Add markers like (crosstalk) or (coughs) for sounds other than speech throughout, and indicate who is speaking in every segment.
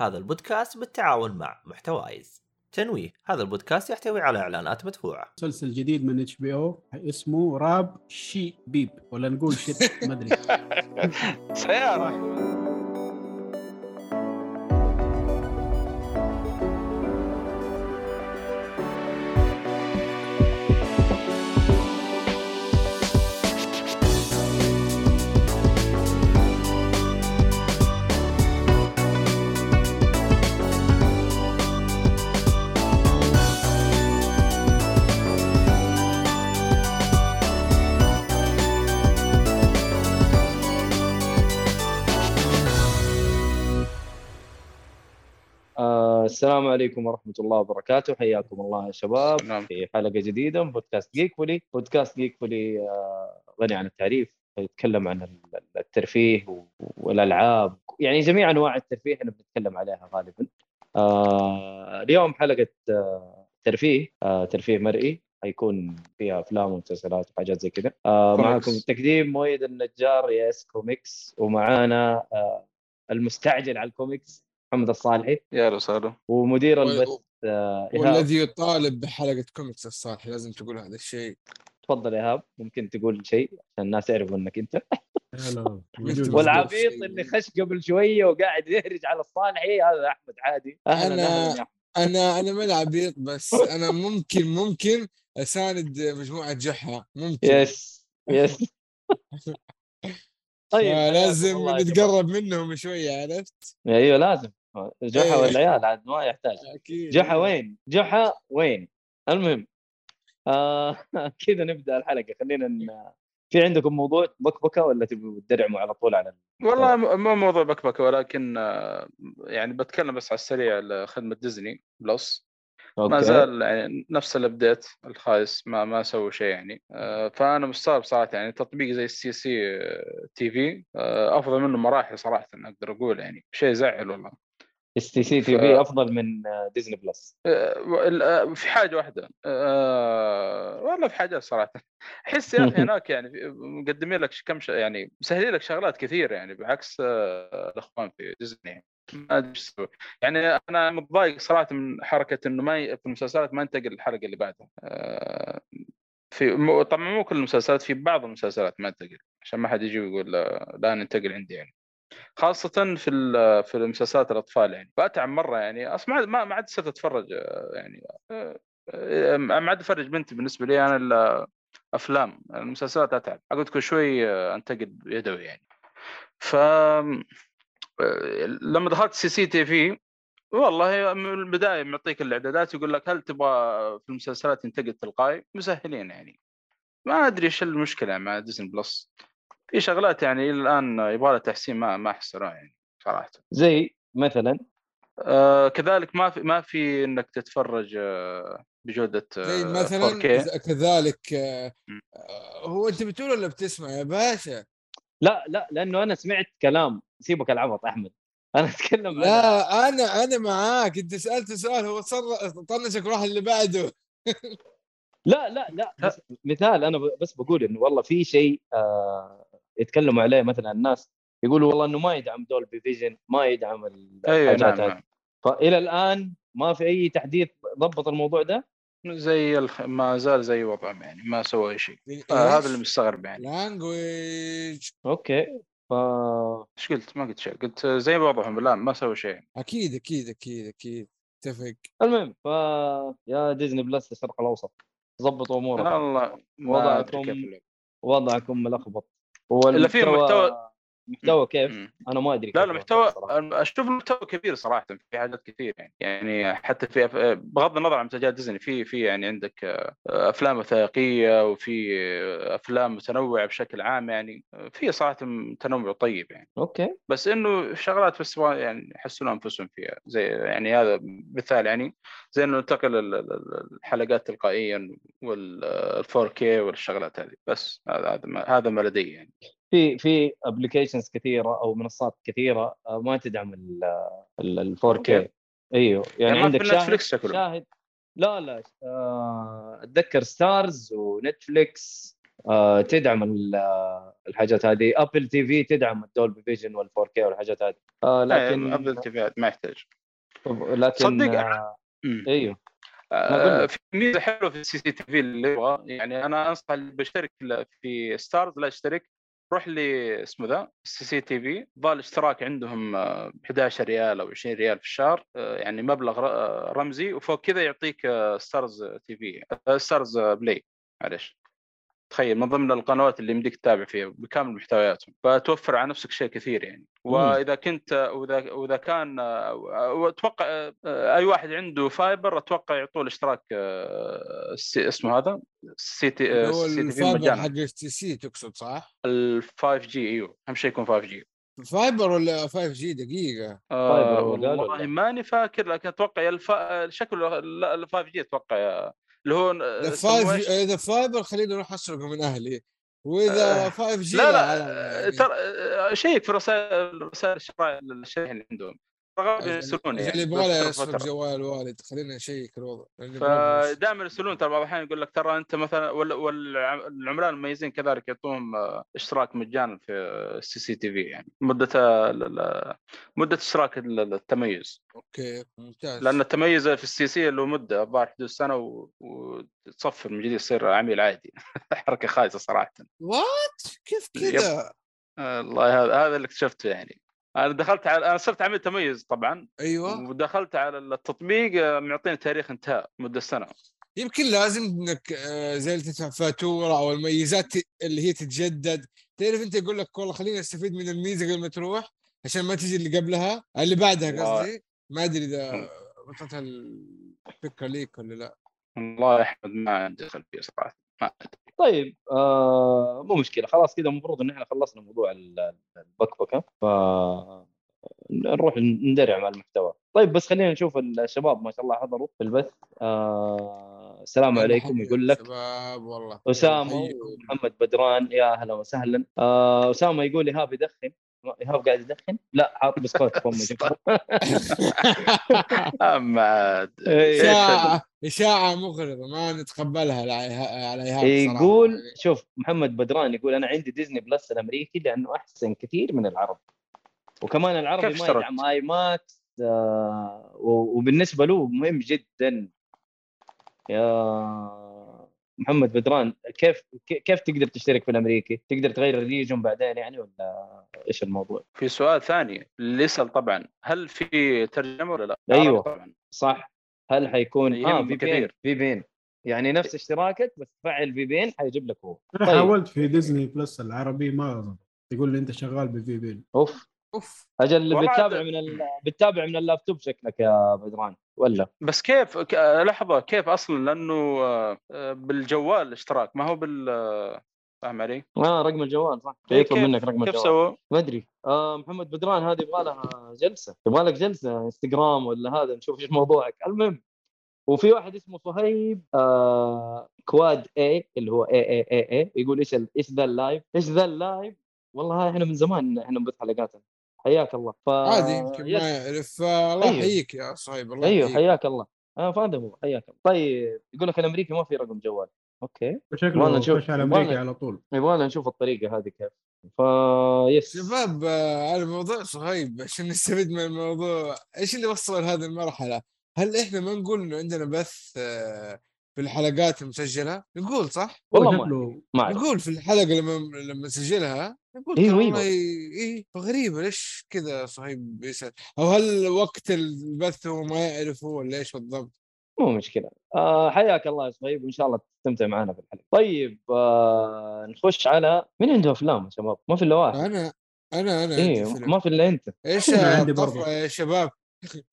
Speaker 1: هذا البودكاست بالتعاون مع محتوايز. تنويه هذا البودكاست يحتوي على إعلانات مدفوعة.
Speaker 2: مسلسل جديد من HBO اسمه Rap Sh beep ولا نقول shit ما أدري. (laughs)
Speaker 3: سيارة.
Speaker 4: السلام عليكم ورحمة الله وبركاته. حياكم الله يا شباب
Speaker 3: نعم.
Speaker 4: في حلقة جديدة من بودكاست Geek Fully بودكاست Geek Fully آه، غني عن التعريف يتكلم عن ال- الترفيه و- والألعاب يعني جميع أنواع الترفيه إحنا بنتكلم عليها غالبا. آه، اليوم حلقة آه، ترفيه ترفيه مرئي. حيكون فيها أفلام ومسلسلات وحاجات زي كذا. آه. معكم التقديم مؤيد النجار yes comics ومعانا آه المستعجل على الكوميكس محمد الصالحي
Speaker 3: يا أهلا وسهلا
Speaker 4: ومدير البث آه إيهاب
Speaker 5: والذي يطالب بحلقة كوميكس الصالح لازم تقول هذا الشيء
Speaker 4: تفضل إيهاب ممكن تقول شيء عشان الناس يعرفوا
Speaker 2: إنك أنت. (laughs)
Speaker 4: والعبيط. اللي خش قبل شوية وقاعد يهرج على الصالحي هذا أحمد عادي أهلا أحمد.
Speaker 5: أنا أنا ما عبيط بس أنا ممكن ممكن أساند مجموعة جحا ممكن
Speaker 4: yes yes (laughs) طيب
Speaker 5: لازم. نتقرب منهم شوية عرفت؟
Speaker 4: أيوه لازم جحا
Speaker 5: إيه.
Speaker 4: والعيال عاد ما يحتاج
Speaker 5: أكيد
Speaker 4: جحا وين؟ جحا وين؟ المهم آه (laughs) كذا نبدأ الحلقة خلينا ن... في عندكم موضوع بكبكة ولا تبوا تدرعموا على طول على ال-
Speaker 3: والله م- مو موضوع بكبكة ولكن آه، يعني بتكلم بس على السريع لخدمة Disney Plus ما. زال يعني نفس ال update الخايس ما ما سووا شيء يعني آه، فأنا مستغرب صراحة يعني تطبيق زي ال STC TV آه، أفضل منه مراحل صراحة أقدر أقول يعني شيء يزعل والله
Speaker 4: إس تي سي تي
Speaker 3: ف-
Speaker 4: في أفضل من آه، Disney Plus
Speaker 3: آه، آه، في حاجة واحدة آه، والله في حاجات صراحة أحس يا أخي (laughs) هناك يعني مقدمين لك كم ش... يعني مسهلين لك شغلات كثير يعني بعكس الأخوان في ديزني. ما أدري. يعني أنا متضايق صراحة من حركة إنه ما ي... في المسلسلات ما ينتقل الحلقة اللي بعدها آه، في م... طبعا مو كل المسلسلات في بعض المسلسلات ما ينتقل عشان ما حد يجي ويقول لا, لا ننتقل عندي يعني خاصة في في المسلسلات الأطفال يعني. بأتعب مرة يعني. أصلا ما- ما عاد صرت أتفرج آه، يعني آه، آه، ما عاد أفرج بنتي بالنسبة لي أنا إلا أفلام. المسلسلات أتعب. أقعد كل شوي أنتقد يدوي يعني. ف لما دخلت STC TV والله من البداية معطيك الإعدادات يقول لك هل تبغى في المسلسلات ينتقد تلقائي؟ مسهلين يعني. ما أدري إيش المشكلة مع ديزني بلس في شغلات يعني إلى الآن يبغى لها تحسين ما ما أحسنها يعني صراحة.
Speaker 4: زي مثلا؟
Speaker 3: آه كذلك ما في ما في إنك تتفرج آه بجودة آه
Speaker 5: زي مثلا
Speaker 3: 4K.
Speaker 5: ز- كذلك آه،. آه، هو أنت بتقول ولا بتسمع يا باشا؟
Speaker 4: لا لا لأنه أنا سمعت كلام سيبك العبط أحمد. (laughs) أنا أتكلم
Speaker 5: لا أنا. أنا معاك. أنت سألت سؤال هو صر طنشك روح اللي بعده. (laughs)
Speaker 4: لا لا لا مثال أنا بس بقول إنه والله في شيء آه يتكلموا عليه مثلا الناس يقولوا والله إنه ما يدعم Dolby Vision ما يدعم ال-
Speaker 3: أيوه
Speaker 4: الحاجات
Speaker 3: نعم,
Speaker 4: هذه.
Speaker 3: نعم.
Speaker 4: فإلى الآن ما في أي تحديث ضبط الموضوع ده؟
Speaker 3: زي الخ... ما زال زي وضعهم يعني ما سوى أي شيء. آه هذا اللي مستغرب يعني.
Speaker 5: language
Speaker 4: okay. ف
Speaker 3: إيش قلت؟ ما قلت شيء. قلت زي وضعهم الان ما سوى شيء.
Speaker 5: أكيد أكيد أكيد أكيد. اتفق.
Speaker 4: المهم ف يا Disney Plus الشرق الأوسط. ضبطوا أموركم.
Speaker 3: والله ما أدري
Speaker 4: وضعكم. وضعكم ملخبط.
Speaker 3: إلا في محتوى-
Speaker 4: محتوى كيف. أنا ما أدري
Speaker 3: لا لا محتوى. أشوف المحتوى كبير صراحة في حاجات كثير يعني. يعني حتى في أف... بغض النظر عن منتجات ديزني في في يعني عندك آه، أفلام وثائقية وفي آه، أفلام متنوعة بشكل عام يعني آه، في صراحة تنوع طيب يعني.
Speaker 4: okay.
Speaker 3: بس إنه شغلات بس يعني يحسنوا أنفسهم فيها. زي يعني هذا مثال يعني زي إنه ننتقل ال- ال- ال- الحلقات تلقائيا وال 4K والشغلات هذه. بس هذا هذا ما, هذا ما لدي يعني.
Speaker 4: في في applications كثيرة أو منصات كثيرة آه، ما تدعم ال 4K
Speaker 3: okay.
Speaker 4: أيوه يعني,
Speaker 3: يعني
Speaker 4: عندك
Speaker 3: في
Speaker 4: شاهد. شاهد. لا لا آه، أتذكر Starz و Netflix آه تدعم ال- الحاجات هذه. Apple TV تدعم ال Dolby Vision وال 4K والحاجات هذه. آه لكن
Speaker 3: Apple TV ما يحتاج.
Speaker 4: لكن
Speaker 3: صدق
Speaker 4: آه.
Speaker 3: أيوه. في ميزة حلوة في ال STC TV اللي يبغى يعني أنا أنصح اللي بيشترك ل- في Starz لا يشترك روح لي اسمه ذا ال STC TV ظل الاشتراك عندهم آه، 11 ريال أو 20 ريال في الشهر آه، يعني مبلغ آه، رمزي وفوق كذا يعطيك آه، Starz TV آه، Starz آه، Play معلش تخيل من ضمن القنوات اللي يمديك تتابع فيها بكامل محتوياتهم. فتوفر على نفسك شيء كثير يعني. وإذا كنت وإذا وإذا كان آه، أتوقع آه، أي واحد عنده fiber أتوقع يعطوه الاشتراك آه، اسمه هذا؟ ال
Speaker 5: STC هو
Speaker 3: ال STC في
Speaker 5: ال fiber
Speaker 3: مجانا
Speaker 5: حق STC تقصد صح؟
Speaker 3: ال 5G إيوه. أهم شيء يكون 5G.
Speaker 5: fiber ولا 5G؟ دقيقة.
Speaker 4: fiber
Speaker 3: آه والله؟ ماني فاكر لكن أتوقع يا الف... شكله ال 5G أتوقع يا- اللي هو
Speaker 5: اذا
Speaker 3: يسموه
Speaker 5: 5
Speaker 3: إيش؟
Speaker 5: اذا fiber خليني أروح أسرقه من أهلي. وإذا
Speaker 3: آه،
Speaker 5: 5G
Speaker 3: لا لا
Speaker 5: على- يعني.
Speaker 3: ترى آه، check في رسائل رسائل الشريحه اللي عندهم. غالبا يرسلون
Speaker 5: عشان
Speaker 3: يعني
Speaker 5: يبغى له
Speaker 3: فترة
Speaker 5: يسرق
Speaker 3: فترة.
Speaker 5: جوال الوالد خلينا نشيك الوضع. يبغى.
Speaker 3: فدائما يرسلون ترى بعض الأحيان يقول لك ترى أنت مثلا وال- والعملاء المميزين كذلك يعطوهم آه، إشتراك مجانا في ال STC TV يعني. مدة ال- ال- مدة إشتراك ال- التميز.
Speaker 5: okay ممتاز.
Speaker 3: لأن التميز في ال STC له مدة الظاهر حدود سنة وتصفر من جديد يصير عميل عادي. (laughs) حركة خايسة صراحة.
Speaker 5: what كيف. كذا
Speaker 3: آه، الله هذا هذا اللي اكتشفته يعني. أنا دخلت على أنا صرت عميل تميز طبعا
Speaker 5: أيوه.
Speaker 3: ودخلت على التطبيق معطيني تاريخ انتهاء مدة سنة.
Speaker 5: يمكن لازم إنك آه، زي اللي تدفع فاتورة أو الميزات اللي هي تتجدد. تعرف أنت يقول لك والله خليني أستفيد من الميزة قبل ما تروح عشان ما تجي اللي قبلها؟ اللي بعدها. قصدي. ما أدري إذا وصلت الفكرة ليك ولا لا.
Speaker 3: والله يا أحمد ما عندي خلفية صراحة ما أدري.
Speaker 4: طيب آه مو مشكلة. خلاص كذا المفروض إن إحنا خلصنا موضوع ال- البكبكة. ف نروح ندرع مع المحتوى. طيب بس خلينا نشوف الشباب ما شاء الله حضروا في البث. آه السلام عليكم. يقول لك
Speaker 5: شباب والله أسامة.
Speaker 4: ومحمد بدران. يا أهلا وسهلا. آه أسامة يقول ايهاب يدخن ايهاب قاعد يدخن لا حاط بسكوت في شوف. (laughs)
Speaker 3: أما عاد
Speaker 4: إيه.
Speaker 5: إشاعة إشاعة مغرضة ما نتقبلها على إيهاب.
Speaker 4: يقول شوف محمد بدران يقول أنا عندي Disney Plus الأمريكي لأنه أحسن كثير من العربي وكمان العربي ما؟ يدعم IMAX آه و- وبالنسبة له مهم جدا يا محمد بدران كيف ك- كيف تقدر تشترك في الأمريكي؟ تقدر تغير ال region بعدين يعني ولا إيش الموضوع؟
Speaker 3: في سؤال ثاني اللي يسال طبعا هل في ترجمة ولا لا؟ عربي طبعا
Speaker 4: صح هل حيكون آه
Speaker 3: يهم
Speaker 4: VPN
Speaker 3: كثير.
Speaker 4: VPN يعني نفس اشتراكك بس تفعل VPN حيجيب لك هو
Speaker 2: أنا
Speaker 4: طيب.
Speaker 2: حاولت في Disney Plus العربي ما ظبط يقول لي أنت شغال ب VPN
Speaker 4: أوف
Speaker 5: أوف.
Speaker 4: أجل
Speaker 3: والله
Speaker 4: بتتابع من ال... بتتابع من اللابتوب شكلك يا بدران ولا؟
Speaker 3: بس كيف ك- آه، لحظة كيف أصلا؟ لأنه آه، آه، بالجوال الاشتراك ما هو بال فاهم علي؟
Speaker 4: آه رقم الجوال صح.
Speaker 3: إيه،
Speaker 4: يطلب
Speaker 3: كيف-
Speaker 4: منك رقم
Speaker 3: كيف
Speaker 4: الجوال.
Speaker 3: سووا؟
Speaker 4: ما أدري. آه محمد بدران هذه يبغى لها جلسة. يبغى لك جلسة إنستغرام ولا هذا نشوف إيش موضوعك. المهم وفي واحد اسمه صهيب آه كواد اي اللي هو اي اي اي اي يقول إيش ال- إيش ذا اللايف؟ إيش ذا اللايف؟ والله إحنا من زمان إحنا نبث حلقاتنا حياك الله ف...
Speaker 5: عادي يمكن. ما يعرف الله
Speaker 4: أيوه.
Speaker 5: يحييك يا صهيب الله أيوه
Speaker 4: حياك الله آه فهذا هو حياك الله طيب يقول لك الأمريكي ما في رقم جوال okay
Speaker 2: شكله
Speaker 4: نشوف.
Speaker 2: على
Speaker 4: أمريكا.
Speaker 2: على طول
Speaker 4: يبغى نشوف الطريقة هذه كيف ف yes
Speaker 5: شباب آه، على موضوع صهيب عشان نستفيد من الموضوع إيش اللي وصل لهذه المرحلة؟ هل إحنا ما نقول إنه عندنا بث آه، في الحلقات المسجله؟ نقول صح؟
Speaker 4: والله
Speaker 2: هو
Speaker 4: ما ما.
Speaker 5: نقول في الحلقة لما لما نسجلها نقول
Speaker 4: أيوه.
Speaker 5: والله إيه غريبة ليش كذا صهيب بيسأل؟ أو هل وقت البث هو ما يعرفه ولا إيش بالضبط؟
Speaker 4: مو مشكلة آه حياك الله يا صهيب وإن شاء الله تستمتع معنا في الحلقة طيب آه نخش على مين عنده أفلام يا شباب ما في إلا واحد
Speaker 5: أنا
Speaker 4: أنا
Speaker 5: أنا فيلم.
Speaker 4: ما في إلا
Speaker 5: أنت
Speaker 2: إيش عندي برضه.
Speaker 5: يا شباب؟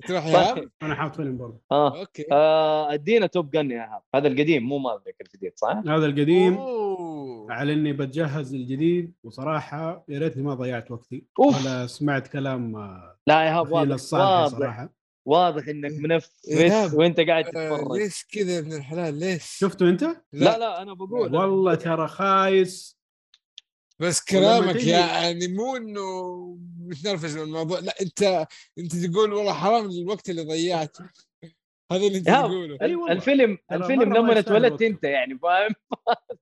Speaker 5: تروح يا
Speaker 2: أنا حاط فيلم برضه.
Speaker 4: آه.
Speaker 5: أوكي.
Speaker 4: آه، أدينا توب جن يا ايهاب هذا القديم مو مالك الجديد صح؟
Speaker 2: هذا القديم.
Speaker 5: أوه.
Speaker 2: على إني بتجهز للجديد وصراحة يا ريتني ما ضيعت وقتي.
Speaker 4: أوف.
Speaker 2: ولا سمعت كلام آه،
Speaker 4: لا يا
Speaker 2: فيل
Speaker 4: واضح واضح.
Speaker 2: صراحة.
Speaker 4: واضح إنك منفس
Speaker 5: إيهاب،
Speaker 4: وإنت قاعد
Speaker 5: آه،
Speaker 4: تتفرج.
Speaker 5: ليش كذا يا ابن الحلال؟ ليش؟
Speaker 2: شفته أنت؟
Speaker 4: لا. لا أنا بقول.
Speaker 2: والله ترى خايس.
Speaker 5: بس كلامك يعني مو إنه متنرفز من الموضوع. لا انت انت تقول والله حرام الوقت اللي ضيعته هذا اللي انت تقوله.
Speaker 4: الفيلم الفيلم لما اتولدت. أنت يعني فاهم؟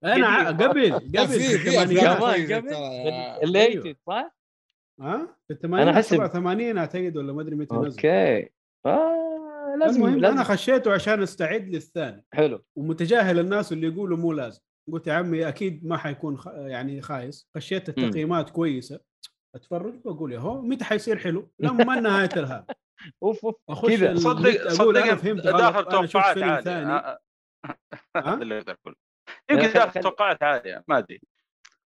Speaker 2: أنا (laughs) قبل قبل
Speaker 4: كمان قبل؟ الليتد صح؟
Speaker 2: ها؟ في الثمانينات
Speaker 4: أحسب-
Speaker 2: 87 أعتقد ولا ما أدري متى نزل.
Speaker 4: okay. آه لازم
Speaker 2: المهم
Speaker 4: لازم
Speaker 2: أنا خشيته عشان أستعد للثاني.
Speaker 4: حلو.
Speaker 2: ومتجاهل الناس اللي يقولوا مو لازم. قلت يا عمي أكيد ما حيكون خ... يعني خايس. خشيت التقييمات كويسة. أتفرج وأقول يا هو متى حيصير حلو؟ لما ما نهاية الهاب (laughs)
Speaker 4: أوف أوف.
Speaker 2: أخش
Speaker 4: كذا.
Speaker 3: صدق
Speaker 2: أقول أنا
Speaker 3: صدق
Speaker 2: فهمت
Speaker 3: داخل
Speaker 2: أنا
Speaker 3: توقعات عالية.
Speaker 2: ثاني.
Speaker 3: آه، هذا
Speaker 2: ها؟ (laughs)
Speaker 3: اللي أقدر أقوله. يمكن
Speaker 4: خل-
Speaker 3: داخل
Speaker 4: خل-
Speaker 3: توقعات عالية ما أدري.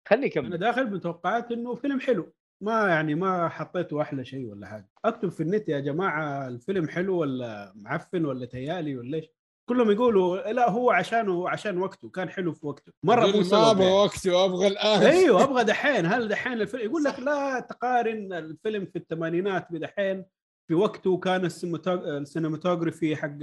Speaker 4: خلي
Speaker 2: أنا
Speaker 4: يكمل
Speaker 2: داخل بتوقعات إنه فيلم حلو. ما يعني ما حطيته أحلى شيء ولا حاجة. أكتب في النت يا جماعة الفيلم حلو ولا معفن ولا تيالي ولا إيش؟ كلهم يقولوا لا هو عشانه عشان وقته كان حلو في وقته.
Speaker 5: مرة
Speaker 2: مو
Speaker 5: ما أبغى
Speaker 2: يعني.
Speaker 5: وقته أبغى الآن.
Speaker 2: أيوه (laughs) أبغى دحين. هل دحين الفيلم؟ يقول لك لا تقارن الفيلم في الثمانينات بدحين في وقته كان ال cinematog- ال cinematography حق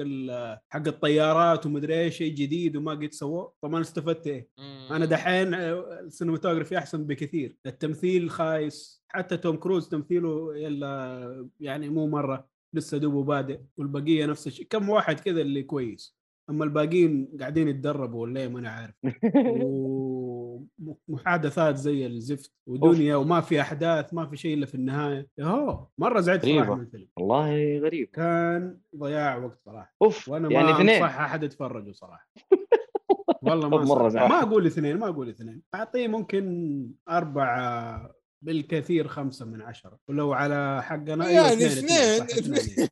Speaker 2: حق الطيارات ومدري إيش شيء جديد وما قد سووه. طبعا استفدت
Speaker 5: إيه.
Speaker 2: أنا دحين ال cinematography أحسن بكثير. التمثيل خايس. حتى توم كروز تمثيله يلا يعني مو مرة. لسه دوبه بادئ والبقية نفس الشيء. كم واحد كذا اللي كويس. أما الباقيين قاعدين يتدربوا ولا ما أنا عارف. (laughs) ومحادثات زي الزفت ودنيا وما في أحداث ما في شيء إلا في النهاية. يهو مرة زعلت
Speaker 4: صراحة.
Speaker 2: من الفيلم
Speaker 4: والله غريب
Speaker 2: كان ضياع وقت صراحة.
Speaker 4: أوف
Speaker 2: وأنا
Speaker 4: يعني
Speaker 2: ما
Speaker 4: اثنين.
Speaker 2: أنصح أحد يتفرجوا صراحة. والله (laughs) ما
Speaker 4: زعل.
Speaker 2: ما أقول اثنين ما أقول اثنين. أعطيه ممكن أربعة بالكثير خمسة من عشرة. ولو على حقنا أيوة
Speaker 5: يعني
Speaker 2: اثنين
Speaker 5: اثنين.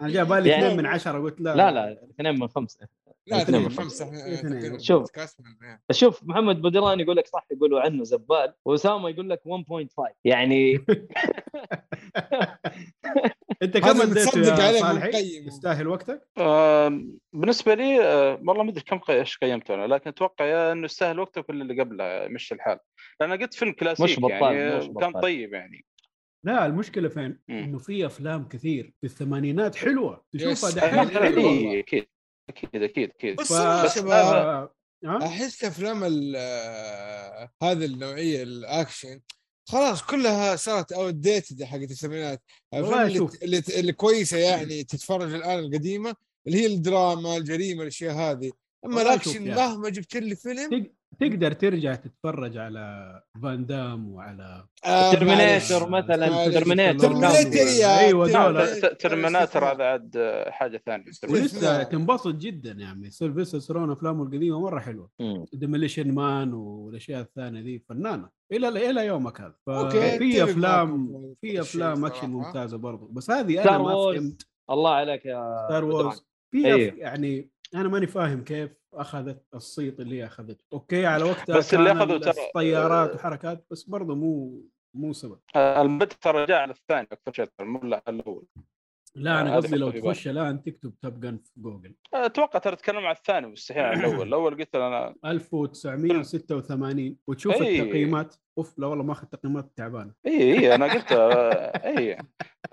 Speaker 2: أنا جاء بالي
Speaker 4: يعني-
Speaker 2: اثنين من عشرة قلت لا.
Speaker 4: لا لا اثنين من خمسة.
Speaker 5: لا
Speaker 4: اثنين.
Speaker 5: تقريباً
Speaker 4: شوف. شوف محمد بدران يقول لك صح يقولوا عنه زبال وأسامة يقول لك 1.5 يعني (laughs)
Speaker 5: أنت
Speaker 2: كم اديته
Speaker 5: متصدق
Speaker 2: يا
Speaker 5: عليه
Speaker 2: صالحي؟
Speaker 5: مقيم.
Speaker 2: يستاهل وقتك؟
Speaker 3: بالنسبة لي آه، والله ما أدري كم قي- إيش قيمته أنا لكن أتوقع يا إنه يستاهل وقته كل اللي قبله مشي الحال لأن أنا قلت فيلم كلاسيكي
Speaker 4: مش بطال،
Speaker 3: يعني
Speaker 4: مش
Speaker 3: كان
Speaker 4: بطال.
Speaker 3: طيب يعني
Speaker 2: لا المشكلة فين؟ إنه في أفلام كثير في الثمانينات حلوة تشوفها. دحين
Speaker 5: حلوة
Speaker 2: حلوة
Speaker 3: اي أكيد أكيد أكيد أكيد
Speaker 5: بس
Speaker 3: بس
Speaker 5: شباب؟ أحس أفلام ال- آه، هذه النوعية الاكشن خلاص كلها صارت outdated حقت الثمانينات الأفلام
Speaker 2: والله
Speaker 5: اللي,
Speaker 2: شوف.
Speaker 5: اللي, اللي كويسة يعني تتفرج الآن القديمة اللي هي الدراما الجريمة الأشياء هذه
Speaker 2: أما
Speaker 5: الاكشن مهما جبت لي فيلم.
Speaker 2: تق- تقدر ترجع تتفرج على فان دام وعلى
Speaker 5: آه
Speaker 4: Terminator
Speaker 5: معلش.
Speaker 4: مثلا
Speaker 5: يا
Speaker 2: أيوه
Speaker 5: ترى-
Speaker 2: دول
Speaker 3: ت- Terminator هذا عاد آه، حاجة ثانية.
Speaker 2: ولسه. تنبسط جدا يا عمي. سيلفستر ستالون أفلامه القديمة مرة حلوة.
Speaker 4: مم.
Speaker 2: Demolition Man والأشياء الثانية دي فنانة. إلى إلى يومك هذا. ففي
Speaker 5: أتفق أفلام في
Speaker 2: في أفلام
Speaker 5: أكشن.
Speaker 2: ممتازة برضو. بس هذه أنا ما. فهمت.
Speaker 4: الله عليك يا Star.
Speaker 2: Wars في
Speaker 4: أيوه.
Speaker 2: يعني أنا ماني فاهم كيف أخذت الصيت اللي هي أخذته. okay على وقتها
Speaker 3: بس اللي
Speaker 2: كان
Speaker 3: أخذوا ترى-
Speaker 2: طيارات
Speaker 3: آه،
Speaker 2: وحركات بس برضه مو مو سبب.
Speaker 3: آه، المد ترى جاء على الثاني أكثر شيء مو لا على الأول.
Speaker 2: لا أنا
Speaker 3: هذه
Speaker 2: قصدي لو. تخش الآن تكتب Top Gun في جوجل
Speaker 3: أتوقع ترى تتكلم عن الثاني مستحيل عن الأول. (coughs) الأول قلت أنا
Speaker 2: 1986 وتشوف
Speaker 3: أي.
Speaker 2: التقييمات. أوف لا والله ماخذ تقييمات تعبانة.
Speaker 3: اي اي (laughs) أنا قلت آه، اي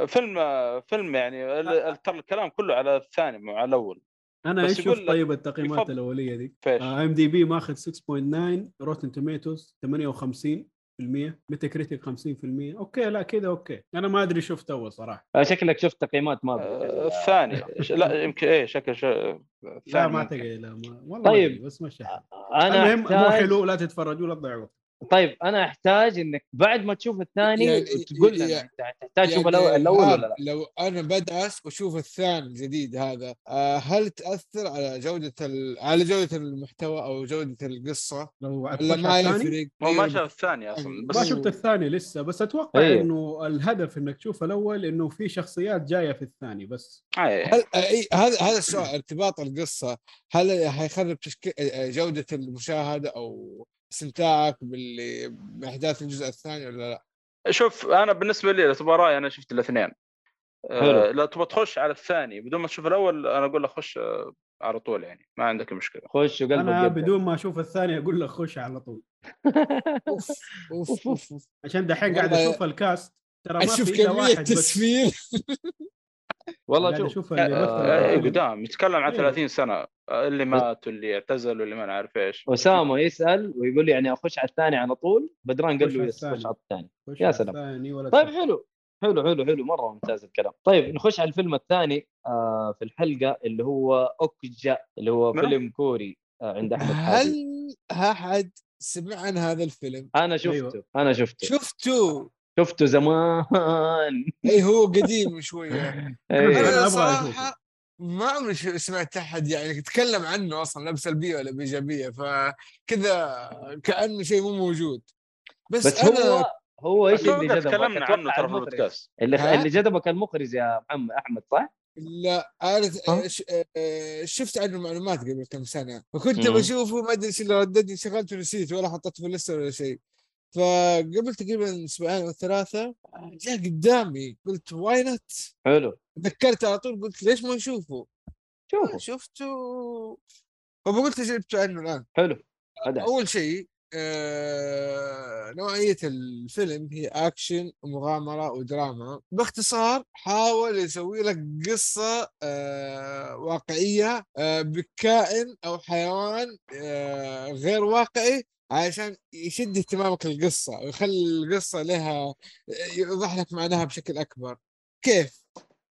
Speaker 3: فيلم آه، فيلم يعني (laughs) ترى الكلام كله علله الثاني مو على
Speaker 2: الأول.
Speaker 3: أنا
Speaker 2: إيش
Speaker 3: لك
Speaker 2: طيب التقييمات
Speaker 3: يفضل.
Speaker 2: الأول IMDb ماخذ 6.9 Rotten Tomatoes 58 Metacritic 50% okay لا كذا okay أنا ما أدري شفت اول صراحة
Speaker 4: آه، شكلك شفت تقييمات ما
Speaker 3: آه،. الثاني ش- لا يمكن إيه شكل ش...
Speaker 2: لا ما
Speaker 3: ممكن.
Speaker 2: اعتقد لا ما والله
Speaker 4: طيب.
Speaker 2: بس مشي الحال.
Speaker 4: أنا
Speaker 2: المهم مو حلو لا تتفرجوا لا تضيعوا وقت
Speaker 4: طيب أنا أحتاج إنك بعد ما تشوف الثاني
Speaker 5: يعني-
Speaker 4: تقول لنا
Speaker 5: يعني-
Speaker 4: تحتاج تشوف
Speaker 5: يعني الأول
Speaker 4: ولا لا.
Speaker 5: لو أنا بدعس وأشوف الثاني الجديد هذا آه، هل تأثر على جودة ال... على جودة المحتوى أو جودة القصة؟
Speaker 2: لو
Speaker 5: ولا ما يفرق
Speaker 3: هو ما
Speaker 5: إيه،
Speaker 3: شاف الثاني أصلا بس
Speaker 2: ما شفت الثاني لسه بس أتوقع
Speaker 4: أيه.
Speaker 2: إنه الهدف إنك تشوف الأول إنه في شخصيات جاية في الثاني بس.
Speaker 3: آه،
Speaker 5: هل أي هذا هذا السؤال ارتباط القصة هل حيخرب تشكي... جودة المشاهدة أو استمتاعك باللي باحداث الجزء الثاني ولا لا؟
Speaker 3: شوف أنا بالنسبة لي تبغى رايي أنا شفت الاثنين
Speaker 4: حلو.
Speaker 3: آه لو تبغى تخش على الثاني بدون ما تشوف الأول أنا أقول لك خش آه، على طول يعني ما عندك مشكلة
Speaker 4: خش وقلبك
Speaker 2: أنا
Speaker 4: يبدأ.
Speaker 2: بدون ما أشوف الثاني أقول لك خش على طول
Speaker 5: أوف (laughs) أوف أوف, أوف.
Speaker 2: عشان دحين قاعد أشوف الكاست ترى ما
Speaker 5: أشوف
Speaker 2: في كمية
Speaker 5: تسفير (laughs)
Speaker 4: والله شوف
Speaker 2: اللي
Speaker 3: آه،
Speaker 2: الفيلم.
Speaker 3: قدام يتكلم عن
Speaker 2: إيه.
Speaker 3: 30 سنة آه، اللي مات واللي اعتزل واللي ما نعرف إيش
Speaker 4: اسامه يسأل ويقول لي يعني أخش على الثاني على طول بدران قال له
Speaker 2: على
Speaker 4: يس
Speaker 2: الثاني.
Speaker 4: خش على الثاني يا سلام. طيب. حلو حلو حلو حلو مرة ممتاز الكلام طيب نخش على الفيلم الثاني آه في الحلقة اللي هو أوكجا اللي هو
Speaker 3: ما؟
Speaker 4: فيلم كوري آه عند أحمد
Speaker 5: هل أحد سمع عن هذا الفيلم؟
Speaker 4: أنا شفته
Speaker 2: أيوة.
Speaker 4: أنا شفته
Speaker 5: شفته
Speaker 4: شفته زمان
Speaker 5: اي هو قديم شوية (laughs)
Speaker 4: إيه.
Speaker 2: أنا أنا
Speaker 5: صراحة ما عمري سمعت أحد يعني يتكلم عنه أصلا لا بسلبية ولا بإيجابية فكذا كأنه شيء مو موجود بس,
Speaker 4: بس
Speaker 5: أنا
Speaker 4: هو هو إيش اللي جذبك؟
Speaker 3: تكلمنا عنه ترى في. البودكاست
Speaker 4: اللي؟ اللي جذبك المخرج يا محمد أحمد صح؟
Speaker 5: لا أنا آه، شفت عنه معلومات قبل كم سنة فكنت. بشوفه ما أدري إيش اللي رددني شغلته ونسيت ولا حطيته في اللسته ولا شيء فقبل تقريبا أسبوعين أو ثلاثة جاء قدامي قلت why not
Speaker 4: حلو.
Speaker 5: تذكرت على طول قلت ليش ما نشوفه؟
Speaker 4: شوفوا
Speaker 5: شفته. فقلت جبته عنه الآن.
Speaker 4: حلو. هذا
Speaker 5: أول شيء آه، نوعية الفيلم هي أكشن ومغامرة ودراما. باختصار حاول يسوي لك قصة آه، واقعية آه، بكائن أو حيوان آه، غير واقعي عشان يشد اهتمامك للقصة ويخلي القصة لها يوضح لك معناها بشكل أكبر. كيف؟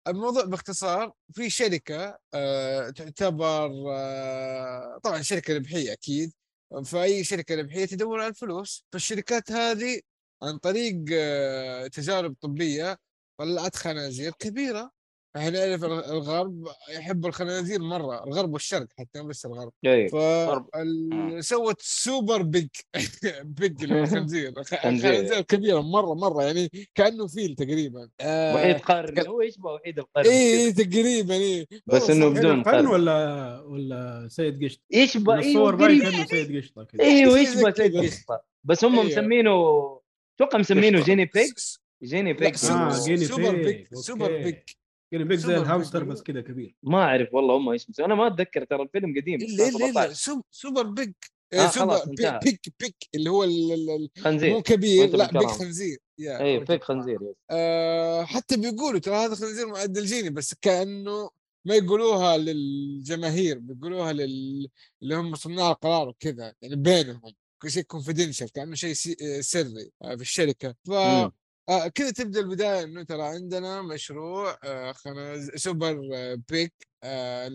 Speaker 5: الموضوع باختصار في شركة آه، تعتبر آه، طبعا شركة ربحية أكيد. فأي شركة ربحية تدور على الفلوس. فالشركات هذه عن طريق آه، تجارب طبية طلعت خنازير كبيرة. إحنا نعرف الغ- الغرب يحب الخنازير مرة الغرب والشرق حتى بس الغرب
Speaker 4: إيه
Speaker 5: فسوت super pig (laughs) pig اللي هو الخنزير الخ-
Speaker 4: خنزير.
Speaker 5: الخنازير كبيره مرة مرة يعني كأنه فيل تقريبا آه،
Speaker 4: وحيد قرن هو يشبه وحيد القرن
Speaker 5: إيه تقريبا إيه
Speaker 4: بس
Speaker 5: صح.
Speaker 4: بدون
Speaker 2: قرن. ولا ولا سيد قشطة
Speaker 4: يشبه
Speaker 2: الصور باين. كأنه سيد قشطة (laughs) كذا
Speaker 5: أيوه
Speaker 4: يشبه سيد. قشطة بس هم. مسمينه أتوقع مسمينه.
Speaker 5: guinea
Speaker 4: pig
Speaker 5: guinea
Speaker 4: pig
Speaker 5: super
Speaker 2: آه،
Speaker 5: pig.
Speaker 2: super.
Speaker 5: pig
Speaker 2: يعني pig زي الهامستر. بس كذا كبير
Speaker 4: ما أعرف والله هم إيش. أنا ما أتذكر ترى الفيلم قديم
Speaker 5: الا الا الا
Speaker 4: 17
Speaker 5: sup- super pig
Speaker 4: آه،
Speaker 5: آه
Speaker 4: super.
Speaker 5: pig pig pig اللي هو ال- ال- ال- مو
Speaker 4: خنزير
Speaker 5: كبير لا pig
Speaker 4: بالكرامة.
Speaker 5: خنزير يا
Speaker 4: اي
Speaker 5: بالكرامة.
Speaker 4: خنزير.
Speaker 5: آه حتى بيقولوا ترى هذا خنزير معدل جيني بس كأنه ما يقولوها للجماهير بيقولوها لل... اللي هم صناع القرار وكذا يعني بينهم شيء confidential كأنه شيء آه، سري آه، في الشركة ف
Speaker 4: مم.
Speaker 5: آه كذا تبدأ البداية إنه ترى عندنا مشروع آه خناز سوبر آه pig آه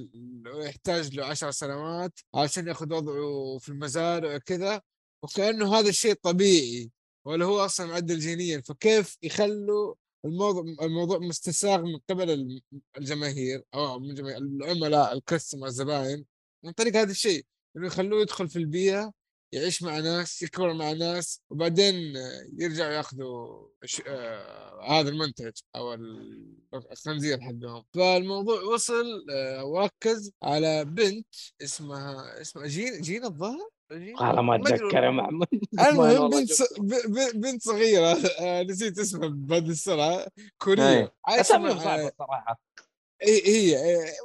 Speaker 5: يحتاج له عشر سنوات عشان ياخذ وضعه في المزارع وكذا وكأنه هذا الشيء طبيعي ولا هو أصلا معدل جينيا فكيف يخلوا الموضوع الموضوع مستساغ من قبل الجماهير أو من العملاء الكاستمر الزباين من طريق هذا الشيء إنه يخلوه يدخل في البيئة يعيش مع ناس يكبر مع ناس وبعدين يرجعوا ياخذوا ش- آه هذا المنتج أو ال- الخنزير حقهم. فالموضوع وصل آه وركز على بنت اسمها اسمها جين جين الظاهر؟
Speaker 4: والله ما اتذكر يا محمد
Speaker 5: المهم بنت. ص... ب... ب... بنت صغيرة آه، نسيت اسمها بعد السرعة. كورية.
Speaker 4: اساميهم
Speaker 5: مع
Speaker 4: صعبة الصراحه
Speaker 5: هي هي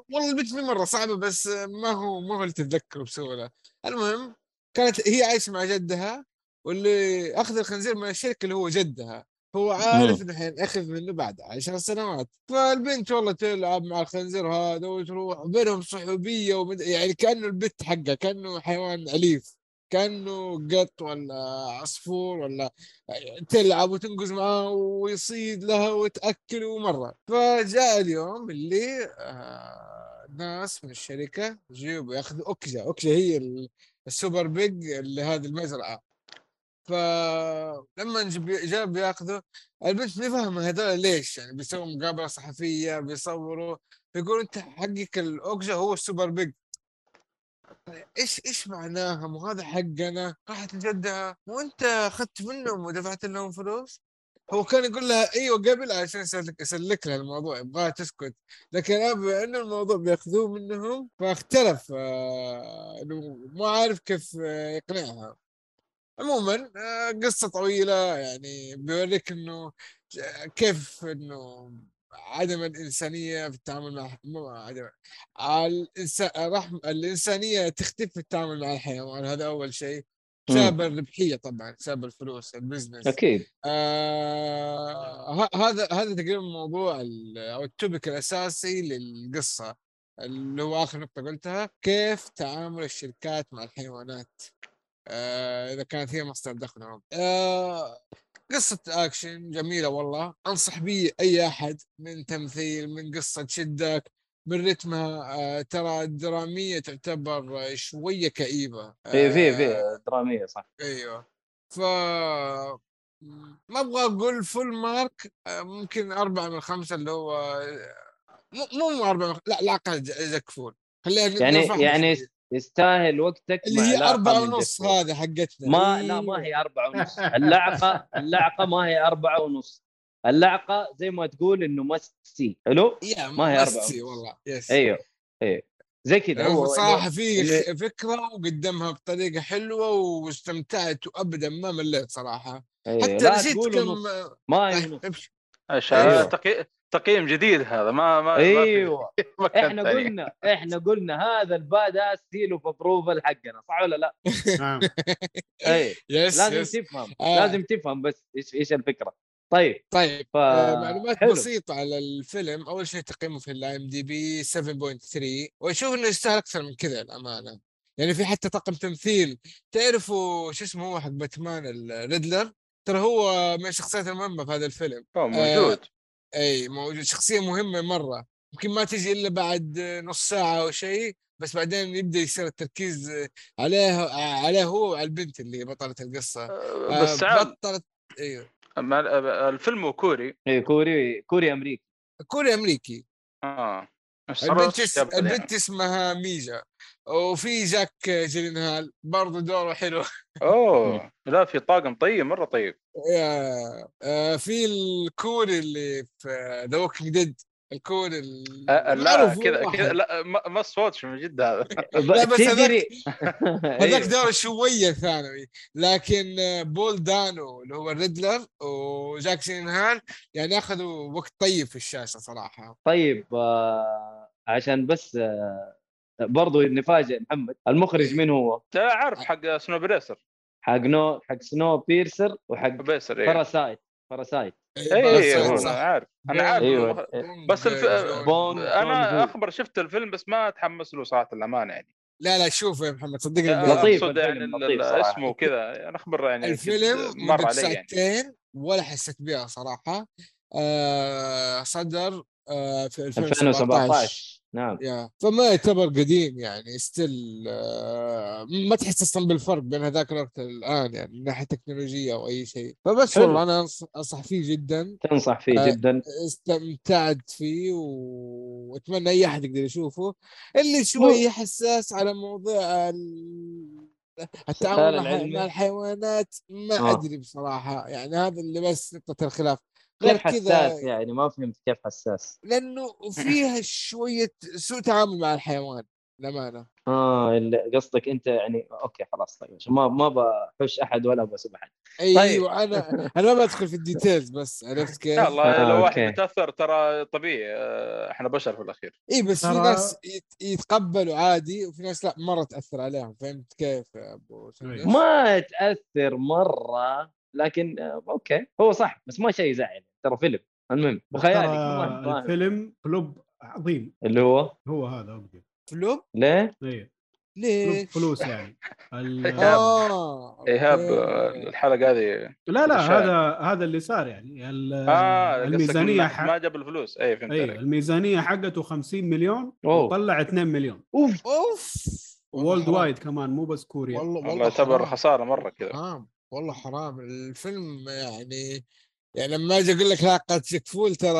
Speaker 5: والله البنت مرة صعبة بس ما هو ما هو اللي تتذكره بسهولة. المهم كانت هي عايشة مع جدها واللي أخذ الخنزير من الشركة اللي هو جدها هو عارف إنه حينأخذ منه بعد عشر سنوات. فالبنت والله تلعب مع الخنزير هذا وتروح بينهم صحوبية ومد... يعني كأنه البت حقه كأنه حيوان أليف كأنه قط ولا عصفور ولا تلعب وتنقز معاه ويصيد لها وتاكل مرة. فجاء اليوم اللي آه ناس من الشركة جيبوا يأخذوا أوكجا. أوكجا هي السوبر بيج اللي هذه المزرعه فلما جاء بياخذوا البنت ما فاهمه هذول ليش؟ يعني بيسووا مقابلة صحفية بيصوروا بيقول أنت حقك الأوكجا هو السوبر بيج. إيش إيش معناها مو هذا حقنا راحت لجدها وأنت أخذت منهم ودفعت لهم فلوس؟ هو كان يقول لها إيوه قبل عشان يسلك لها الموضوع يبغاها تسكت. لكن ابى إنه الموضوع بيأخذوه منهم فاختلف آه، إنه ما عارف كيف آه، يقنعها. عموما آه، قصة طويلة يعني بيوريك إنه كيف إنه عدم الإنسانية في التعامل مع مو عدم الإنسان رحم الإنسانية تختفي في التعامل مع الحيوان. هذا أول شيء. بسبب الربحية طبعا بسبب الفلوس ال
Speaker 4: business.
Speaker 5: أكيد. آه هذا هذا تقريبا موضوع أو ال topic الأساسي للقصة. اللي هو آخر نقطة قلتها كيف تعامل الشركات مع الحيوانات؟ آه إذا كانت هي مصدر دخلهم آه قصة أكشن جميلة والله. أنصح به أي أحد من تمثيل من قصة تشدك من رتمها آه، ترى الدراميه تعتبر آه، شوية كئيبة.
Speaker 4: في في
Speaker 5: آه،
Speaker 4: في درامية صح.
Speaker 5: أيوه. ف ما أبغى أقول full mark آه، ممكن أربعة من خمسة اللي هو آه، مو مو أربعة من... لا لا أقل لك full خلينا
Speaker 4: يعني يعني. يستاهل وقتك
Speaker 5: اللي هي أربعة ونص. هذا حقتنا.
Speaker 4: ما لا. ما هي أربعة ونص. (laughs) اللعقة اللعقة ما هي أربعة ونص. اللعقة زي ما تقول إنه ماست سي حلو ما هي أربعة
Speaker 5: مستي
Speaker 4: ونص.
Speaker 5: والله يس
Speaker 4: أيوه أيوه زي كذا
Speaker 5: هو صراحة في فكرة وقدمها بطريقة حلوة واستمتعت وأبدا ما مليت صراحة
Speaker 4: أيوه.
Speaker 5: حتى نسيت كم
Speaker 4: ما
Speaker 5: طيب،
Speaker 4: أيوه.
Speaker 3: تقي... تقييم جديد هذا ما ما ما في
Speaker 4: أيوه
Speaker 3: إحنا.
Speaker 4: قلنا إحنا قلنا هذا البادا seal of approval حقنا صح ولا لا؟
Speaker 2: نعم (laughs)
Speaker 4: أي
Speaker 5: yes
Speaker 4: لازم
Speaker 5: yes
Speaker 4: تفهم
Speaker 5: آه.
Speaker 4: لازم تفهم بس إيش إيش الفكرة طيب
Speaker 5: طيب
Speaker 4: ف
Speaker 5: آه، معلومات
Speaker 4: حلو.
Speaker 5: بسيطة على الفيلم. أول شيء تقييمه في ال IMDb 7.3 وأشوف إنه يستاهل أكثر من كذا الأمانة يعني في حتى طاقم تمثيل. تعرفوا شو اسمه هو حق باتمان الريدلر؟ ترى هو من الشخصيات المهمة في هذا الفيلم.
Speaker 3: هو موجود.
Speaker 5: أي موجود. شخصية مهمة مرة. يمكن ما تجي إلا بعد نص ساعة أو شيء بس بعدين يبدأ يصير التركيز عليه عليه هو وعلى البنت اللي بطله القصة.
Speaker 3: آه، بس
Speaker 5: آه،
Speaker 3: عام
Speaker 5: بطلت أيوه.
Speaker 3: ما- الفيلم كوري.
Speaker 4: اي كوري كوري أمريكي.
Speaker 5: كوري
Speaker 3: أمريكي. آه.
Speaker 5: البنت؟ اس...
Speaker 3: علينا.
Speaker 5: البنت اسمها ميجا. وفي جاك جيلينهال برضه دوره حلو.
Speaker 3: أوه. (laughs) لا في طاقم طيب مرة طيب.
Speaker 5: يا- آه، في الكوري اللي في The Walking Dead الكوري ال-
Speaker 3: آه، لا كذا. كذا لا ما ما الصوت من جد هذا (laughs)
Speaker 5: لا، بس
Speaker 4: تدري
Speaker 5: هذاك
Speaker 4: أيوه.
Speaker 5: دور شوية ثانوي. لكن آه، بول دانو اللي هو الريدلر وجاك جيلينهال يعني أخذوا وقت طيب في الشاشة صراحة.
Speaker 4: طيب آه، عشان بس آه، برضو نفاجئ محمد. المخرج من هو؟
Speaker 3: لا عارف حق Snowpiercer
Speaker 4: حق نو حق Snowpiercer وحق
Speaker 3: بيسر إيه.
Speaker 4: Parasite Parasite
Speaker 3: اي. أنا عارف أنا
Speaker 5: بون-
Speaker 3: عارف
Speaker 4: أيوة.
Speaker 5: بونج
Speaker 3: بس الف...
Speaker 5: جون.
Speaker 4: بونج. أنا.
Speaker 3: أخبر شفت الفيلم بس ما اتحمس له صراحة الامانه يعني
Speaker 5: لا لا شوف يا محمد صدقني.
Speaker 4: لطيف
Speaker 3: يعني
Speaker 4: لطيف.
Speaker 3: اسمه وكذا أنا اخبر يعني
Speaker 5: الفيلم
Speaker 3: مر
Speaker 5: مر
Speaker 3: علي يعني
Speaker 5: ساعتين ولا حسيت بها صراحة آه صدر آه في 2017
Speaker 4: 2017 نعم.
Speaker 5: يا فما يعتبر قديم يعني still آه ما تحس أصلا بالفرق بين هذاك الوقت الان يعني من ناحية تكنولوجيا أو أي شيء. فبس
Speaker 4: حلو.
Speaker 5: والله أنا أنصح فيه جدا.
Speaker 4: تنصح فيه
Speaker 5: آه،
Speaker 4: جدا.
Speaker 5: استمتعت فيه و- وأتمنى أي أحد يقدر يشوفه. اللي شوي حساس على موضوع ال- التعامل مع, الحيوانات ما
Speaker 4: آه.
Speaker 5: أدري بصراحة يعني هذا اللي بس نقطة الخلاف. غير كذا
Speaker 4: حساس يعني ما فهمت كيف حساس.
Speaker 5: لأنه فيها شوية سوء تعامل مع الحيوان للأمانة.
Speaker 4: آه اللي قصدك أنت يعني أوكي خلاص طيب ما ما بحش أحد ولا بسب أحد.
Speaker 5: أيوه أنا أنا ما بدخل في ال details بس عرفت كيف؟
Speaker 3: يا الله
Speaker 4: آه،
Speaker 3: لو واحد
Speaker 4: okay.
Speaker 3: متأثر ترى طبيعي آه، إحنا بشر في الأخير.
Speaker 5: إي بس في ناس يت- يتقبلوا عادي وفي ناس لا مرة تأثر عليهم فهمت كيف يا أبو سندس؟
Speaker 4: ما تأثر مرة لكن آه، okay هو صح بس ما شيء يزعل ترى فيلم المهم فاهم.
Speaker 2: الفيلم flop عظيم
Speaker 4: اللي هو
Speaker 2: هو هذا قصدي
Speaker 5: flop
Speaker 4: ليه؟
Speaker 2: إيه
Speaker 5: ليش؟
Speaker 2: flop فلوس يعني (laughs)
Speaker 3: إيهاب. آه، الحلقة هذه
Speaker 2: لا لا. هذا هذا اللي صار يعني
Speaker 3: آه قصدك
Speaker 2: الميزانية
Speaker 3: ما-
Speaker 2: حق
Speaker 3: ما جاب الفلوس اي فهمت
Speaker 2: أيوه
Speaker 3: عليك
Speaker 2: الميزانية حقته 50 مليون. وطلع 2 مليون
Speaker 5: أوف
Speaker 2: أوف
Speaker 5: world.
Speaker 2: wide كمان مو بس كوريا
Speaker 5: والله
Speaker 3: والله يعتبر. خسارة مرة كذا
Speaker 5: حرام والله حرام الفيلم يعني يعني لما أجي أقول لك لا قد full ترى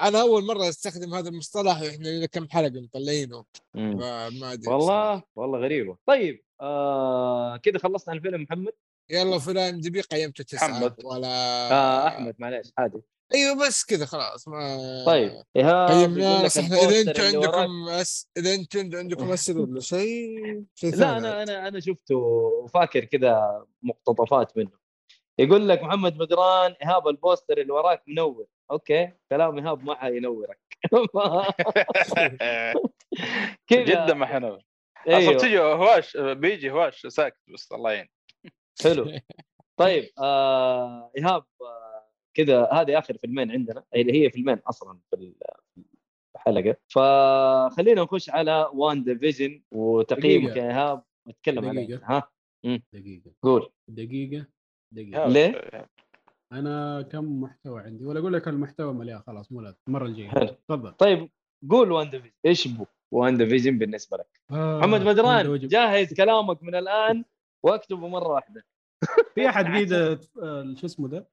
Speaker 5: أنا أول مرة أستخدم هذا المصطلح وإحنا لنا كم حلقة مطلعينه. فما أدري
Speaker 4: والله
Speaker 5: بصراحة.
Speaker 4: والله غريبة. طيب آه كذا خلصنا الفيلم محمد؟
Speaker 5: يلا في الام دي بي قيمته تسعة
Speaker 3: محمد.
Speaker 5: ولا
Speaker 4: آه أحمد معليش عادي.
Speaker 5: أيوه بس كذا خلاص ما
Speaker 4: طيب
Speaker 5: إيهاب
Speaker 4: إذا أنتم
Speaker 5: عندكم أس... إذا أنتم عندكم (laughs) اسئله ولا شيء
Speaker 4: لا أنا أنا أنا شفته وفاكر كذا مقتطفات منه. يقول لك محمد بدران إيهاب ال poster اللي وراك منور. okay كلام إيهاب ما حينورك. (laughs) كذا
Speaker 3: جدا ما حنو أصلا
Speaker 4: إيوه.
Speaker 3: تجي هواش بيجي هواش ساكت بس الله يعين.
Speaker 4: حلو. (laughs) طيب آه إيهاب آه كذا هذه آخر فيلمين عندنا اللي هي فيلمين أصلا في ال- في الحلقة. فخلينا نخش على WandaVision وتقييمك
Speaker 2: دقيقة.
Speaker 4: يا إيهاب. نتكلم عليه.
Speaker 2: دقيقة.
Speaker 4: ها
Speaker 2: دقيقة.
Speaker 4: قول.
Speaker 2: دقيقة. دقيقة.
Speaker 4: ليه؟
Speaker 2: أنا كم محتوى عندي؟ ولا أقول لك المحتوى مليان خلاص مو لازم المرة الجاية.
Speaker 4: حلو.
Speaker 2: تفضل.
Speaker 4: طيب قول WandaVision إيش بو WandaVision بالنسبة لك؟
Speaker 2: آه،
Speaker 4: محمد بدران. جهز كلامك من الآن واكتبه مرة واحدة. (laughs)
Speaker 2: في أحد قيد آه، شو اسمه ده؟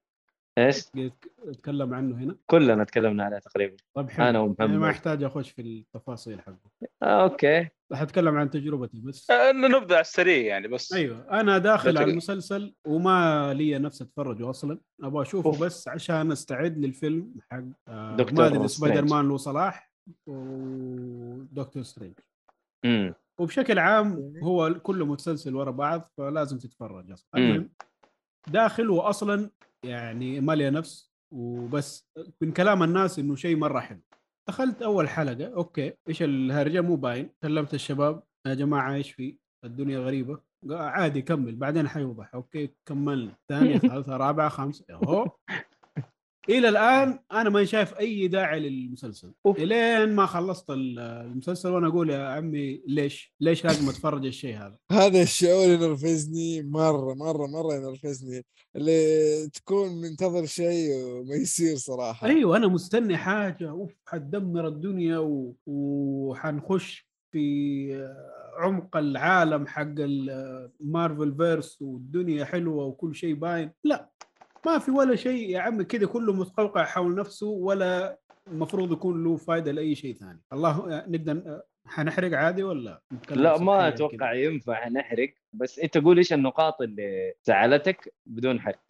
Speaker 4: إيش؟
Speaker 2: قيد اتكلم عنه هنا.
Speaker 4: كلنا تكلمنا عليه تقريبا.
Speaker 2: طيب حلو.
Speaker 4: أنا ومحمد.
Speaker 2: ما يحتاج أخش في التفاصيل حقه.
Speaker 4: آه okay.
Speaker 2: راح أتكلم عن تجربتي بس
Speaker 3: آه، نبدا على السريع يعني بس
Speaker 2: أيوه أنا داخل على. المسلسل وما لي نفس اتفرجه أصلا أبغى أشوفه
Speaker 4: أوف.
Speaker 2: بس عشان أستعد للفيلم حق آه
Speaker 4: دكتور
Speaker 2: ما أدري سبايدر. مان له صلاح و Doctor Strange
Speaker 4: امم
Speaker 2: وبشكل عام هو كله متسلسل ورا بعض فلازم تتفرج
Speaker 4: أصلا.
Speaker 2: المهم داخل واصلا يعني ماليه نفس وبس من كلام الناس إنه شيء مرة حلو دخلت أول حلقة okay إيش الهرجه مو باين كلمت الشباب يا جماعة إيش في؟ الدنيا غريبة. عادي كمل. بعدين حيوضح okay كملنا. ثانية (laughs) ثالثة رابعة خامسة اهو إلى الآن أنا ما شايف أي داعي للمسلسل.
Speaker 4: أوف.
Speaker 2: إلين ما خلصت ال- المسلسل وأنا أقول يا عمي ليش؟ ليش لازم أتفرج الشيء هذا؟
Speaker 5: هذا الشعور ينرفزني مرة مرة مرة ينرفزني. اللي تكون منتظر شيء وما يصير صراحة.
Speaker 2: أيوه أنا مستني حاجة. أوف حتدمر الدنيا و... وحنخش في عمق العالم حق المارفل فيرس والدنيا حلوة وكل شيء باين. لا ما في ولا شيء يا عمي كذا كله متقوقع حول نفسه ولا المفروض يكون له فائده لأي شيء ثاني. الله نقدر حنحرق عادي ولا
Speaker 4: لا ما
Speaker 2: كده؟
Speaker 4: أتوقع ينفع نحرق بس أنت قول إيش النقاط اللي زعلتك بدون حرق؟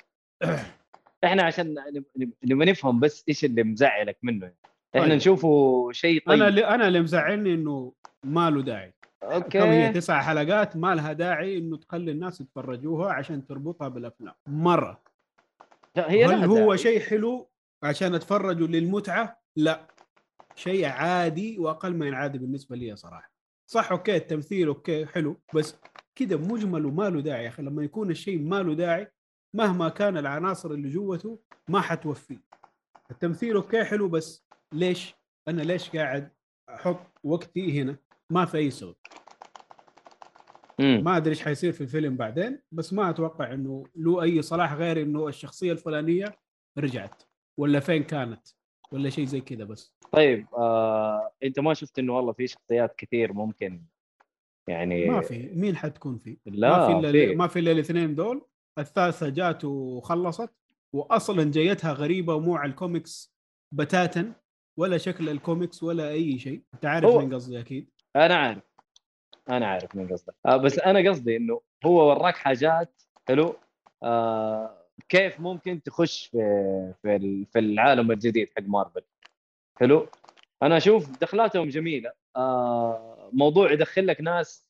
Speaker 4: (clears throat) إحنا عشان نب- نب- نبغى نفهم بس إيش اللي مزعلك منه إحنا
Speaker 2: طيب.
Speaker 4: نشوفه شيء طيب.
Speaker 2: أنا اللي أنا اللي مزعلني إنه ما له داعي. كم هي؟
Speaker 4: أوكي
Speaker 2: تسع حلقات ما لها داعي إنه تخلي الناس يتفرجوها عشان تربطها بالأفلام. مرة.
Speaker 4: هي
Speaker 2: هل هو. شيء حلو عشان اتفرجوا للمتعة؟ لا. شيء عادي وأقل من العادي بالنسبة لي صراحة. صح okay التمثيل okay حلو بس كده مجمل وما له داعي يا أخي. لما يكون الشيء ما له داعي مهما كان العناصر اللي جوته ما حتوفي. التمثيل okay حلو بس ليش؟ أنا ليش قاعد أحط وقتي هنا؟ ما في أي سبب.
Speaker 4: مم.
Speaker 2: ما أدري إيش حيصير في الفيلم بعدين بس ما أتوقع إنه له أي صلاح غير إنه الشخصية الفلانية رجعت ولا فين كانت ولا شيء زي كذا بس.
Speaker 4: طيب آه، أنت ما شفت إنه والله في شخصيات كثير ممكن يعني
Speaker 2: ما في مين حتكون في؟
Speaker 4: لا
Speaker 2: ما في. إلا ما في إلا الاثنين دول الثالثة جات وخلصت واصلا جيتها غريبة ومو على الكوميكس بتاتا ولا شكل الكوميكس ولا أي شيء. أنت عارف مين قصدي أكيد.
Speaker 4: أنا عارف. أنا عارف من قصدك. آه بس أنا قصدي إنه هو وراك حاجات حلو؟ آه كيف ممكن تخش في في ال- في العالم الجديد حق مارفل؟ حلو؟ أنا أشوف دخلاتهم جميلة. آه موضوع يدخل لك ناس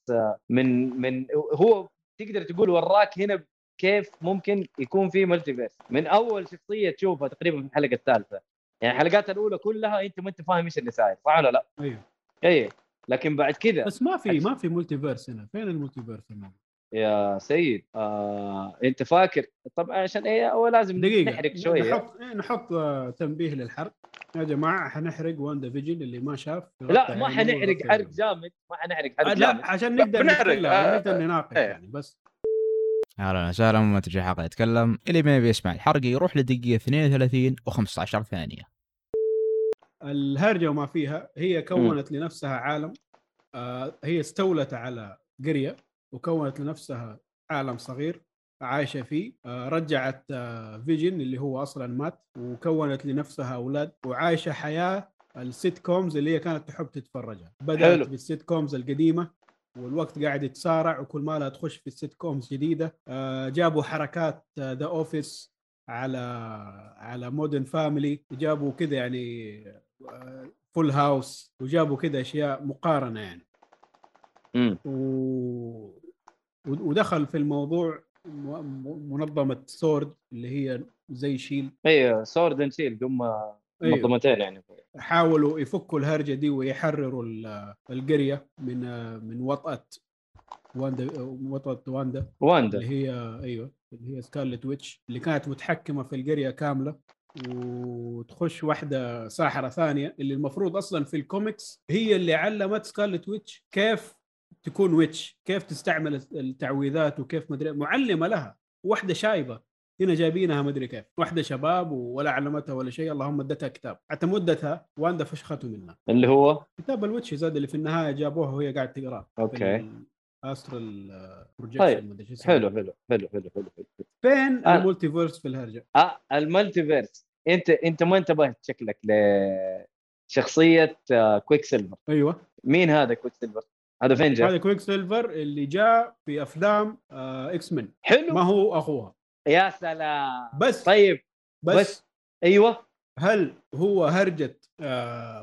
Speaker 4: من من هو تقدر تقول وراك هنا كيف ممكن يكون في ملتيفيرس من أول شخصية تشوفها تقريبا في الحلقة الثالثة. يعني الحلقات الأولى كلها أنت ما أنت فاهم إيش اللي صاير صح ولا لا؟
Speaker 2: أيوه.
Speaker 4: اي لكن بعد كذا
Speaker 2: بس ما في ما في multiverse هنا. فين ال multiverse هنا؟
Speaker 4: يا سيد آه، أنت فاكر؟ طبعا عشان إيه؟ هو لازم
Speaker 2: دقيقة.
Speaker 4: نحرق شوية.
Speaker 2: نحط إيه، نحط آه، تنبيه للحرق. يا جماعة حنحرق WandaVision اللي ما شاف
Speaker 4: لا ما
Speaker 2: يعني
Speaker 4: حنحرق حرق جامد. ما حنحرق
Speaker 2: آه،
Speaker 4: حرق
Speaker 2: لا
Speaker 4: جامد.
Speaker 2: عشان
Speaker 3: لا،
Speaker 2: نقدر
Speaker 3: بنحرق.
Speaker 2: نتكلم
Speaker 3: آه،
Speaker 2: نقدر نناقش
Speaker 3: إيه.
Speaker 2: يعني بس.
Speaker 6: أهلا وسهلا ما تجي حلقة يتكلم. اللي ما يبي يسمع الحرق يروح لدقيقة 32 و15 ثانية.
Speaker 2: الهرجة وما فيها هي كونت لنفسها عالم آه، هي استولت على قرية وكونت لنفسها عالم صغير عايشة فيه آه، رجعت آه، Vision اللي هو أصلا مات وكونت لنفسها أولاد وعايشة حياة ال sitcoms اللي هي كانت تحب تتفرجها بدأت
Speaker 4: حلو.
Speaker 2: بال sitcoms القديمة والوقت قاعد يتسارع وكل ما لها تخش في ال sitcoms جديدة آه، جابوا حركات The Office على على Modern Family جابوا كذا يعني Full House وجابوا كذا أشياء مقارنة يعني.
Speaker 4: مم.
Speaker 2: و... ودخل في الموضوع منظمة Sword اللي هي زي Shield.
Speaker 4: أيوه Sword and Shield هم
Speaker 2: أيوه.
Speaker 4: منظمتين يعني.
Speaker 2: حاولوا يفكوا الهرجة دي ويحرروا ال- القرية من من وطأة واندا وطأة واندا
Speaker 4: واندا.
Speaker 2: اللي هي أيوه اللي هي Scarlet Witch اللي كانت متحكمة في القرية كاملة. وتخش واحدة ساحرة ثانية اللي المفروض أصلا في الكوميكس هي اللي علمت Scarlet Witch كيف تكون witch كيف تستعمل التعويذات وكيف مدري معلمة لها واحدة شايبة. هنا جايبينها ما أدري كيف واحدة شباب ولا علمتها ولا شيء اللهم ادتها كتاب. حتى ما ادتها واندا فشخته منها.
Speaker 4: اللي هو؟
Speaker 2: كتاب ال witches هذا اللي في النهاية جابوها وهي قاعدة تقراه
Speaker 4: okay.
Speaker 2: astral
Speaker 4: طيب،
Speaker 2: projection
Speaker 4: حلو حلو حلو حلو حلو, حلو.
Speaker 2: فين
Speaker 4: آه.
Speaker 2: ال multiverse في الهرجة؟
Speaker 4: آه ال multiverse أنت أنت ما انتبهت شكلك لشخصيه آه، Quicksilver
Speaker 2: أيوه
Speaker 4: مين هذا Quicksilver؟ هذا فين جاء؟
Speaker 2: هذا Quicksilver اللي جاء في أفلام آه X-Men
Speaker 4: حلو
Speaker 2: ما هو أخوها
Speaker 4: يا سلام
Speaker 2: بس
Speaker 4: طيب
Speaker 2: بس,
Speaker 4: بس. أيوه
Speaker 2: هل هو هرجة آه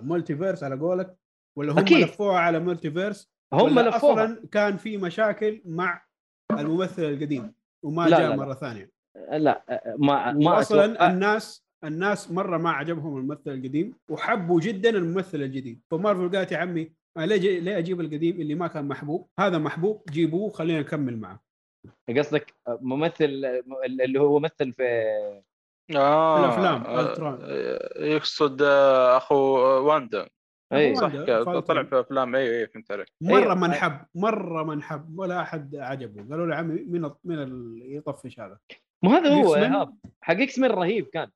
Speaker 2: على قولك ولا هم. لفوها على multiverse
Speaker 4: هم
Speaker 2: ولا
Speaker 4: لفوها.
Speaker 2: أصلا كان في مشاكل مع الممثل القديم وما
Speaker 4: لا،
Speaker 2: جاء
Speaker 4: لا، لا.
Speaker 2: مرة ثانية.
Speaker 4: لا ما ما
Speaker 2: أصلا
Speaker 4: أتوقع-
Speaker 2: الناس الناس مرة ما عجبهم الممثل القديم وحبوا جدا الممثل الجديد. فمارفل قالت يا عمي ليه ليه أجيب القديم اللي ما كان محبوب؟ هذا محبوب جيبوه خلينا نكمل معه.
Speaker 4: قصدك ممثل اللي هو مثل في
Speaker 3: آه
Speaker 2: الأفلام،
Speaker 3: آه،
Speaker 2: ألترون.
Speaker 3: آه، يقصد أخو واندا.
Speaker 4: اي
Speaker 3: صح. طلع في أفلام اي اي فهمت عليك
Speaker 2: مرة
Speaker 4: أيوة.
Speaker 2: ما انحب مرة ما انحب ولا أحد عجبه قالوا له عمي مين مين اللي يطفش هذا
Speaker 4: ما هذا هو. إيهاب حق X-Men رهيب كان.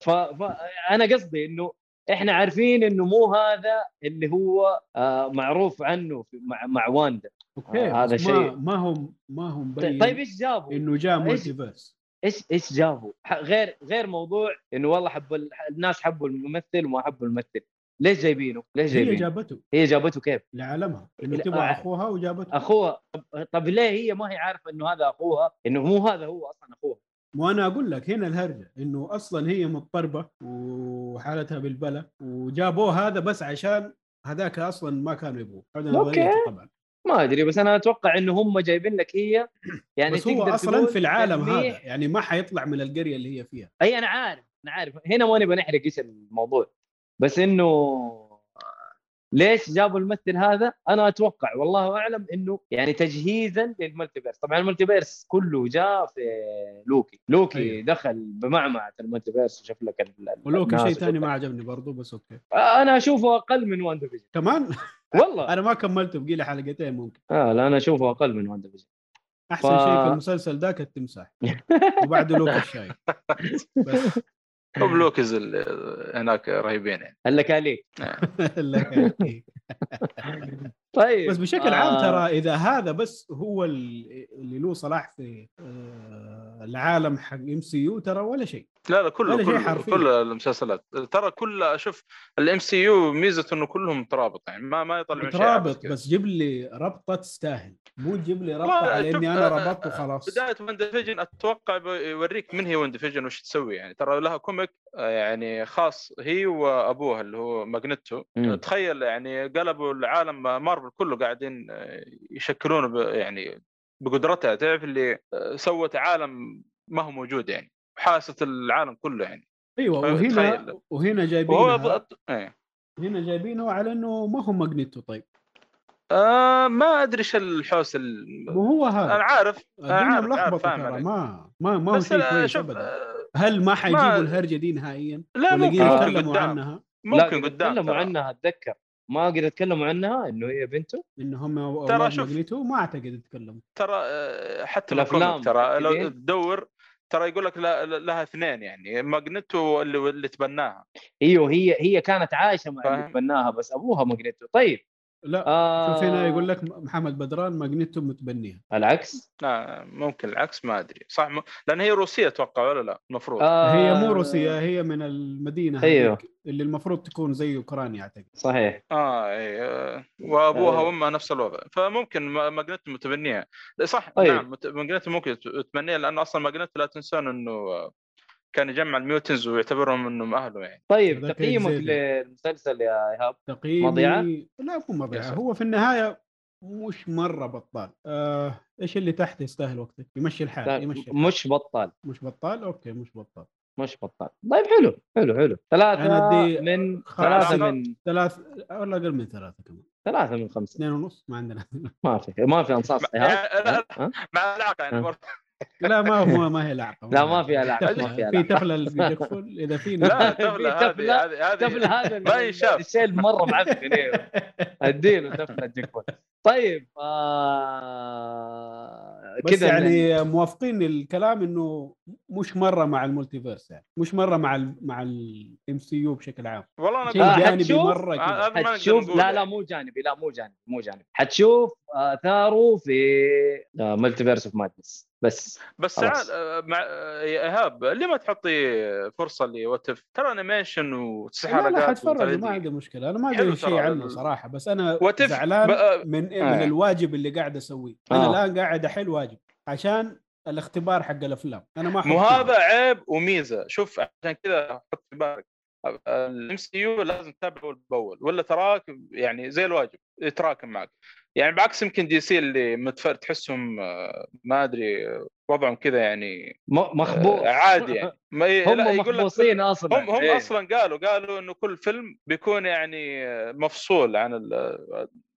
Speaker 4: فانا قصدي إنه إحنا عارفين إنه مو هذا اللي هو آه معروف عنه في مع مع واندا
Speaker 2: okay
Speaker 4: آه، هذا شيء.
Speaker 2: ما هم ما هم
Speaker 4: طيب طيب إيش جابوا؟
Speaker 2: إنه جاء
Speaker 4: إيش؟
Speaker 2: multiverse
Speaker 4: إيش إيش جابوا؟ غير غير موضوع إنه والله حب ال- الناس حبوا الممثل وما حبوا الممثل ليش جايبينه؟ ليش
Speaker 2: هي
Speaker 4: جايبينه؟
Speaker 2: جابته
Speaker 4: هي جابته كيف؟
Speaker 2: لعالمها
Speaker 4: إنه
Speaker 2: تبغى
Speaker 4: آه.
Speaker 2: أخوها وجابته
Speaker 4: أخوها طب, ليه هي ما هي عارفة إنه هذا أخوها؟ إنه مو هذا هو أصلا أخوها
Speaker 2: وأنا أقول لك هنا الهرجة إنه أصلا هي مضطربة وحالتها بالبلا وجابوه هذا بس عشان هذاك أصلا ما كانوا يبغوه. نظريتي طبعا
Speaker 4: ما أدري بس أنا أتوقع إنه هم جايبين لك هي يعني
Speaker 2: بس هو
Speaker 4: أصلا
Speaker 2: في العالم. هذا يعني ما حيطلع من القرية اللي هي فيها
Speaker 4: أي أنا عارف أنا عارف هنا ما نبغى نحرق إيش الموضوع بس إنه ليش جابوا الممثل هذا؟ أنا أتوقع والله أعلم إنه يعني تجهيزا لل multiverse، طبعا ال multiverse كله جاء في لوكي، لوكي
Speaker 2: أيوه.
Speaker 4: دخل بمعمعة ال multiverse وشاف لك
Speaker 2: ولوكي شيء ثاني. ما عجبني برضه بس okay.
Speaker 4: أنا أشوفه أقل من WandaVision
Speaker 2: كمان؟
Speaker 4: والله. (laughs)
Speaker 2: أنا ما كملته بقي لي حلقتين ممكن.
Speaker 4: آه لا أنا أشوفه أقل من WandaVision
Speaker 2: أحسن
Speaker 4: ف-
Speaker 2: شيء في المسلسل ذاك التمساح (laughs) وبعده لوكي الشاي. (laughs) بس.
Speaker 3: اللي هناك رهيبين يعني.
Speaker 4: هلا كاليك
Speaker 2: لك-
Speaker 4: طيب
Speaker 2: بس بشكل عام
Speaker 4: آه،
Speaker 2: ترى إذا هذا بس هو ال- اللي له صلاح في آه، العالم حق MCU ترى ولا شيء
Speaker 3: لا لا كله
Speaker 2: ولا
Speaker 3: كله
Speaker 2: حرفيا.
Speaker 3: كل المسلسلات ترى كل أشوف ال MCU ميزته إنه كلهم مترابط يعني ما ما يطلع
Speaker 2: مترابط. بس جيب لي ربطة تستاهل مو تجيب لي
Speaker 3: ربطة
Speaker 2: على اني أنا
Speaker 3: آه،
Speaker 2: ربطت وخلاص
Speaker 3: بداية WandaVision أتوقع بيوريك من هي WandaVision وش تسوي يعني ترى لها comic آه، يعني خاص هي وأبوها اللي هو Magneto
Speaker 4: مم.
Speaker 3: تخيل يعني قلبوا العالم مارفل كله قاعدين آه، يشكلونه ب- يعني بقدرتها تعرف اللي آه، سوت عالم ما هو موجود يعني حاست العالم كله يعني. أيوه
Speaker 2: وهنا. وهنا
Speaker 3: وهو
Speaker 2: جايبينها
Speaker 3: ض- إيه.
Speaker 2: هنا جايبينه على إنه ما هو Magneto طيب.
Speaker 3: آه ما أدري إيش الحوس ال...
Speaker 2: مو هو هذا
Speaker 3: أنا عارف
Speaker 2: الدنيا
Speaker 3: عارف-
Speaker 2: ترى. ما ما ما هو شيء كويس
Speaker 3: شوف
Speaker 2: ابدا.
Speaker 3: آه،
Speaker 2: هل ما حيجيبوا
Speaker 3: ما-
Speaker 2: الهرجة دي نهائيا؟
Speaker 3: لا ممكن
Speaker 2: يتكلموا
Speaker 3: قدام.
Speaker 2: عنها؟
Speaker 3: ممكن
Speaker 4: لا
Speaker 3: قدام
Speaker 4: تكلموا
Speaker 3: ترى.
Speaker 4: عنها أتذكر. ما قد يتكلموا عنها إنه هي بنته
Speaker 2: ان هم
Speaker 3: ترى شوف.
Speaker 2: Magneto ما أعتقد يتكلموا
Speaker 3: ترى آه، حتى
Speaker 4: الأفلام
Speaker 3: ترى لو
Speaker 4: متأكدين؟
Speaker 3: تدور ترى يقول لك لا- لها اثنين يعني Magneto اللي اللي تبناها
Speaker 4: إيوه هي هي كانت عايشة مع اللي. تبناها بس أبوها Magneto طيب
Speaker 2: لا
Speaker 4: آه
Speaker 2: شوف هنا يقول لك محمد بدران Magneto متبنيها.
Speaker 4: العكس؟
Speaker 3: لا ممكن العكس ما أدري. صح م... لأن هي روسية أتوقع ولا لا؟ المفروض.
Speaker 4: آه.
Speaker 2: هي مو روسيا هي من المدينة
Speaker 4: أيوه.
Speaker 2: هذيك اللي المفروض تكون زي أوكرانيا أعتقد.
Speaker 4: صحيح.
Speaker 3: آه اي آه، وأبوها
Speaker 4: آه.
Speaker 3: وأمها نفس الوضع. فممكن ما- Magneto متبنيها. صح
Speaker 4: طيب.
Speaker 3: نعم Magneto ممكن ت- تبنيها لأن أصلا Magneto لا تنسون إنه كان يجمع ال mutants ويعتبرهم انهم اهله يعني.
Speaker 4: طيب تقييمك. للمسلسل يا إيهاب؟
Speaker 2: تقييمي
Speaker 4: مضيعة؟
Speaker 2: لا مو
Speaker 3: مضيعة.
Speaker 2: هو في النهاية مش مرة بطال. آه إيش اللي تحت يستاهل وقتك؟ يمشي الحال يمشي الحال.
Speaker 4: مش بطال.
Speaker 2: مش بطال؟ okay مش بطال.
Speaker 4: مش بطال. طيب حلو حلو حلو. ثلاثة
Speaker 2: أنا
Speaker 4: من
Speaker 2: خمسة.
Speaker 4: ثلاثة من
Speaker 2: ثلاث ولا أقل من ثلاثة كمان.
Speaker 4: ثلاثة من خمسة.
Speaker 2: اثنين ونص ما عندنا.
Speaker 4: ما في ما في ها؟
Speaker 3: مع العلاقه يعني
Speaker 2: لا ما هو ما هي لعقة
Speaker 4: لا ما فيها لعقة ما فيها
Speaker 2: في تفله في جكفل إذا في (laughs)
Speaker 3: لا تفله
Speaker 4: في
Speaker 3: هذه هذه
Speaker 4: هذا
Speaker 3: ما ينشاف.
Speaker 4: الشيء مرة معفن إيه. (laughs) أديله تفلة جكفون طيب آه...
Speaker 2: بس
Speaker 4: كذا
Speaker 2: يعني موافقين الكلام إنه مش مرة مع المولتيفيرس يعني. مش مرة مع ال مع الام سي يو بشكل عام.
Speaker 3: والله أنا
Speaker 2: شيء
Speaker 4: آه،
Speaker 2: جانبي؟
Speaker 3: مرة نقدر
Speaker 4: حتشوف؟ لا لا. مو جانبي لا مو جانبي مو جانبي. حتشوف؟ آثاره في Multiverse of Madness بس.
Speaker 3: بس. تعال آه، مع آه، يا إيهاب ليه ما تعطي فرصة ل What If ترى animation وتسع
Speaker 2: لا لا حتفرج ما عندي مشكلة. أنا ما أدري شيء عنه
Speaker 3: ال-
Speaker 2: صراحة بس أنا
Speaker 3: What If-
Speaker 2: زعلان
Speaker 3: بقى-
Speaker 2: من من
Speaker 3: آه.
Speaker 2: الواجب اللي قاعد أسويه. أنا
Speaker 4: آه.
Speaker 2: الآن قاعد أحل واجب عشان الاختبار حق الأفلام. أنا ما
Speaker 3: مو هذا. عيب وميزة. شوف عشان كذا حط في بالك. ال MCU لازم تتابعه اول باول ولا تراك يعني زي الواجب يتراكم معك. يعني بعكس يمكن DC اللي متفر تحسهم آه، ما أدري آه، وضعهم كذا يعني
Speaker 4: م- مخبوص
Speaker 3: آه، عادي يعني. (laughs) ما ي-
Speaker 4: هم مخبوصين أصلا.
Speaker 3: هم هم
Speaker 4: إيه.
Speaker 3: أصلا قالوا قالوا إنه كل فيلم بيكون يعني آه، مفصول عن ال-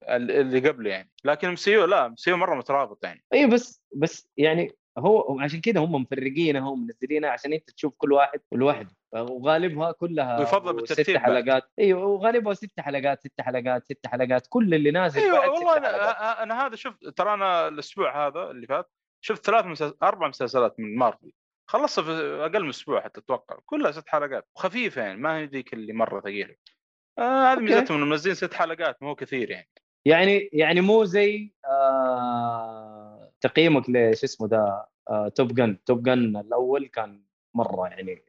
Speaker 3: ال- اللي قبله يعني. لكن MCU لا MCU مرة مترابط يعني.
Speaker 4: اي بس بس يعني هو عشان كذا هم مفرقينها ومنزلينها عشان أنت تشوف كل واحد لوحده وغالبها كلها
Speaker 3: ويفضل بالترتيب
Speaker 4: ست. حلقات. أيوه وغالبها ست حلقات ست حلقات ست حلقات. كل اللي نازل أيوه
Speaker 3: والله
Speaker 4: ست
Speaker 3: أنا
Speaker 4: حلقات.
Speaker 3: أ- أنا هذا شفت ترى أنا الأسبوع هذا اللي فات شفت ثلاث مسلسل أربع مسلسلات من مارفل. خلصها في أقل من أسبوع حتى أتوقع. كلها ست حلقات. وخفيفة يعني ما هي ذيك اللي مرة ثقيلة. آه هذه. ميزتهم إنهم منزلين ست حلقات مو كثير يعني.
Speaker 4: يعني يعني مو زي آه تقييمك لش اسمه ده آه Top Gun. Top Gun الأول كان مرة يعني.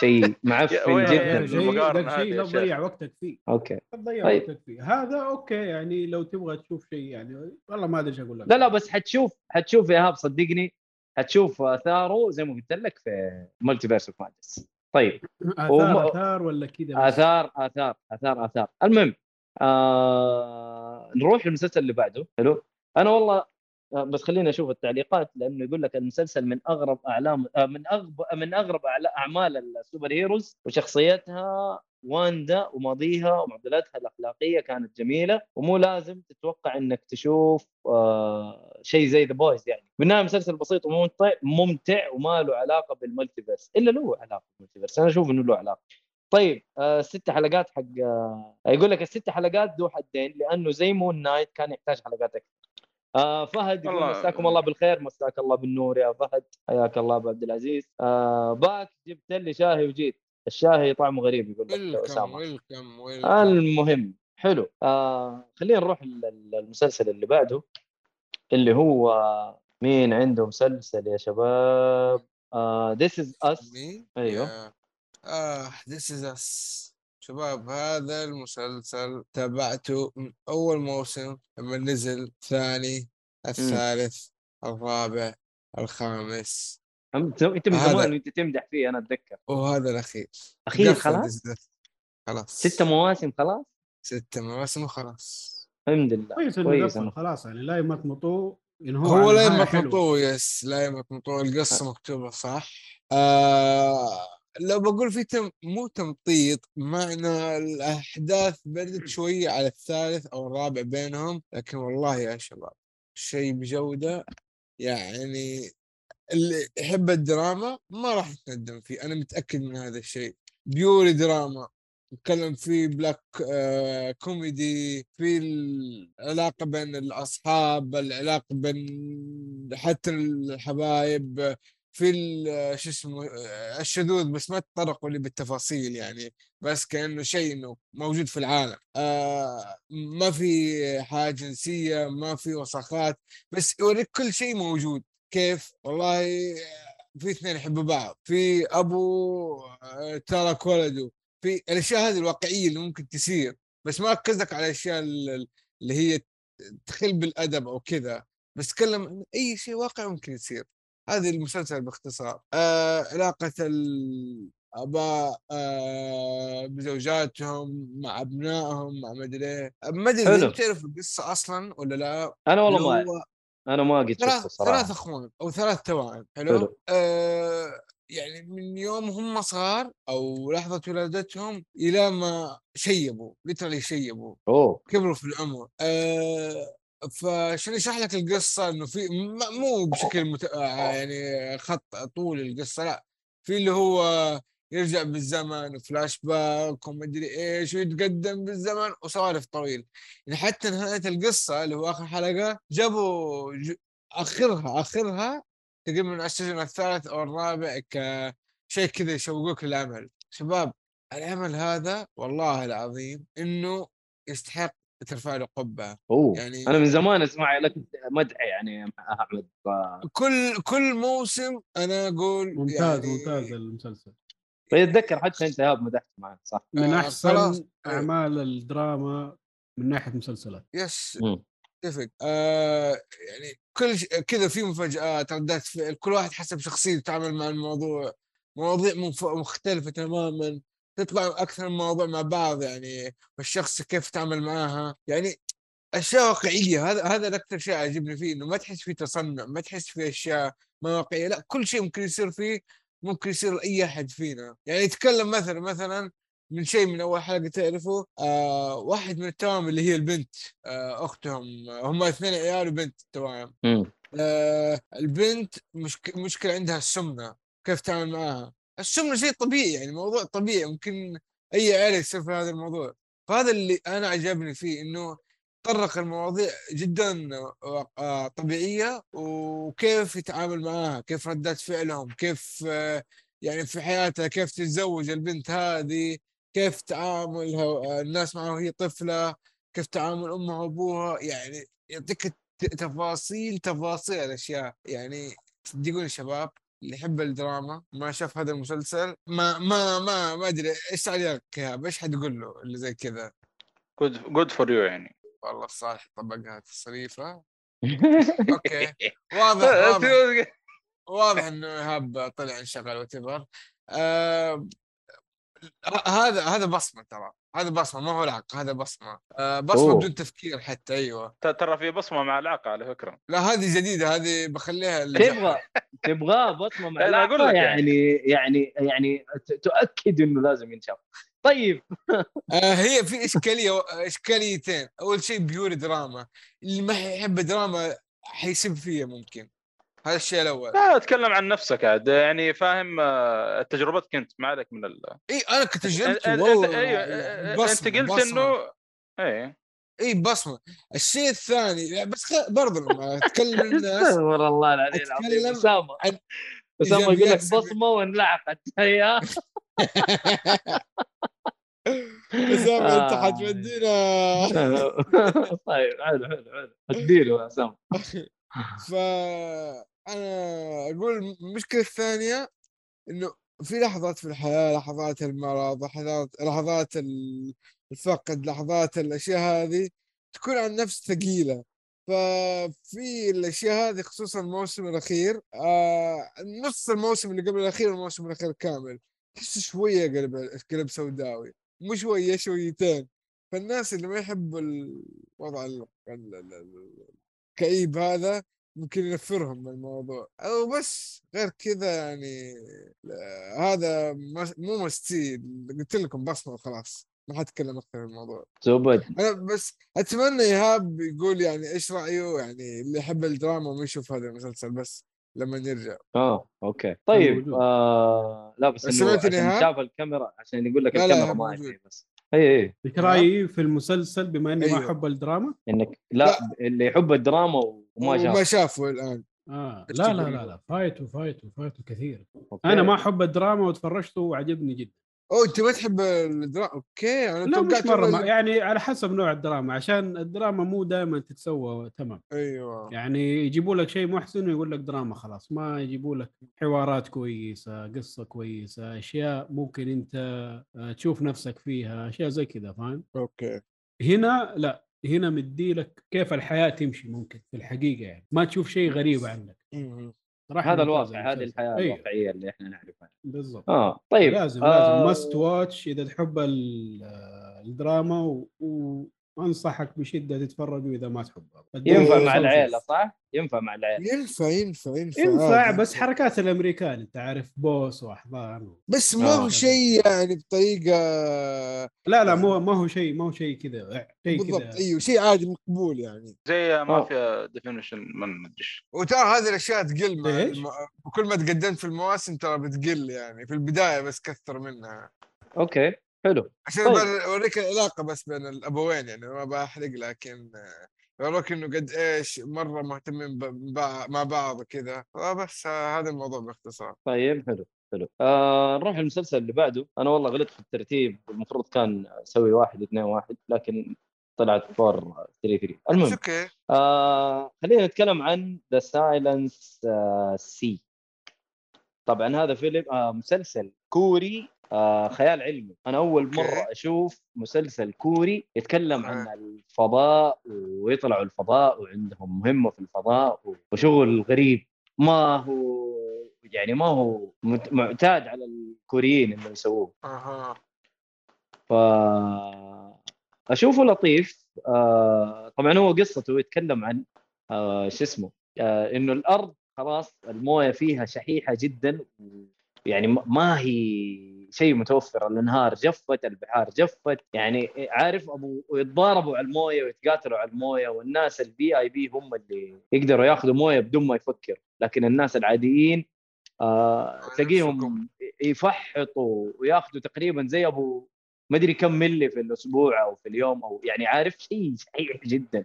Speaker 4: شيء (laughs) معفن جدا.
Speaker 2: شيء لا. تضيع وقتك فيه.
Speaker 4: okay.
Speaker 2: لا تضيع
Speaker 4: طيب.
Speaker 2: وقتك فيه. هذا okay يعني لو تبغى تشوف شيء يعني والله ما أدري إيش أقول لك.
Speaker 4: لا لا بس حتشوف حتشوف يا إيهاب صدقني. حتشوف آثاره زي ما قلت لك في Multiverse of Madness طيب.
Speaker 2: آثار
Speaker 4: وم-
Speaker 2: آثار ولا كذا؟
Speaker 4: آثار آثار آثار آثار. المهم آه نروح للمسلسل اللي بعده. حلو. أنا والله بس خليني أشوف التعليقات لأنه يقول لك المسلسل من أغرب أعلام آه، من اغرب من أغرب أعمال ال superheroes وشخصيتها واندا وماضيها ومعضلاتها الأخلاقية كانت جميلة ومو لازم تتوقع إنك تشوف آه شيء زي The Boys يعني. بالنهايه مسلسل بسيط وممتع ممتع وما له علاقة بال multiverse إلا له علاقة بال multiverse أنا أشوف إنه له علاقة. طيب آه ست حلقات حق آه يقول لك الست حلقات ذو حدين لأنه زي Moon Knight كان يحتاج حلقات أكثر. آه فهد يقول مساكم الله بالخير مساك الله بالنور يا فهد حياك الله ابو عبد العزيز. آه back جبت لي شاهي وجيت. الشاهي طعمه غريب يقول لك
Speaker 5: welcome
Speaker 4: أسامة.
Speaker 5: welcome welcome
Speaker 4: المهم حلو. آه خلينا نروح لل- للمسلسل اللي بعده اللي هو مين عنده مسلسل يا شباب؟ آه This is Us.
Speaker 5: مين؟ أيوه. آه This is Us شباب هذا المسلسل تابعته من أول موسم لما نزل الثاني الثالث الرابع الخامس.
Speaker 4: انت أنت من
Speaker 5: هذا-
Speaker 4: زمان وأنت تمدح فيه أنا أتذكر.
Speaker 5: وهذا الأخير.
Speaker 4: اخير خلاص.
Speaker 5: خلاص.
Speaker 4: ست مواسم خلاص؟
Speaker 5: ستة مواسم وخلاص.
Speaker 4: الحمد لله.
Speaker 2: كويس
Speaker 4: كويس
Speaker 2: خلاص يعني لا يمطمطوه إن هو,
Speaker 5: لا. يمطمطوه يس لا يمطمطوه القصة مكتوبة صح؟ آه لو بقول في تم مو تمطيط معنى الأحداث بدت شوية على الثالث أو الرابع بينهم لكن والله يا شباب شيء بجودة يعني اللي يحب الدراما ما راح يتندم فيه أنا متأكد من هذا الشيء. pure دراما نتكلم في black آه كوميدي في العلاقة بين الأصحاب العلاقة بين حتى الحبايب في ال- شو اسمه آه، الشذوذ بس ما تطرقوا لي بالتفاصيل يعني بس كأنه شيء إنه موجود في العالم. آه ما في حاجة جنسية ما في وساخات بس يوريك كل شيء موجود. كيف؟ والله في اثنين يحبوا بعض. في أبو آه، ترك ولده في الأشياء هذه الواقعية اللي ممكن تصير بس ما ركزك على الأشياء ال- اللي هي تخل بالأدب أو كذا. بس تكلم أي شيء واقعي ممكن يصير. هذه المسلسل باختصار. آه علاقة الآباء آه بزوجاتهم مع أبنائهم مع مدري ما
Speaker 4: أدري.
Speaker 5: إذا إنت تعرف القصة أصلا ولا لا؟
Speaker 4: أنا والله ما
Speaker 5: هو
Speaker 4: أنا ما قد شفته
Speaker 5: ثلاث
Speaker 4: الصراحه
Speaker 5: ثلاث أخوان أو ثلاث توائم حلو,
Speaker 4: حلو.
Speaker 5: آه يعني من يوم هم صغار أو لحظة ولادتهم إلى ما شيبوا ليترالي شيبوا.
Speaker 4: أوه.
Speaker 5: كبروا في العمر. آه فعشان اشرح لك القصة؟ إنه في مو بشكل مت... آه، يعني خط طول القصة لا. في اللي هو يرجع بالزمن وفلاش باك ومدري إيش ويتقدم بالزمن وسوالف طويل. يعني حتى نهاية القصة اللي هو آخر حلقة جابوا ج... آخرها آخرها تقريبا من السيزون الثالث أو الرابع كشيء كذا يشوقوك للعمل شباب العمل هذا والله العظيم إنه يستحق ترفع له قبعة.
Speaker 4: أوه
Speaker 5: يعني-
Speaker 4: أنا من زمان أسمع لك مدح يعني أحمد. ف...
Speaker 5: كل كل موسم أنا أقول
Speaker 2: ممتاز
Speaker 5: يعني
Speaker 2: ممتاز المسلسل.
Speaker 4: فيتذكر حتى أنت ياب مدحت معك صح؟
Speaker 2: من
Speaker 5: آه،
Speaker 2: أحسن
Speaker 5: خلاص.
Speaker 2: أعمال الدراما من ناحية مسلسلات.
Speaker 5: يس. اتفق. آه يعني كل ش... كذا في مفاجآت ردات فعل كل واحد حسب شخصيته يتعامل مع الموضوع مواضيع مف... مختلفة تماما. تطلع أكثر من موضوع مع بعض يعني والشخص كيف يتعامل معاها. يعني أشياء واقعية هذا هذا الأكثر شيء عجبني فيه إنه ما تحس فيه تصنع ما تحس فيه أشياء ما واقعية. لا كل شيء ممكن يصير فيه ممكن يصير لأي أحد فينا. يعني يتكلم مثلا مثلا من شيء من أول حلقة تعرفه آه واحد من التوام اللي هي البنت آه أختهم هم اثنين عيال وبنت توام.
Speaker 4: مم.
Speaker 5: آه البنت مشك... مشكلة عندها السمنة كيف تتعامل معاها. السمنه شيء طبيعي يعني موضوع طبيعي ممكن أي عيلة يصير في هذا الموضوع. فهذا اللي أنا عجبني فيه إنه طرق المواضيع جدا آه، طبيعية وكيف يتعامل معاها كيف ردات فعلهم كيف آه، يعني في حياتها كيف تتزوج البنت هذه كيف تعاملها آه، الناس معها وهي طفلة كيف تعامل أمها وأبوها يعني يعطيك تفاصيل تفاصيل الأشياء. يعني صدقوني شباب اللي يحب الدراما ما شاف هذا المسلسل ما ما ما ما أدري إيش تعليقك يا إيش حتقول له اللي زي كذا؟
Speaker 3: good good for you يعني.
Speaker 5: والله صالح طبقها تصريفه (laughs) أوكي. واضح (laughs) واضح. واضح إنه ايهاب طلع انشغل وتبر آه هذا هذا بصمة ترى. هذا بصمة ما هو العق هذا بصمة. آه بصمة
Speaker 4: أوه.
Speaker 5: بدون تفكير حتى أيوه.
Speaker 3: ت- ترى في بصمة مع العاقه على فكرة.
Speaker 5: لا هذه جديدة هذه بخليها
Speaker 4: تبغى (laughs) تبغاه بطمه مع
Speaker 3: لك
Speaker 4: يعني يعني يعني ت- تؤكد إنه لازم ينشاف. طيب. (laughs)
Speaker 5: آه هي في إشكالية إشكاليتين. أول شيء بيور دراما. اللي ما يحب دراما حيسب فيها ممكن. هذا الشيء الأول.
Speaker 3: لا أتكلم عن نفسك عاد. يعني فاهم آه، تجربتك انت ما عليك من ال
Speaker 5: إي أنا
Speaker 3: أنت- أنت-
Speaker 5: والله.
Speaker 3: أيوه
Speaker 5: يعني
Speaker 3: انت
Speaker 5: بصمة-
Speaker 3: قلت
Speaker 5: بصمة.
Speaker 3: انه إيه.
Speaker 5: إي بصمة. الشيء الثاني لا، بس خ... برضه لما أتكلم (laughs) الناس
Speaker 4: استغفر الله العلي العظيم أسامة.
Speaker 5: عن
Speaker 4: أسامة يقول لك بصمة وانلعقت (laughs) هيا (laughs)
Speaker 5: أسامة أنت
Speaker 4: آه.
Speaker 5: حتودينا.
Speaker 4: طيب حلو حلو حلو. أديله يا أسامة.
Speaker 5: ف أنا أقول المشكلة الثانية إنه في لحظات في الحياة لحظات المرض لحظات لحظات ال- الفقد لحظات الأشياء هذه تكون عن نفس ثقيلة. ففي الأشياء هذه خصوصا الموسم الأخير آه نص الموسم اللي قبل الأخير والموسم الأخير كامل تحس شوية قلب قلب سوداوي مو شوية شويتين. فالناس اللي ما يحبوا الوضع ال- ال- ال- ال- الكئيب هذا ممكن ينفرهم من الموضوع. أو بس غير كذا يعني لا، هذا مو مستي قلت لكم بصمة وخلاص. ما حتكلم أكثر عن الموضوع.
Speaker 4: زبد.
Speaker 5: أنا بس أتمنى إيهاب يقول يعني إيش رأيه يعني اللي يحب الدراما وما يشوف هذا المسلسل بس لما نرجع.
Speaker 4: آه okay. طيب. آه لا بس إنه
Speaker 5: سمعتني
Speaker 4: عشان؟ شاف الكاميرا عشان يقول لك
Speaker 5: لا، لا،
Speaker 4: الكاميرا
Speaker 5: هم
Speaker 4: ما بس. اي اي
Speaker 2: لك رايي في المسلسل؟ بما إني ما
Speaker 5: أيوه.
Speaker 2: أحب الدراما؟
Speaker 4: إنك لا, اللي يحب الدراما وما
Speaker 5: وما
Speaker 4: شاف
Speaker 5: شافه الآن.
Speaker 2: آه لا لا لا؟ لا فايته فايته فايته كثير.
Speaker 4: okay.
Speaker 2: أنا ما أحب الدراما وتفرجته وعجبني جدا.
Speaker 5: أوه أنت ما تحب الدراما okay أنا
Speaker 2: لا مش
Speaker 5: مرة
Speaker 2: ما يعني على حسب نوع الدراما عشان الدراما مو دائما تتسوى تمام
Speaker 5: أيوه.
Speaker 2: يعني يجيبوا لك شيء محسن ويقول لك دراما خلاص ما يجيبوا لك حوارات كويسة قصة كويسة أشياء ممكن أنت آه، تشوف نفسك فيها أشياء زي كذا فاهم؟
Speaker 5: okay.
Speaker 2: هنا لا. هنا مدي لك كيف الحياة تمشي ممكن في الحقيقة يعني ما تشوف شيء غريب عنك. صراحة
Speaker 4: هذا الواقع هذه. الحياة
Speaker 2: أيوه.
Speaker 4: الواقعية اللي إحنا نعرفها
Speaker 2: بالضبط
Speaker 4: آه طيب
Speaker 2: لازم
Speaker 4: آه،
Speaker 2: لازم must watch إذا تحب ال- الدراما و- وانصحك بشدة تتفرجوا إذا ما تحبها
Speaker 4: ينفع مع. العيلة صح؟ ينفع مع العيلة
Speaker 5: ينفع ينفع ينفع
Speaker 2: ينفع
Speaker 5: عادي.
Speaker 2: بس حركات الأمريكان أنت عارف بوس وأحضان و...
Speaker 5: بس ما هو
Speaker 4: آه.
Speaker 5: شيء يعني بطريقة
Speaker 2: لا لا مو ما هو شيء ما هو شيء كذا شيء
Speaker 5: بالضبط أيوه شيء عادي مقبول يعني
Speaker 3: زي مافيا ديفينيشن ما أدري
Speaker 5: وترى هذه الأشياء تقل. وكل ما تقدمت في المواسم ترى بتقل يعني في البداية بس كثر منها
Speaker 4: okay حلو
Speaker 5: عشان
Speaker 4: طيب.
Speaker 5: أوريك العلاقة بس بين الأبوين يعني ما بحرق لكن يوروك إنه قد إيش مرة مهتمين مع بعض كذا. بس هذا الموضوع باختصار.
Speaker 4: طيب حلو حلو. آه نروح للمسلسل اللي بعده. أنا والله غلطت في الترتيب المفروض كان أسوي واحد اثنين واحد لكن طلعت four 3 3
Speaker 5: بس
Speaker 4: المهم
Speaker 5: okay.
Speaker 4: آه خلينا نتكلم عن The Silent Sea طبعا هذا فيلم آه مسلسل كوري آه خيال علمي. أنا
Speaker 5: أول.
Speaker 4: مرة أشوف مسلسل كوري يتكلم عن. الفضاء ويطلعوا الفضاء وعندهم مهمة في الفضاء وشغل غريب. ما هو يعني ما هو معتاد على الكوريين إنه يسووه.
Speaker 5: أها.
Speaker 4: ف أشوفه لطيف. آه طبعا هو قصته يتكلم عن آه شو اسمه آه إنه الأرض خلاص الموية فيها شحيحة جدا يعني ما هي شيء متوفر الانهار جفت البحار جفت. يعني عارف أبو ويتضاربوا على الموية ويتقاتلوا على الموية والناس ال VIP هم اللي يقدروا ياخذوا موية بدون ما يفكروا لكن الناس العاديين آه تلاقيهم يفحطوا وياخذوا تقريبا زي أبو ما أدري كم ملي في الأسبوع أو في اليوم أو يعني عارف شيء صحيح جدا.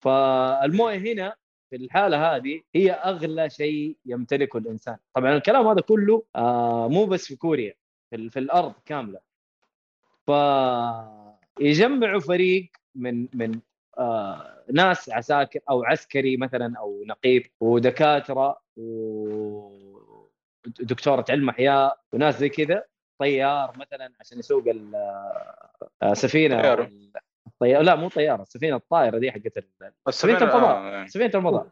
Speaker 4: فالموية هنا في الحالة هذه هي أغلى شيء يمتلكه الإنسان. طبعا الكلام هذا كله آه مو بس في كوريا. في, في الأرض كاملة ف يجمعوا فريق من من آه ناس عساكر أو عسكري مثلا أو نقيب ودكاترة ودكتوره علم أحياء وناس زي كذا طيار مثلا عشان يسوق ال- آه،
Speaker 3: طيارة.
Speaker 4: الطيارة لا مو طيارة السفينه الطائرة دي حقت ال- سفينة
Speaker 3: السفينة-
Speaker 4: الفضاء
Speaker 3: آه،
Speaker 4: سفينة الفضاء.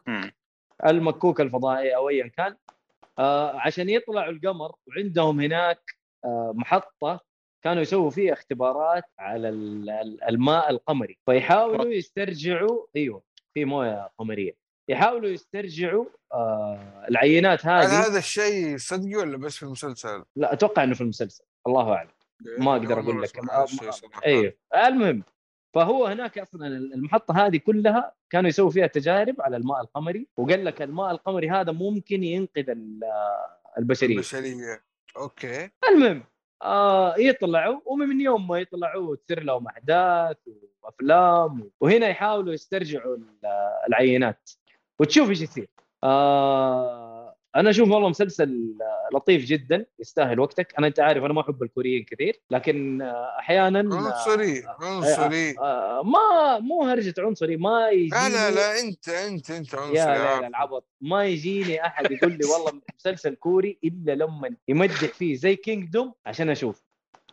Speaker 4: المكوك الفضائي أو ايا كان آه عشان يطلعوا القمر وعندهم هناك آه محطة كانوا يسووا فيها اختبارات على ال- ال- الماء القمري. فيحاولوا يسترجعوا أيوه في موية قمرية. يحاولوا يسترجعوا آه العينات
Speaker 5: هل
Speaker 4: هذه.
Speaker 5: هذا الشيء صدقي ولا بس في المسلسل؟
Speaker 4: لا أتوقع إنه في المسلسل. الله أعلم. ما أقدر
Speaker 5: أقول
Speaker 4: لك. أيوه. المهم فهو هناك أصلا المحطة هذه كلها كانوا يسووا فيها تجارب على الماء القمري وقال لك الماء القمري هذا ممكن ينقذ ال- البشرية.
Speaker 5: البشرية. أوكي.
Speaker 4: المهم آه يطلعوا ومن يوم ما يطلعوا تصير لهم أحداث وأفلام وهنا يحاولوا يسترجعوا ال- العينات. وتشوف إيش يصير. آه أنا أشوف والله مسلسل آه، لطيف جدا يستاهل وقتك أنا أنت عارف أنا ما أحب الكوريين كثير لكن آه، أحيانا
Speaker 5: عنصري عنصري
Speaker 4: آه ما مو هرجة عنصري ما يجي
Speaker 5: لا لا لا أنت أنت أنت عنصري
Speaker 4: يا لا. لا العبط ما يجيني أحد يقول لي والله مسلسل كوري إلا لما يمدح فيه زي Kingdom عشان أشوف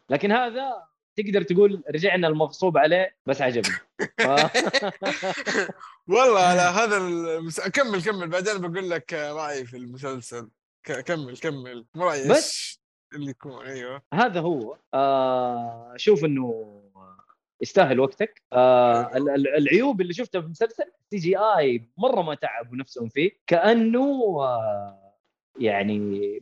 Speaker 4: لكن هذا تقدر تقول رجعنا المغصوب عليه بس عجبني. (laughs) (laughs) (laughs)
Speaker 5: والله على هذا المس... كمل كمل. بعدين بقول لك رأيي في المسلسل. ك... كمل كمل. رأيي
Speaker 4: بس.
Speaker 5: اللي يكون. أيوه.
Speaker 4: هذا هو. آه شوف إنه يستاهل وقتك. آه ال- العيوب اللي شفتها في المسلسل CGI مرة ما تعبوا نفسهم فيه. كأنه آه يعني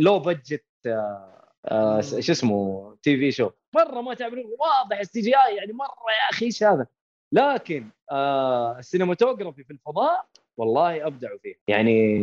Speaker 4: low budget آه آه شو اسمه TV show مرة ما تعبوا. واضح ال CGI يعني مرة يا أخي إيش هذا؟ لكن آه ال cinematography في الفضاء والله ابدعوا فيه. يعني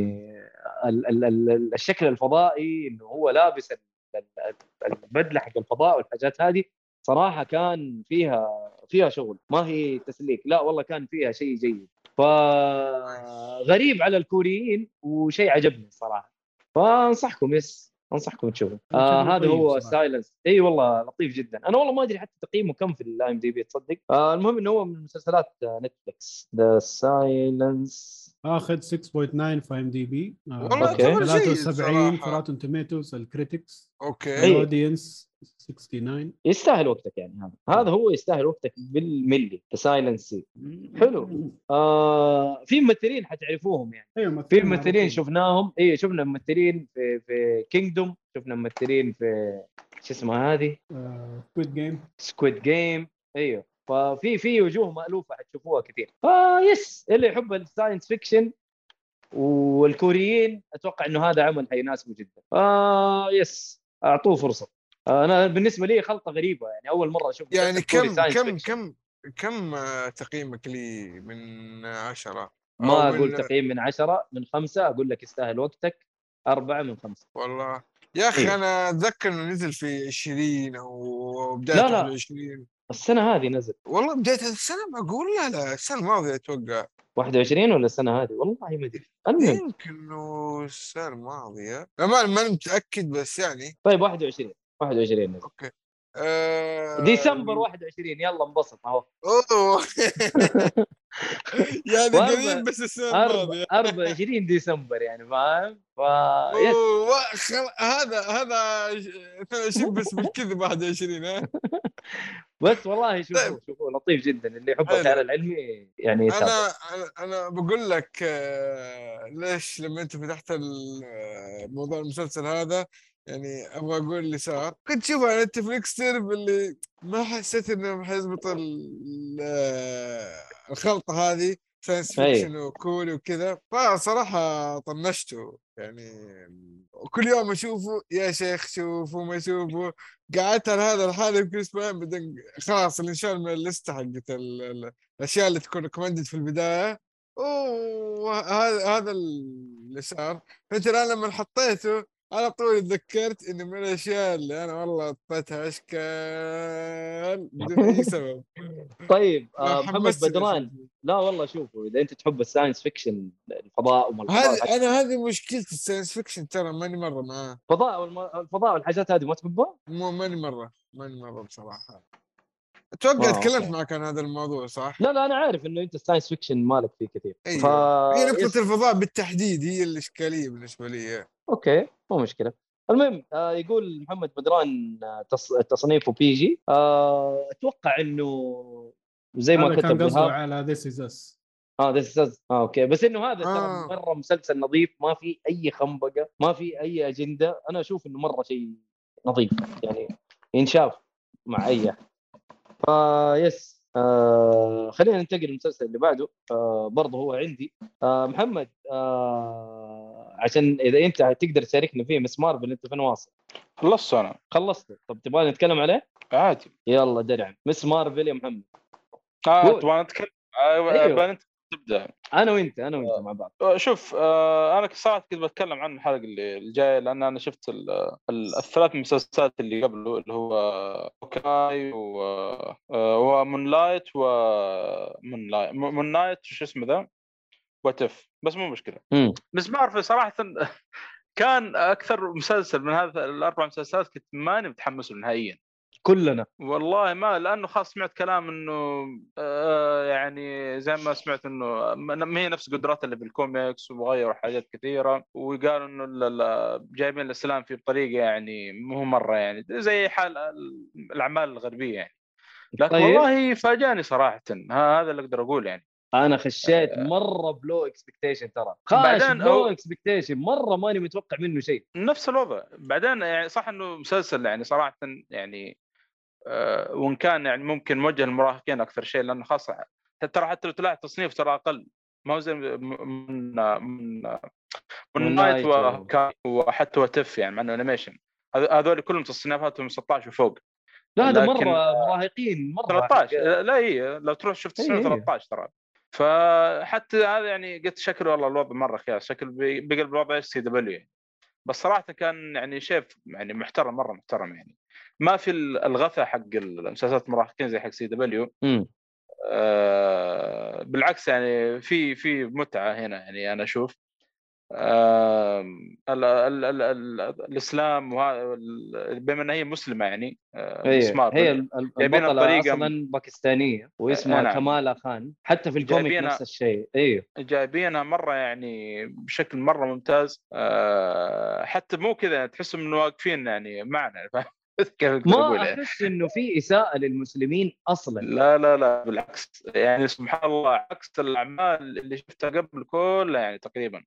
Speaker 4: ال- ال- ال- الشكل الفضائي إنه هو لابس ال- ال- البدله حق الفضاء والحاجات هذه صراحة كان فيها فيها شغل. ما هي تسليك. لا والله كان فيها شيء جيد. فغريب على الكوريين وشيء عجبني الصراحه فأنصحكم yes. أنصحكم تشوفوا آه هذا هو. Silent Sea والله لطيف جدا. أنا والله ما أدري حتى تقييمه كم في ال IMDb تصدق؟ آه المهم إنه هو من مسلسلات Netflix The Silent
Speaker 2: آخذ 6.9 في IMDb
Speaker 5: والله جيد
Speaker 2: 73 في
Speaker 5: Rotten
Speaker 2: Tomatoes ال critics
Speaker 5: okay.
Speaker 4: ال
Speaker 2: audience 69
Speaker 4: يستاهل وقتك يعني هذا. هذا هو يستاهل وقتك بالملي The Silent Sea حلو. آه في ممثلين حتعرفوهم يعني.
Speaker 2: أيوه
Speaker 4: في ممثلين شفناهم. اي شفنا ممثلين في في Kingdom شفنا ممثلين في شو اسمها هذه؟
Speaker 2: Squid Game
Speaker 4: Squid Game أيوه. ففي في وجوه مألوفة حتشوفوها كثير. ف yes اللي يحب ال science fiction والكوريين أتوقع إنه هذا عمل حيناسبه جدا. آه yes أعطوه فرصة. أنا بالنسبة لي خلطة غريبة يعني أول مرة أشوف
Speaker 5: يعني كم كم. كم كم تقييمك لي من عشرة؟
Speaker 4: ما أقول
Speaker 5: من-
Speaker 4: تقييم من عشرة من خمسة أقول لك يستاهل وقتك أربعة من خمسة.
Speaker 5: والله. يا أخي
Speaker 4: إيه.
Speaker 5: أنا أتذكر إنه نزل في 20 أو بداية
Speaker 4: لا، لا.
Speaker 5: 21
Speaker 4: السنة هذه نزل.
Speaker 5: والله بداية السنة معقول لا لا السنة الماضيه أتوقع.
Speaker 4: 21 ولا السنة هذه؟ والله ما أدري.
Speaker 5: يمكن إنه السنة الماضيه ما ماني متأكد بس يعني.
Speaker 4: طيب 21 21 نزل.
Speaker 5: آه...
Speaker 4: ديسمبر 21 يلا انبسط اهو (laughs) (laughs)
Speaker 5: يعني قريب بس
Speaker 4: السنة
Speaker 5: الماضية
Speaker 4: 24 ديسمبر يعني فاهم ف.
Speaker 5: هذا هذا 22 بس بالكذب 21 (laughs) ها
Speaker 4: بس والله شوفوا
Speaker 5: طيب.
Speaker 4: شوفوا لطيف جدا اللي يحب. الخيال العلمي يعني يتابع
Speaker 5: أنا أنا أنا بقول لك آه، ليش لما أنت فتحت آه، موضوع المسلسل هذا يعني أبغى أقول اللي صار. كنت شوف على Netflix تعرف اللي ما حسيت إنه حيزبط آه، الخلطة هذه
Speaker 4: science.
Speaker 5: fiction وكوري وكذا. فصراحة طنشته يعني. وكل يوم أشوفه يا شيخ شوفوا ما اشوفه قعدت على هذا الحال يمكن أسبوعين بعدين خلاص انشال من اللسته حقت ال- ال- الأشياء اللي تكون recommended في البداية. وهذا هذا اللي صار. فانت الآن لما حطيته على طول تذكرت إنه من الأشياء اللي أنا والله أعطيتها أشكال بدون أي (laughs) سبب.
Speaker 4: طيب (laughs) آه محمد بدران. لا والله شوفوا إذا أنت تحب ال science fiction الفضاء وما
Speaker 5: هذه أنا هذه مشكلة ال science fiction ترى ماني مرة معاه.
Speaker 4: الفضاء والم- الفضاء والحاجات هذه ما تحبها؟
Speaker 5: مو ماني مرة ماني مرة بصراحة. أتوقع
Speaker 4: آه،
Speaker 5: تكلمت. معك عن هذا الموضوع صح؟
Speaker 4: لا لا أنا عارف إنه أنت ال science fiction مالك فيه كثير.
Speaker 5: أيوه.
Speaker 4: ف
Speaker 5: هي
Speaker 4: يس-
Speaker 5: نقطة الفضاء بالتحديد هي الإشكالية بالنسبة لي
Speaker 4: أوكي. مو مشكلة. المهم آه يقول محمد بدران آه، تص... تصنيفه PG آه أتوقع إنه زي ما
Speaker 2: هذا كان
Speaker 4: كتب
Speaker 2: قصده
Speaker 4: إيهاب.
Speaker 2: على this is us
Speaker 4: آه this آه okay. بس إنه هذا
Speaker 5: آه.
Speaker 4: ترى مرة مسلسل نظيف ما في أي خنبقة ما في أي أجندة. أنا أشوف إنه مرة شيء نظيف يعني ينشاف مع أي أحد. فيس آه خلينا ننتقل للمسلسل اللي بعده. آه برضه هو عندي. آه محمد آه عشان إذا أنت تقدر تشاركنا فيه مس مارفل أنت فين واصل؟
Speaker 3: خلصت أنا.
Speaker 4: خلصت. طب تبغى نتكلم عليه؟
Speaker 3: عادي.
Speaker 4: يلا درعم مس مارفل يا محمد. آه.
Speaker 3: تبغى نتكلم؟ آه. بان أنت تبدأ.
Speaker 4: أنا وأنت أنا وأنت مع بعض.
Speaker 3: آه، شوف آه أنا صراحة كنت بتكلم عن الحلقة اللي الجايه لأن أنا شفت ال ال الثلاث مسلسلات اللي قبله اللي هو Hawkeye و آه، و Moon Light و Moon Light Moon Knight شو اسمه ذا؟ What If بس مو مشكلة.
Speaker 4: مم.
Speaker 3: Ms. Marvel صراحة (laughs) كان أكثر مسلسل من هذا الأربع مسلسلات كنت ماني متحمس له نهائيا.
Speaker 4: كلنا.
Speaker 3: والله ما لأنه خاص سمعت كلام إنه آه يعني زي ما سمعت إنه ما هي نفس قدرات اللي بالكوميكس وغيروا حاجات كثيرة. وقالوا إنه ال- ال- جايبين الإسلام فيه بطريقه يعني مو مرة يعني زي حال ال- الأعمال الغربية يعني. لكن
Speaker 4: طيب.
Speaker 3: والله فاجأني صراحة. هذا اللي أقدر أقول يعني.
Speaker 4: أنا خشيت مرة ب low expectation ترى. خاش ب
Speaker 3: low
Speaker 4: expectation مرة ماني متوقع منه شيء.
Speaker 3: نفس الوضع. بعدين يعني صح إنه مسلسل يعني صراحة يعني آه، وإن كان يعني ممكن موجه للمراهقين أكثر شيء لأنه خاصة ترى حتى لو تلاحظ تصنيف ترى أقل. ما هو زي Moon Moon
Speaker 4: Moon,
Speaker 3: Knight وحتى What If يعني مع إنه animation هذ- هذول كلهم تصنيفاتهم 16 وفوق.
Speaker 4: لا هذا مرة مراهقين مرة
Speaker 3: 13 لا هي لو تروح شفت
Speaker 4: إيه،
Speaker 3: تصنيف
Speaker 4: إيه.
Speaker 3: 13 ترى. فحتى هذا يعني قلت شكله والله الوضع مرة خياس شكله بيقلب الوضع CW بس صراحة كان يعني شيء يعني محترم مرة محترم يعني. ما في ال- الغثى حق المسلسلات المراهقين زي حق
Speaker 4: CW.
Speaker 3: آه بالعكس يعني في في متعة هنا يعني أنا أشوف. ال ال ال ال الإسلام بما انها هي مسلمة يعني آه
Speaker 4: هي
Speaker 3: مس مارفل.
Speaker 4: هي
Speaker 3: جايبينها
Speaker 4: البطلة
Speaker 3: بطريقة-
Speaker 4: أصلا باكستانية واسمها
Speaker 3: آه، نعم.
Speaker 4: كمالا خان حتى في الكوميك
Speaker 3: جايبينها-
Speaker 4: نفس الشيء أيوه
Speaker 3: جايبينها مرة يعني بشكل مرة ممتاز آه حتى مو كذا تحسهم إنه واقفين يعني معنا (laughs) فاهم
Speaker 4: ما
Speaker 3: يعني.
Speaker 4: أحس إنه في إساءة للمسلمين أصلا
Speaker 3: لا لا لا بالعكس يعني سبحان الله عكس الأعمال اللي شفتها قبل كلها يعني تقريبا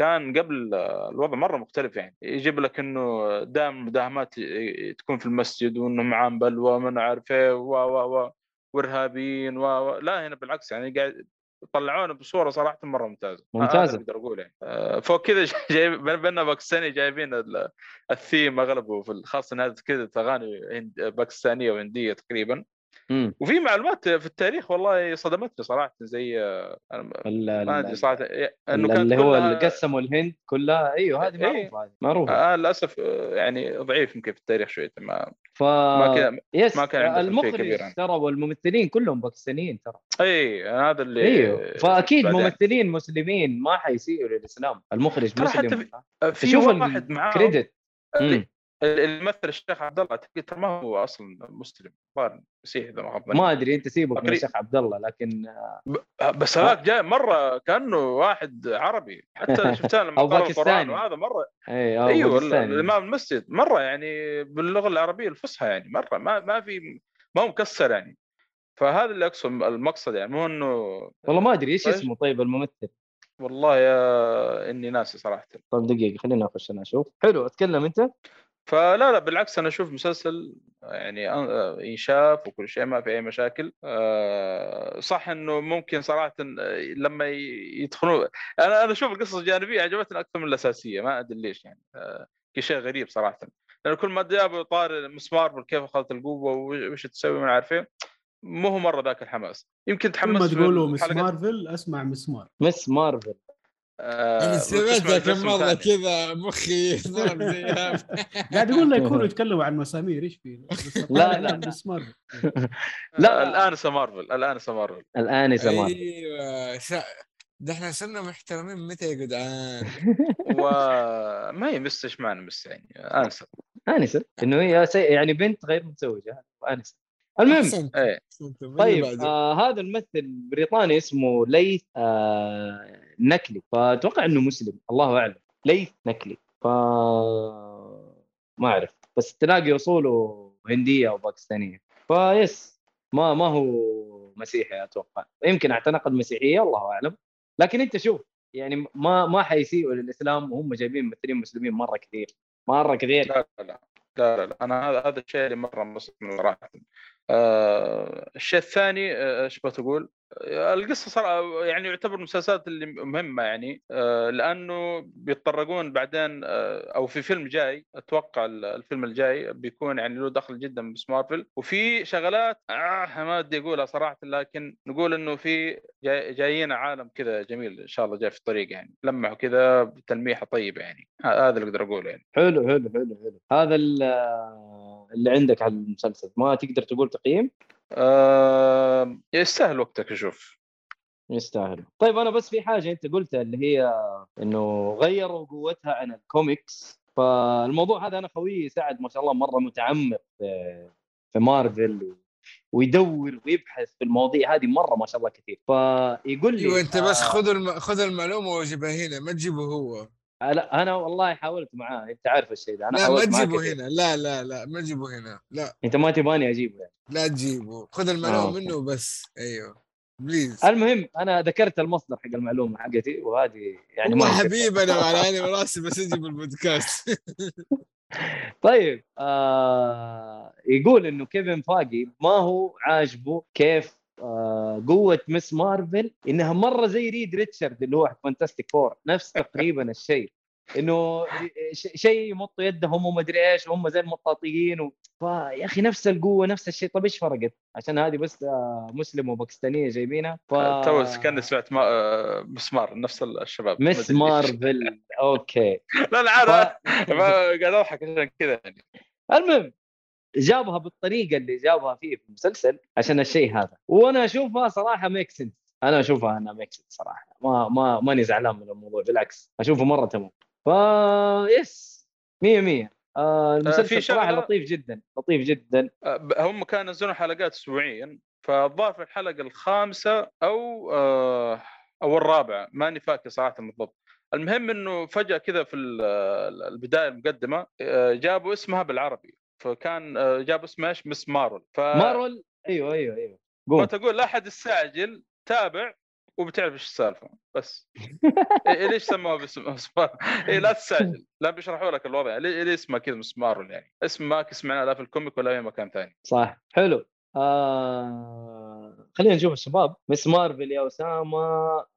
Speaker 3: كان قبل آه، الوضع مرة مختلف يعني. يجيب لك إنه دائما المداهمات ي- تكون في المسجد وإنه معاهم بلوى وما عارف إيه و و و وإرهابيين و لا هنا بالعكس يعني قاعد طلعونا بصورة صراحة مرة ممتازة. هذا
Speaker 4: ممتازة.
Speaker 3: اللي أقدر أقول يعني. آه، فوق كذا (laughs) جايب بيننا باكستاني جايبين ال- الثيم أغلبه في خاصة انها كذا اغاني باكستانية وهندية تقريبا.
Speaker 4: مم.
Speaker 3: وفي معلومات في التاريخ والله صدمتني صراحة زي آه، ما ادري صراحة إنه
Speaker 4: ال-
Speaker 3: كانت
Speaker 4: اللي هو اللي قسموا الهند كلها أيوه هذه
Speaker 3: إيه.
Speaker 4: معروفة هذه معروفة
Speaker 3: آه للأسف آه، يعني ضعيف يمكن في التاريخ شوية ما
Speaker 4: ف
Speaker 3: ما كان
Speaker 4: يس
Speaker 3: ما كان
Speaker 4: المخرج
Speaker 3: يعني.
Speaker 4: ترى والممثلين كلهم باكستانيين ترى
Speaker 3: اي هذا اللي
Speaker 4: أيوه فأكيد
Speaker 3: بعدين.
Speaker 4: ممثلين مسلمين ما حيسيئوا للإسلام المخرج
Speaker 3: ترى حتى
Speaker 4: مسلم
Speaker 3: في- في
Speaker 4: تشوف
Speaker 3: واحد معاه
Speaker 4: كريدت
Speaker 3: اللي يمثل الشيخ عبد الله أعتقد ترى ما هو أصلا مسلم ظاهر مسيحي إذا ما خاب.
Speaker 4: ما أدري أنت سيبك من. الشيخ عبد الله لكن
Speaker 3: بس هذاك جاي مرة كأنه واحد عربي حتى (laughs) شفتها لما قرأ
Speaker 4: باكستاني.
Speaker 3: القران وهذا
Speaker 4: مرة أو
Speaker 3: أيوه
Speaker 4: باكستاني.
Speaker 3: الإمام المسجد مرة يعني باللغة العربية الفصحى يعني مرة ما ما في ما هو مكسر يعني فهذا اللي أقصد المقصد يعني مو إنه
Speaker 4: والله ما أدري إيش
Speaker 3: طيب.
Speaker 4: اسمه طيب الممثل
Speaker 3: والله يا إني ناسي صراحة
Speaker 4: طيب دقيقة خليني أخش أنا أشوف حلو أتكلم أنت
Speaker 3: فلا لا بالعكس أنا أشوف مسلسل يعني آه، ينشاف وكل شيء ما في أي مشاكل. آه، صح إنه ممكن صراحة آه، لما يدخلون أنا أنا أشوف القصص الجانبية عجبتني أكثر من الأساسية ما أدري ليش يعني شيء غريب صراحة. لأنه كل ما جابوا طار مسمار كيف اخذت القوة وش تسوي ما عارف إيه، مو هو مرة ذاك الحماس. يمكن
Speaker 2: كل
Speaker 3: تحمس
Speaker 2: ما تقولوا مس مارفل أسمع مسمار.
Speaker 4: Ms. Marvel
Speaker 3: آه،
Speaker 5: أنا
Speaker 3: وتسمع
Speaker 5: سمعتها كم
Speaker 3: مرة.
Speaker 5: كذا مخي (laughs)
Speaker 2: قاعد أقول لك يكونوا يتكلموا عن مسامير إيش في (laughs) بس
Speaker 4: لا، لا.
Speaker 2: عن Ms. Marvel
Speaker 4: لا.
Speaker 3: الانسه مارفل الانسه مارفل.
Speaker 4: الانسه مارفل.
Speaker 5: أيوه. ده إحنا صرنا محترمين متى يا جدعان؟ (laughs)
Speaker 3: وما هي Ms. إيش معنى Ms. يعني؟ انسه
Speaker 4: انسه إنه هي سي... يعني بنت غير متزوجة. انسه المهم.
Speaker 5: إيه.
Speaker 4: طيب؟ آه هذا الممثل بريطاني اسمه ليث آه نكلي. فأتوقع إنه مسلم. الله أعلم. ليث نكلي. ف ما أعرف. بس تلاقي أصوله هندية أو باكستانية. فيس ما ما هو مسيحي أتوقع. يمكن اعتنقد مسيحيه الله أعلم. لكن أنت شوف يعني ما ما حيسيئوا للإسلام وهم جايبين ممثلين مسلمين مرة كثير. مرة كثير.
Speaker 3: لا لا لا. لا لا. أنا هذا هذا الشيء اللي مرة مصدوم صراحة. آه الشيء الثاني آه، إيش بغى تقول؟ آه، القصة صار يعني يعتبر المسلسلات اللي مهمة يعني لأنه بيتطرقون بعدين أو في فيلم جاي أتوقع ال- الفيلم الجاي بيكون يعني له دخل جدا بس مارفل وفي شغلات آه ما ودي أقولها صراحة لكن نقول إنه في جاي جايين عالم كذا جميل إن شاء الله جاي في الطريق يعني لمحوا كذا بتلميحة طيبة يعني هذا اللي أقدر أقوله يعني
Speaker 4: حلو حلو حلو حلو هذا اللي عندك على المسلسل ما تقدر تقول تقييم؟
Speaker 3: آه يستاهل وقتك أشوف
Speaker 4: يستاهل. طيب أنا بس في حاجة أنت قلتها اللي هي إنه غيروا قوتها عن الكوميكس. فالموضوع هذا أنا خويي سعد ما شاء الله مرة متعمق في في مارفل ويدور ويبحث في المواضيع هذه مرة ما شاء الله كثير. فيقول لي
Speaker 5: أيوه أنت بس
Speaker 4: آه،
Speaker 5: خذ الم... خذ المعلومة وجيبها هنا ما تجيبه هو.
Speaker 4: لا أنا والله حاولت معاه أنت عارف الشيء ده. أنا
Speaker 5: لا ما
Speaker 4: حاولت معاه
Speaker 5: تجيبه. هنا. لا لا لا ما تجيبه هنا. لا.
Speaker 4: أنت ما تبغاني أجيبه يعني.
Speaker 5: لا تجيبه. خذ
Speaker 4: آه،
Speaker 5: المعلومه
Speaker 4: okay.
Speaker 5: منه بس. أيوه. please
Speaker 4: المهم أنا ذكرت المصدر حق المعلومة حقتي وهذه يعني ما
Speaker 5: هو
Speaker 4: نكتب.
Speaker 5: حبيب أنا على عيني وراسي بس أجيب البودكاست. (laughs)
Speaker 4: طيب آه يقول إنه Kevin Feige ما هو عاجبه كيف آه قوة Ms. Marvel إنها مرة زي Reed Richard اللي هو Fantastic Four نفس تقريبا الشيء. إنه شيء يمط يدهم وما أدري إيش وهم زي المطاطيين و... فيا أخي نفس القوة نفس الشيء. طيب إيش فرقت؟ عشان هذه بس آه مسلم وباكستانية جايبينها. ف...
Speaker 3: تو كان سمعت ما... آه، مسمار نفس الشباب. Ms.
Speaker 4: Marvel. (laughs) okay.
Speaker 3: لا لا
Speaker 4: ف...
Speaker 3: عارف ما- قاعد أضحك عشان كذا يعني.
Speaker 4: المهم جابها بالطريقة اللي جابها فيه في المسلسل عشان الشيء هذا. وأنا أشوفها صراحة make sense أنا أشوفها إنها make sense صراحة. ما ما ماني زعلان من الموضوع بالعكس أشوفه مرة تمام. ف yes 100 100 آه المسلسل
Speaker 3: في صراحة
Speaker 4: لطيف جدا لطيف جدا.
Speaker 3: هم كانوا ينزلون حلقات اسبوعيا فالظاهر في الحلقة الخامسة أو آه، أو الرابعة ماني فاكر صراحة بالضبط. المهم إنه فجأة كذا في ال- البداية المقدمة آه، جابوا اسمها بالعربي. فكان آه، جابوا اسمها إيش مس مارول. ف
Speaker 4: مارول؟ أيوه أيوه
Speaker 3: أيوه.
Speaker 4: قول.
Speaker 3: تقول لا أحد يستعجل تابع وبتعرف إيش السالفة. بس. إيه ليش سموها باسم؟ (laughs) إيه لا تستعجل. لا بيشرحوا لك الوضع. ليه ليه اسمها كذا مسمار يعني. اسم ما سمعناه لا في ال comic ولا أي مكان ثاني
Speaker 4: صح. حلو. آه... خلينا نشوف الشباب. Ms. Marvel يا أسامة.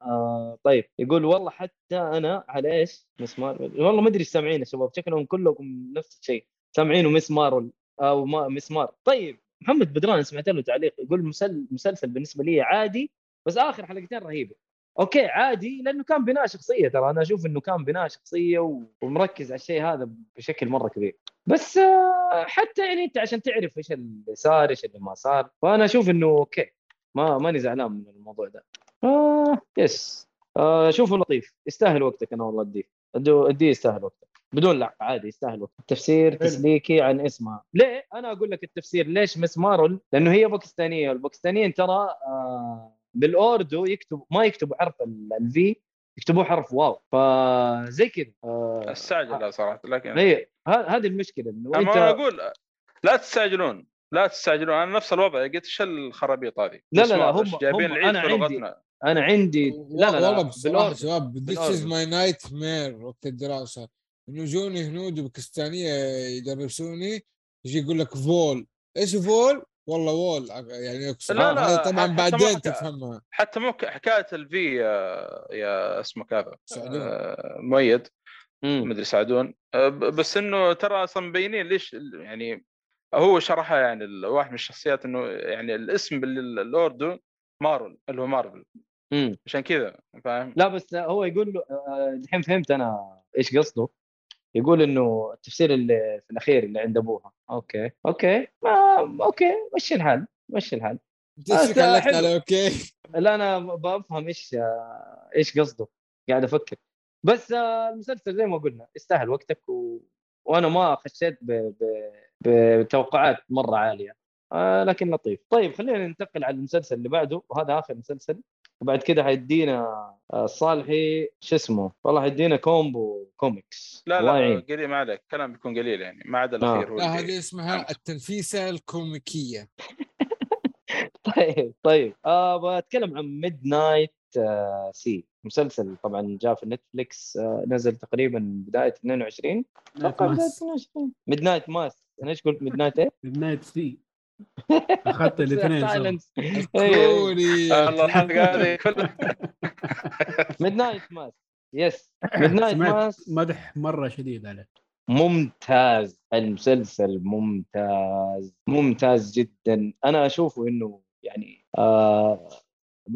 Speaker 4: آه... طيب. يقول والله حتى أنا على إيش؟ Ms. Marvel. والله ما أدري سامعين يا شباب. شكلهم كلكم نفس الشيء. سامعينه Ms. Marvel أو ما مس مار. طيب محمد بدران سمعت له تعليق يقول مسل- مسلسل بالنسبة لي عادي بس آخر حلقتين رهيبة. okay عادي لأنه كان بناء شخصية ترى أنا أشوف إنه كان بناء شخصية ومركز على الشيء هذا بشكل مرة كبير. بس آه، حتى يعني أنت عشان تعرف إيش اللي صار إيش اللي ما صار فأنا أشوف إنه okay ما ماني زعلان من الموضوع ده. آه yes. آه شوفوا لطيف يستاهل وقتك أنا والله أديه. أديه يستاهل وقتك. بدون لعق عادي يستاهل وقتك تفسير تسليكي عن اسمها ليه؟ أنا أقول لك التفسير ليش مس مارل لأنه هي باكستانية. والباكستانيين ترى آه بالأوردو يكتب ما يكتبوا حرف الفي يكتبوه حرف واو. فزي كذا آه
Speaker 3: استعجل صراحة لكن
Speaker 4: هي ه- هذه المشكلة. إنه
Speaker 3: أنا
Speaker 4: أنت
Speaker 3: أقول لا تستعجلون لا تستعجلون. أنا نفس الوضع قلت إيش الخرابيط هذه.
Speaker 4: لا، لا، لا، هم-
Speaker 3: جايبين
Speaker 4: هم-
Speaker 3: العيد
Speaker 4: أنا
Speaker 3: في
Speaker 4: عندي-
Speaker 3: لغتنا؟
Speaker 4: أنا عندي لا لا لا
Speaker 5: والله
Speaker 4: بصراحة.
Speaker 5: شباب ذيس از. ماي نايت مير وقت الدراسه إنه جوني هنود وباكستانية يدرسوني يجي يقول لك فول إيش فول؟ والله وول يعني اقصد
Speaker 3: لا، لا،
Speaker 5: هذا طبعا
Speaker 3: حتى
Speaker 5: بعدين تفهمها
Speaker 3: حتى مو حكاية الفي يا, يا اسمك هذا. آه، مؤيد. مدري سعدون آه، بس إنه ترى أصلا مبينين ليش ال- يعني هو شرحها يعني واحد من الشخصيات إنه يعني الاسم بالاوردو مارول اللي هو مارفل. عشان كذا فاهم؟
Speaker 4: لا بس هو يقول له آه، الحين فهمت أنا إيش قصده يقول إنه التفسير اللي في الأخير اللي عند أبوها. okay. okay. ما okay. مشي الحال. مشي الحال.
Speaker 5: على okay.
Speaker 4: لا أنا بفهم إيش إيش قصده. قاعد أفكر. بس آه، المسلسل زي ما قلنا يستاهل وقتك و... وأنا ما خشيت ب... ب... بتوقعات مرة عالية. آه لكن لطيف. طيب خلينا ننتقل على المسلسل اللي بعده. وهذا آخر مسلسل. وبعد كده حيدينا آه، صالحي شو اسمه؟ والله حيدينا combo comics.
Speaker 3: لا لا قليل ما عليك. كلام بيكون قليل يعني ما عدا الأخير هو
Speaker 5: لا هذه اسمها التنفيسة الكوميكية. (laughs)
Speaker 4: طيب طيب. آه بتكلم عن midnight آه sea مسلسل طبعا جاء في Netflix آه نزل تقريبا بداية 22 أتوقع بداية 22 Midnight Mass أنا إيش قلت midnight إيه؟
Speaker 2: night sea أخذت (laughs) الاثنين سوا.
Speaker 4: Silent
Speaker 5: الكوري
Speaker 3: آه، الله الحلقة هذه كلها.
Speaker 4: Midnight Mass yes
Speaker 2: Midnight
Speaker 4: Mass
Speaker 2: مدح مرة شديد عليه.
Speaker 4: ممتاز. المسلسل ممتاز. ممتاز جدا. أنا أشوفه إنه يعني آه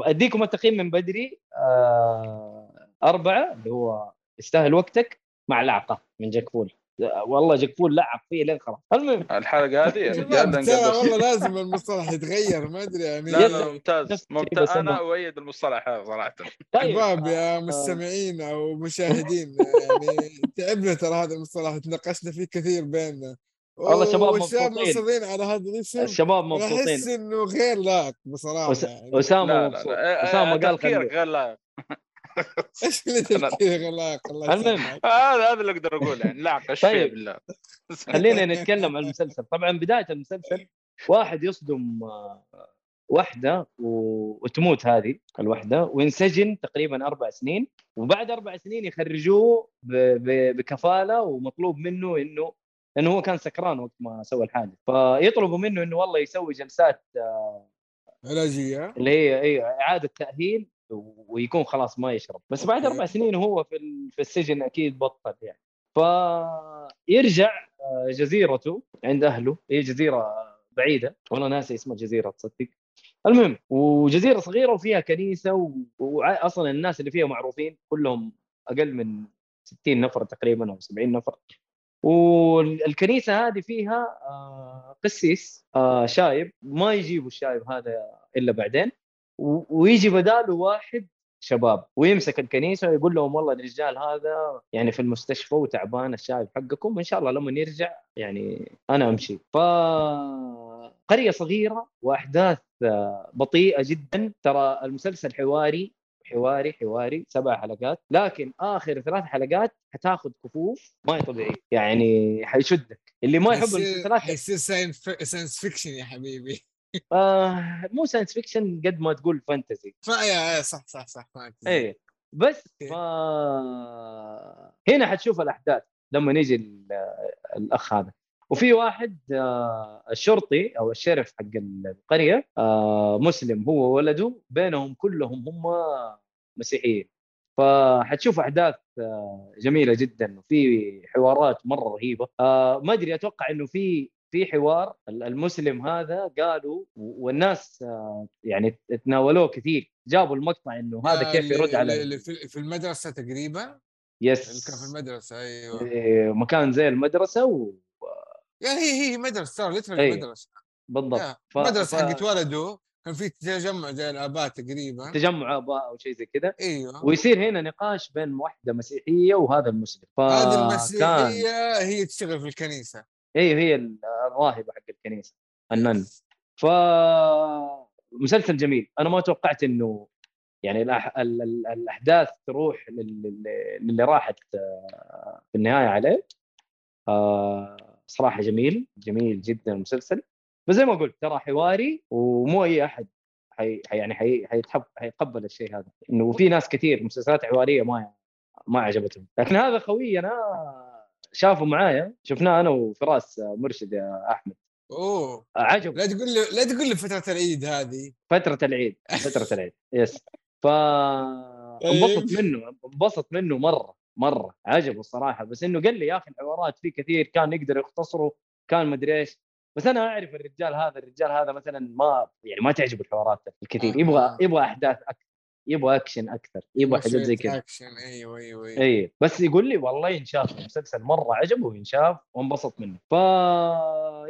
Speaker 4: أديكم التقييم من بدري. آه أربعة اللي هو يستاهل وقتك مع لعقه من جاك فول. والله جاك فول لعق فيه لين خلاص. المهم.
Speaker 3: الحلقة هذه نقبل.
Speaker 5: والله لازم المصطلح يتغير ما أدري يعني.
Speaker 3: لا لا ممتاز. ممتاز.
Speaker 4: أنا
Speaker 3: أؤيد المصطلح هذا صراحة.
Speaker 4: طيب.
Speaker 5: شباب يا
Speaker 4: آه،
Speaker 5: مستمعين أو مشاهدين يعني تعبنا ترى هذا المصطلح تناقشنا فيه كثير بيننا.
Speaker 4: والله شباب مبسوطين.
Speaker 5: على هذا الاسم
Speaker 4: الشباب مبسوطين.
Speaker 5: احس إنه غير لائق
Speaker 4: بصراحة
Speaker 5: يعني.
Speaker 3: أسامة
Speaker 4: مبسوط. أسامة
Speaker 3: آه،
Speaker 4: قال
Speaker 3: تفكيرك
Speaker 4: خليه
Speaker 3: غير لائق.
Speaker 5: إيش اللي تفكير الله
Speaker 4: المهم.
Speaker 3: هذا هذا اللي أقدر أقوله. يعني فيه (laughs)
Speaker 4: طيب.
Speaker 3: بالله.
Speaker 4: خلينا نتكلم عن المسلسل. طبعا بداية المسلسل واحد يصدم آه، واحدة و- وتموت هذه الوحدة وينسجن تقريبا أربع سنين. وبعد أربع سنين يخرجوه ب- ب- بكفالة ومطلوب منه إنه لأنه هو كان سكران وقت ما سوى الحادث. فيطلبوا منه إنه والله يسوي جلسات آه،
Speaker 5: علاجية.
Speaker 4: اللي هي اي إعادة تأهيل. ويكون خلاص ما يشرب. بس بعد. أربع سنين وهو في في السجن أكيد بطل يعني. فيرجع آه، جزيرته عند أهله. هي جزيرة بعيدة. والله ناسي اسمها جزيره تصدق. المهم وجزيرة صغيرة وفيها كنيسة واصلا الناس اللي فيها معروفين كلهم أقل من 60 نفر تقريبا أو 70 نفر. والكنيسة هذه فيها آه، قسيس آه، شايب. ما يجيبوا الشايب هذا إلا بعدين. ويجي بداله واحد شباب ويمسك الكنيسة ويقول لهم والله الرجال هذا يعني في المستشفى وتعبان الشايب حقكم وإن شاء الله لما يرجع يعني أنا أمشي. ف قريه صغيرة وأحداث بطيئة جدا. ترى المسلسل حواري حواري حواري سبع حلقات. لكن آخر ثلاث حلقات حتاخذ كفوف ما هي طبيعيه يعني حيشدك. اللي ما يحب المسلسلات
Speaker 5: حيصير science fiction يا حبيبي.
Speaker 4: آه مو science fiction قد ما تقول fantasy.
Speaker 5: فيا صح صح صح فهمت.
Speaker 4: إيه. بس
Speaker 5: okay.
Speaker 4: ما هنا حتشوف الأحداث لما يجي ال- الأخ هذا. وفي واحد آه الشرطي أو الشريف حق القرية آه مسلم هو وولده بينهم كلهم هم مسيحيين. فحتشوف أحداث آه جميلة جدا وفي حوارات مرة رهيبة. ما أدري أتوقع إنه في في حوار ال- المسلم هذا قالوا والناس آه، يعني تناولوه كثير جابوا المقطع إنه هذا كيف
Speaker 5: اللي-
Speaker 4: يرد على
Speaker 5: في المدرسة تقريبا؟
Speaker 4: يس.
Speaker 5: كان في المدرسة أيوه.
Speaker 4: إيه، مكان زي المدرسة و...
Speaker 5: يعني هي هي مدرسة ترى ليترالي
Speaker 4: أي.
Speaker 5: مدرسة.
Speaker 4: بالضبط. ف-
Speaker 5: مدرسة
Speaker 4: ف-
Speaker 5: حقت ولده كان في تجمع زي الآباء تقريبا.
Speaker 4: تجمع آباء أو شيء زي كذا.
Speaker 5: أيوه.
Speaker 4: ويصير هنا نقاش بين واحدة مسيحية وهذا المسلم.
Speaker 5: هذه
Speaker 4: فكان
Speaker 5: المسيحيه هي تشتغل في الكنيسة.
Speaker 4: هي هي الراهبه حق الكنيسة النن. ف مسلسل جميل. أنا ما توقعت إنه يعني الأح... ال... ال... الأحداث تروح لل... لل- للي راحت آه، في النهاية عليه. آه، صراحة جميل جميل جدا المسلسل. بس زي ما قلت ترى حواري ومو أي أحد حي... حي- يعني حي... حيتحب حيقبل الشيء هذا. إنه في ناس كثير مسلسلات حوارية ما ما عجبتهم. لكن هذا خوينا شافوا معايا شفناه أنا وفراس مرشد يا أحمد.
Speaker 5: أوه.
Speaker 4: عجب.
Speaker 5: لا تقول لي لا تقول لي فترة العيد هذه.
Speaker 4: فترة العيد فترة (laughs) العيد yes. ف انبسط منه انبسط منه مرة مرة. عجبه الصراحة. بس إنه قال لي يا أخي الحوارات فيه كثير كان يقدر يختصره كان مدري إيش. بس أنا أعرف الرجال هذا الرجال هذا مثلا ما يعني ما تعجبه الحوارات الكثير.
Speaker 5: آه.
Speaker 4: يبغى يبغى أحداث أكثر. يبغى اكشن أكثر يبغى حاجات زي كذا.
Speaker 5: اكشن أيوه أيوه أيوه.
Speaker 4: اي بس يقول لي والله ينشاف المسلسل مرة عجبه وينشاف وانبسط منه. ف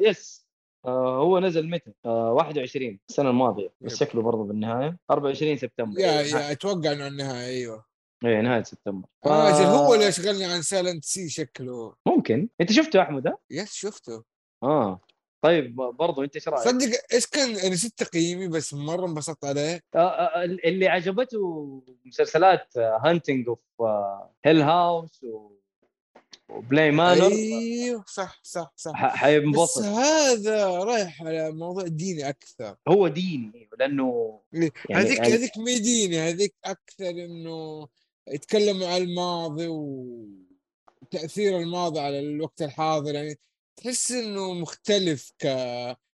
Speaker 4: yes آه هو نزل متى؟ آه 21 السنة الماضية بس. شكله برضه بالنهاية. 24 سبتمبر.
Speaker 5: يا يا أتوقع إنه النهاية أيوه.
Speaker 4: اي نهاية سبتمبر. ف...
Speaker 5: آه هو اللي يشغلني عن Silent Sea شكله.
Speaker 4: ممكن. أنت شفته أحمد؟ ها؟
Speaker 5: yes شفته.
Speaker 4: آه. طيب برضه أنت إيش رأيك؟
Speaker 5: صدق إيش كان أنا نسيت تقييمي بس مرة انبسطت عليه.
Speaker 4: آه آه اللي عجبته مسلسلات Haunting of Hill House و Bly
Speaker 5: Manor أيوه صح صح صح.
Speaker 4: ح-
Speaker 5: بس
Speaker 4: حينبسط
Speaker 5: هذا رايح على موضوع ديني أكثر.
Speaker 4: هو ديني لأنه
Speaker 5: يعني
Speaker 4: يعني-
Speaker 5: هذيك
Speaker 4: يعني-
Speaker 5: هذيك مو ديني هذيك أكثر إنه يتكلم عن الماضي وتاثير الماضي على الوقت الحاضر يعني تحس إنه مختلف ك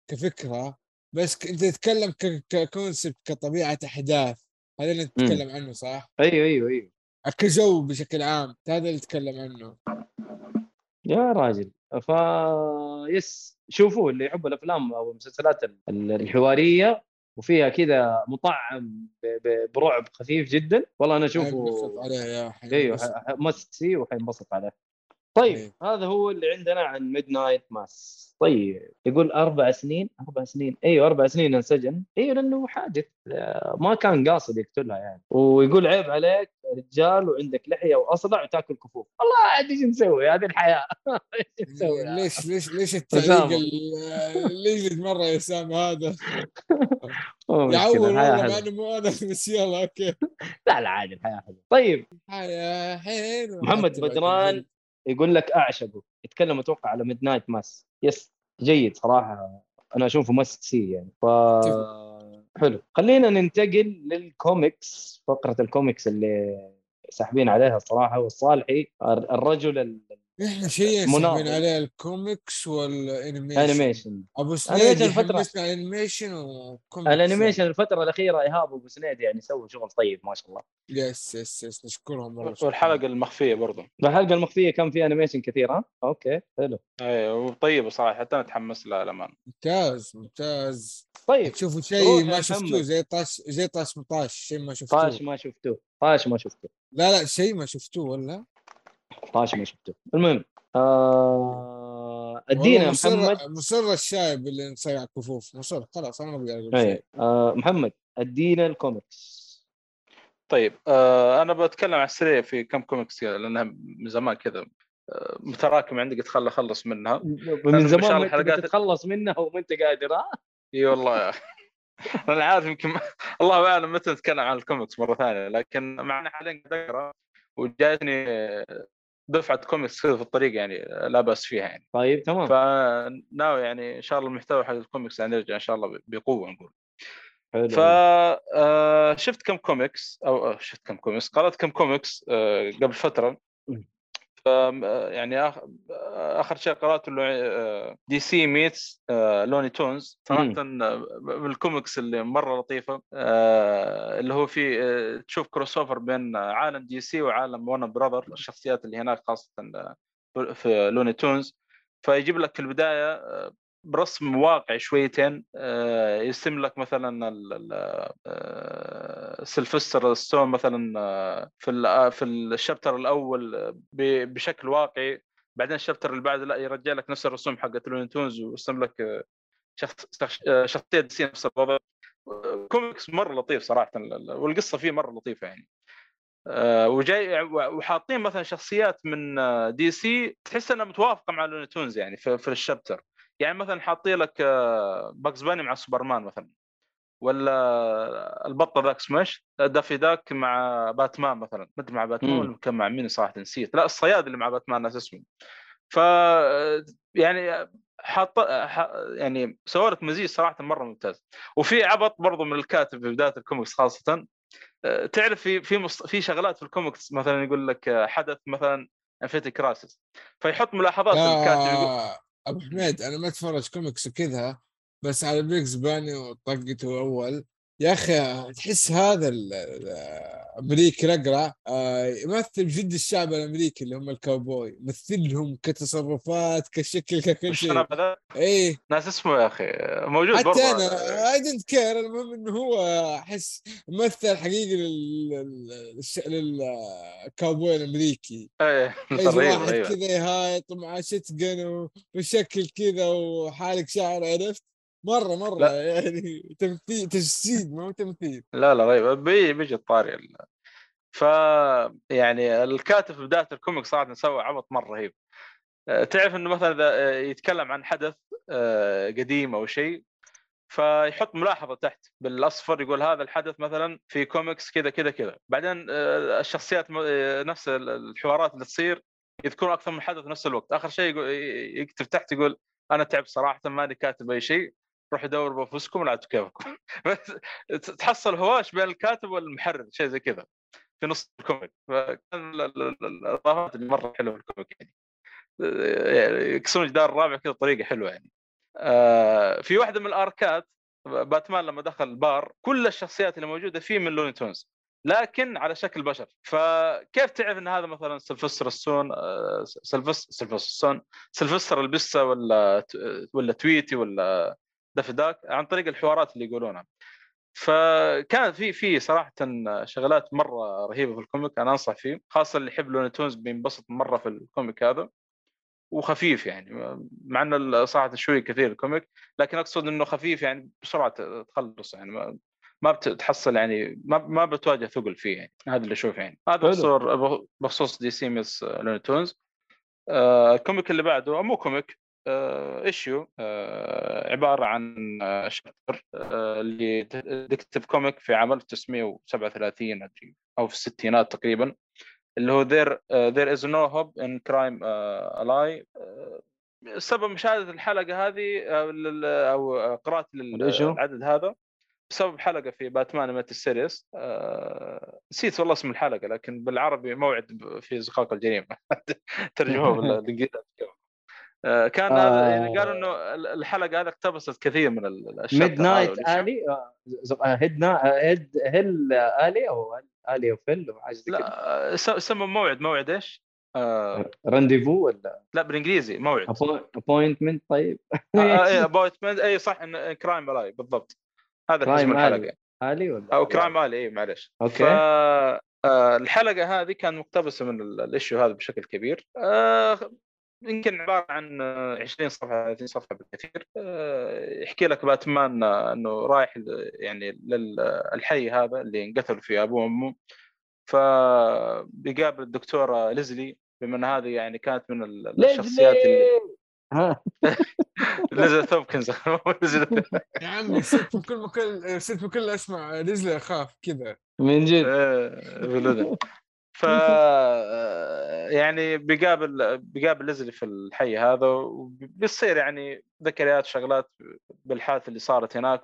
Speaker 5: كفكرة بس ك... انت تتكلم ك... ك concept كطبيعة أحداث هذا اللي نتكلم عنه صح؟
Speaker 4: أيوه أيوه أيوه.
Speaker 5: كجو بشكل عام هذا اللي نتكلم عنه.
Speaker 4: يا راجل. ف yes شوفوا اللي يحبوا الأفلام أو المسلسلات ال- ال- الحوارية وفيها كذا مطعم ب- ب- برعب خفيف جدا. والله
Speaker 5: أنا
Speaker 4: أشوفه
Speaker 5: أيوه.
Speaker 4: must see وحينبسط عليه. طيب
Speaker 5: إيه.
Speaker 4: هذا هو اللي عندنا عن Midnight Mass طيب يقول أربع سنين أربع سنين. إيوه أربع سنين انسجن. إيوه لأنه حادث آه، ما كان قاصد يقتلها يعني. ويقول عيب عليك رجال وعندك لحية واصلع وتأكل كفوف. والله عاد إيش نسوي؟ هذه الحياة. (laughs) إيش نسوي
Speaker 5: ليش ليش ليش التعليق يجلد مره يا سام هذا؟ (laughs) يعور والله. مع إنه مو أنا بس يلا okay.
Speaker 4: لا لا عادي الحياة حلوة. طيب.
Speaker 5: حيا حلو
Speaker 4: محمد بدران. يقول لك أعشقه. يتكلم أتوقع على Midnight Mass yes جيد صراحة. أنا أشوفه must see يعني. ف حلو. خلينا ننتقل للكوميكس فقرة الكوميكس اللي ساحبين عليها الصراحه والصالحي الر- الرجل ال-
Speaker 5: إحنا شيء. ساحبين عليه ال comics
Speaker 4: وال
Speaker 5: animation.
Speaker 4: ال animation.
Speaker 5: أبو سنيد
Speaker 4: الفترة.
Speaker 5: ال animation و comics.
Speaker 4: ال animation الفترة الأخيرة ايهاب وأبو سنيد يعني سووا شغل طيب ما شاء الله.
Speaker 5: yes yes yes نشكرهم مرة
Speaker 3: والحلقة المخفية برضو.
Speaker 4: الحلقة المخفية كان في animation كثير ها؟ okay حلو.
Speaker 3: أيوه وطيبة صراحة حتى أنا أتحمس لها للأمانة.
Speaker 5: ممتاز ممتاز.
Speaker 4: طيب.
Speaker 5: تشوفوا شيء ما. شفتوه زي طاش زي طاش 18 شيء ما شفتوه.
Speaker 4: طاش ما شفتوه طاش ما شفته
Speaker 5: لا لا شيء ما شفتوه ولا؟
Speaker 4: طاش ما شفته. المهم آه ادينا
Speaker 5: مصر
Speaker 4: محمد
Speaker 5: مصر الشايب اللي نصيع كفوف مصر خلاص أنا ما
Speaker 4: أقدر
Speaker 5: شيء.
Speaker 4: آه محمد ادينا الكوميكس.
Speaker 3: طيب آه أنا بتكلم على السريع في كم كوميكس كذا لأنها من زمان كذا. آه متراكم عندي قلت خل أخلص منها.
Speaker 4: من زمان ما
Speaker 3: الحلقات-
Speaker 4: بتتخلص منها وما أنت قادر ها؟
Speaker 3: إي والله. (laughs) أنا عارف يمكن الله أعلم متى نتكلم عن الكوميكس مرة ثانية لكن معنا حاليا قاعد اقرا وجاتني دفعة كوميكس كذا في الطريق يعني لا بأس فيها يعني.
Speaker 4: طيب تمام.
Speaker 3: فناوي يعني إن شاء الله المحتوى حق الكوميكس يعني يرجع إن شاء الله بقوة نقول.
Speaker 4: حلو
Speaker 3: ف آه، شفت كم كوميكس أو آه، شفت كم كوميكس قرأت كم كوميكس آه، قبل
Speaker 4: فترة.
Speaker 3: ف آه، يعني آخ- آخر شيء قرأته اللي DC Meets Looney Tunes. صراحة آه، بالكوميكس اللي مرة لطيفة آه، اللي هو في آه، تشوف crossover بين عالم DC وعالم Warner Brothers الشخصيات اللي هناك خاصة آه، في Looney Tunes. فيجيب لك في البداية آه، برسم واقعي شويتين آه، يرسم لك مثلا آه، سلفستر ستون مثلا آه، في في ال chapter الأول بشكل واقعي. بعدين ال chapter اللي بعده لا يرجع لك نفس الرسوم حقت Looney Tunes ويرسم لك شخص شخص- شخصية DC نفس الوضع كوميكس مرة لطيف صراحة ال- ال- والقصة فيه مرة لطيفة يعني. وجاي وحاطين مثلا شخصيات من DC تحس إنها متوافقة مع Looney Tunes يعني في ال chapter. يعني مثلا حاطين لك آه، Bugs Bunny مع سوبرمان مثلا ولا البطه ذاك إيش؟ Daffy Duck مع باتمان مثلا ما أدري مع باتمان
Speaker 4: مم.
Speaker 3: ولا كان مع مين صراحة نسيت لا الصياد اللي مع باتمان ناس اسمه ف يعني حاط ح- يعني سووا لك مزيج صراحة مرة ممتاز وفي عبط برضو من الكاتب في بداية الكوميكس خاصه آه، تعرف في في مص... في شغلات في الكوميكس مثلا يقول لك آه، حدث مثلا Infinite Crisis فيحط ملاحظات الكاتب يقول
Speaker 5: أبو حميد أنا ما أتفرج كوميكس وكذا بس على Bugs Bunny وطقته أول. يا أخي تحس هذا الامريكي الاقرع آه، يمثل جد الشعب الأمريكي اللي هم الكاوبوي يمثلهم كتصرفات كشكل ككل شيء. إيه
Speaker 3: ناس اسمه يا أخي موجود
Speaker 5: حتى
Speaker 3: برضه
Speaker 5: أنا I don't care المهم إنه هو أحس ممثل حقيقي لل- لل- للش- للكاوبوي الأمريكي.
Speaker 3: إيه
Speaker 5: واحد
Speaker 3: أيوه.
Speaker 5: كذا يهايط ومعاه shotgun وشكل كذا وحالك شعر عرفت؟ مرة مرة
Speaker 3: لا.
Speaker 5: يعني (laughs) تمثيل تجسيد ما هو تمثيل.
Speaker 3: لا لا رهيب بيجي بيجي الطاري ال- ف يعني الكاتب في بداية ال comic صراحة سوى عبط مرة رهيب. آه، تعرف إنه مثلا إذا آه، يتكلم عن حدث آه، قديم أو شيء فيحط ملاحظة تحت بالأصفر يقول هذا الحدث مثلا في كوميكس كذا كذا كذا. بعدين الشخصيات نفس ال- الحوارات اللي تصير يذكرون أكثر من حدث في نفس الوقت. آخر شيء يكتب تحت يقول أنا تعبت صراحة ماني كاتب أي شيء. روحوا دوروا بأنفسكم ولا كيفكم (laughs) بس تحصل هواش بين الكاتب والمحرر شيء زي كذا في نص ال comic. فكان ال- ال- ال- الاضافات مرة حلوة في ال comic يعني. يعني يكسرون الجدار الرابع كذا بطريقه حلوة يعني. آه، في واحدة من ال arc ات باتمان لما دخل البار كل الشخصيات اللي موجودة فيه من Looney Tunes لكن على شكل بشر. فكيف تعرف إن هذا مثلا سلفستر السون آه، سلفس سلفستر السون سلفستر البسه ولا ولا Tweety ولا Daffy Duck عن طريق الحوارات اللي يقولونها. فكان في في صراحة شغلات مرة رهيبة في ال comic أنا أنصح فيه خاصة اللي يحب Looney Tunes بينبسط مرة في ال comic هذا وخفيف يعني مع انه صراحة شوي كثير ال comic لكن أقصد إنه خفيف يعني بسرعة تخلص يعني ما ما بتحصل يعني ما ما بتواجه ثقل فيه يعني هذا اللي أشوفه يعني. هذا. بخصوص بخصوص DC Meets Looney Tunes. آه، ال comic اللي بعده مو comic issue آه، عبارة عن آه، chapter آه، اللي Detective Comic في عام 1937 أدري، أو في الستينات تقريبا اللي هو there uh, there is no hope in crime uh, alley. uh, سبب مشاهدة الحلقة هذه أو
Speaker 4: قراءة؟
Speaker 3: العدد هذا بسبب حلقة في باتمان مات السيريس آه، نسيت والله اسم الحلقة لكن بالعربي موعد في زقاق الجريمة. (laughs) ترجموه بالانجليزي آه، كان هذا
Speaker 4: آه.
Speaker 3: يعني قالوا إنه الحلقة هذه اقتبست كثير من ال- الاشياء
Speaker 4: ميد نايت الي هيد هيد هيل الي أو الي وفيل حاجة زي
Speaker 3: لا س- سموا موعد. موعد إيش؟ آه
Speaker 4: رانديفو ولا؟
Speaker 3: لا بالإنجليزي موعد.
Speaker 4: ابوينتمنت طيب.
Speaker 3: اي appointment اي صح in Crime Alley بالضبط. هذا اسم الحلقة.
Speaker 4: alley ولا؟
Speaker 3: أو Crime Alley اي معلش
Speaker 4: أوكي.
Speaker 3: ف آه، الحلقة هذه كان مقتبسة من ال- ال issue هذا بشكل كبير. آه، يمكن عبارة عن آه، 20 صفحة 30 صفحة بالكثير. آه، يحكي لك باتمان إنه رايح يعني للحي هذا اللي انقتلوا فيه أبوه وأمه. فبيقابل الدكتوره ليزلي بما إن هذه يعني كانت من ال- الشخصيات اللي (laughs)
Speaker 4: ها؟ (laughs)
Speaker 3: ليزلي تومكنز (laughs) ليزلي
Speaker 5: يا عمي صرت من كل مكان صرت من كل أسمع رجلي أخاف كذا.
Speaker 4: من جد.
Speaker 3: إيه، بالأذن. ف يعني بيقابل بيقابل ليزلي في الحي هذا وبيصير يعني ذكريات شغلات بالحادث اللي صارت هناك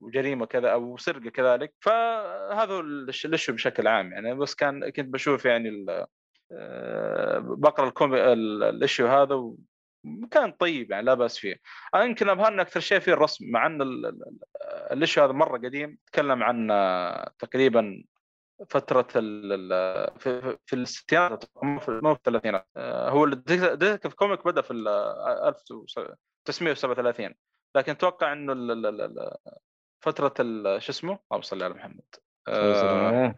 Speaker 3: وجريمة كذا أو سرقة كذلك. فهذا هو الش- الاشيو بشكل عام يعني. بس كان كنت بشوف يعني آه، بقرأ ال comi- ال- ال issue هذا كان طيب يعني لا بأس فيه. يمكن أبهرني أكثر شيء في الرسم مع إن ال- ال- ال issue هذا مرة قديم تكلم عن آه، تقريبا فترة ال في, في- الستينات مو في الثلاثينات. آه، هو ال Detective Comic بدأ في ال 1000 937 لكن أتوقع إنه فترة شو اسمه؟ اللهم صل على محمد. آه،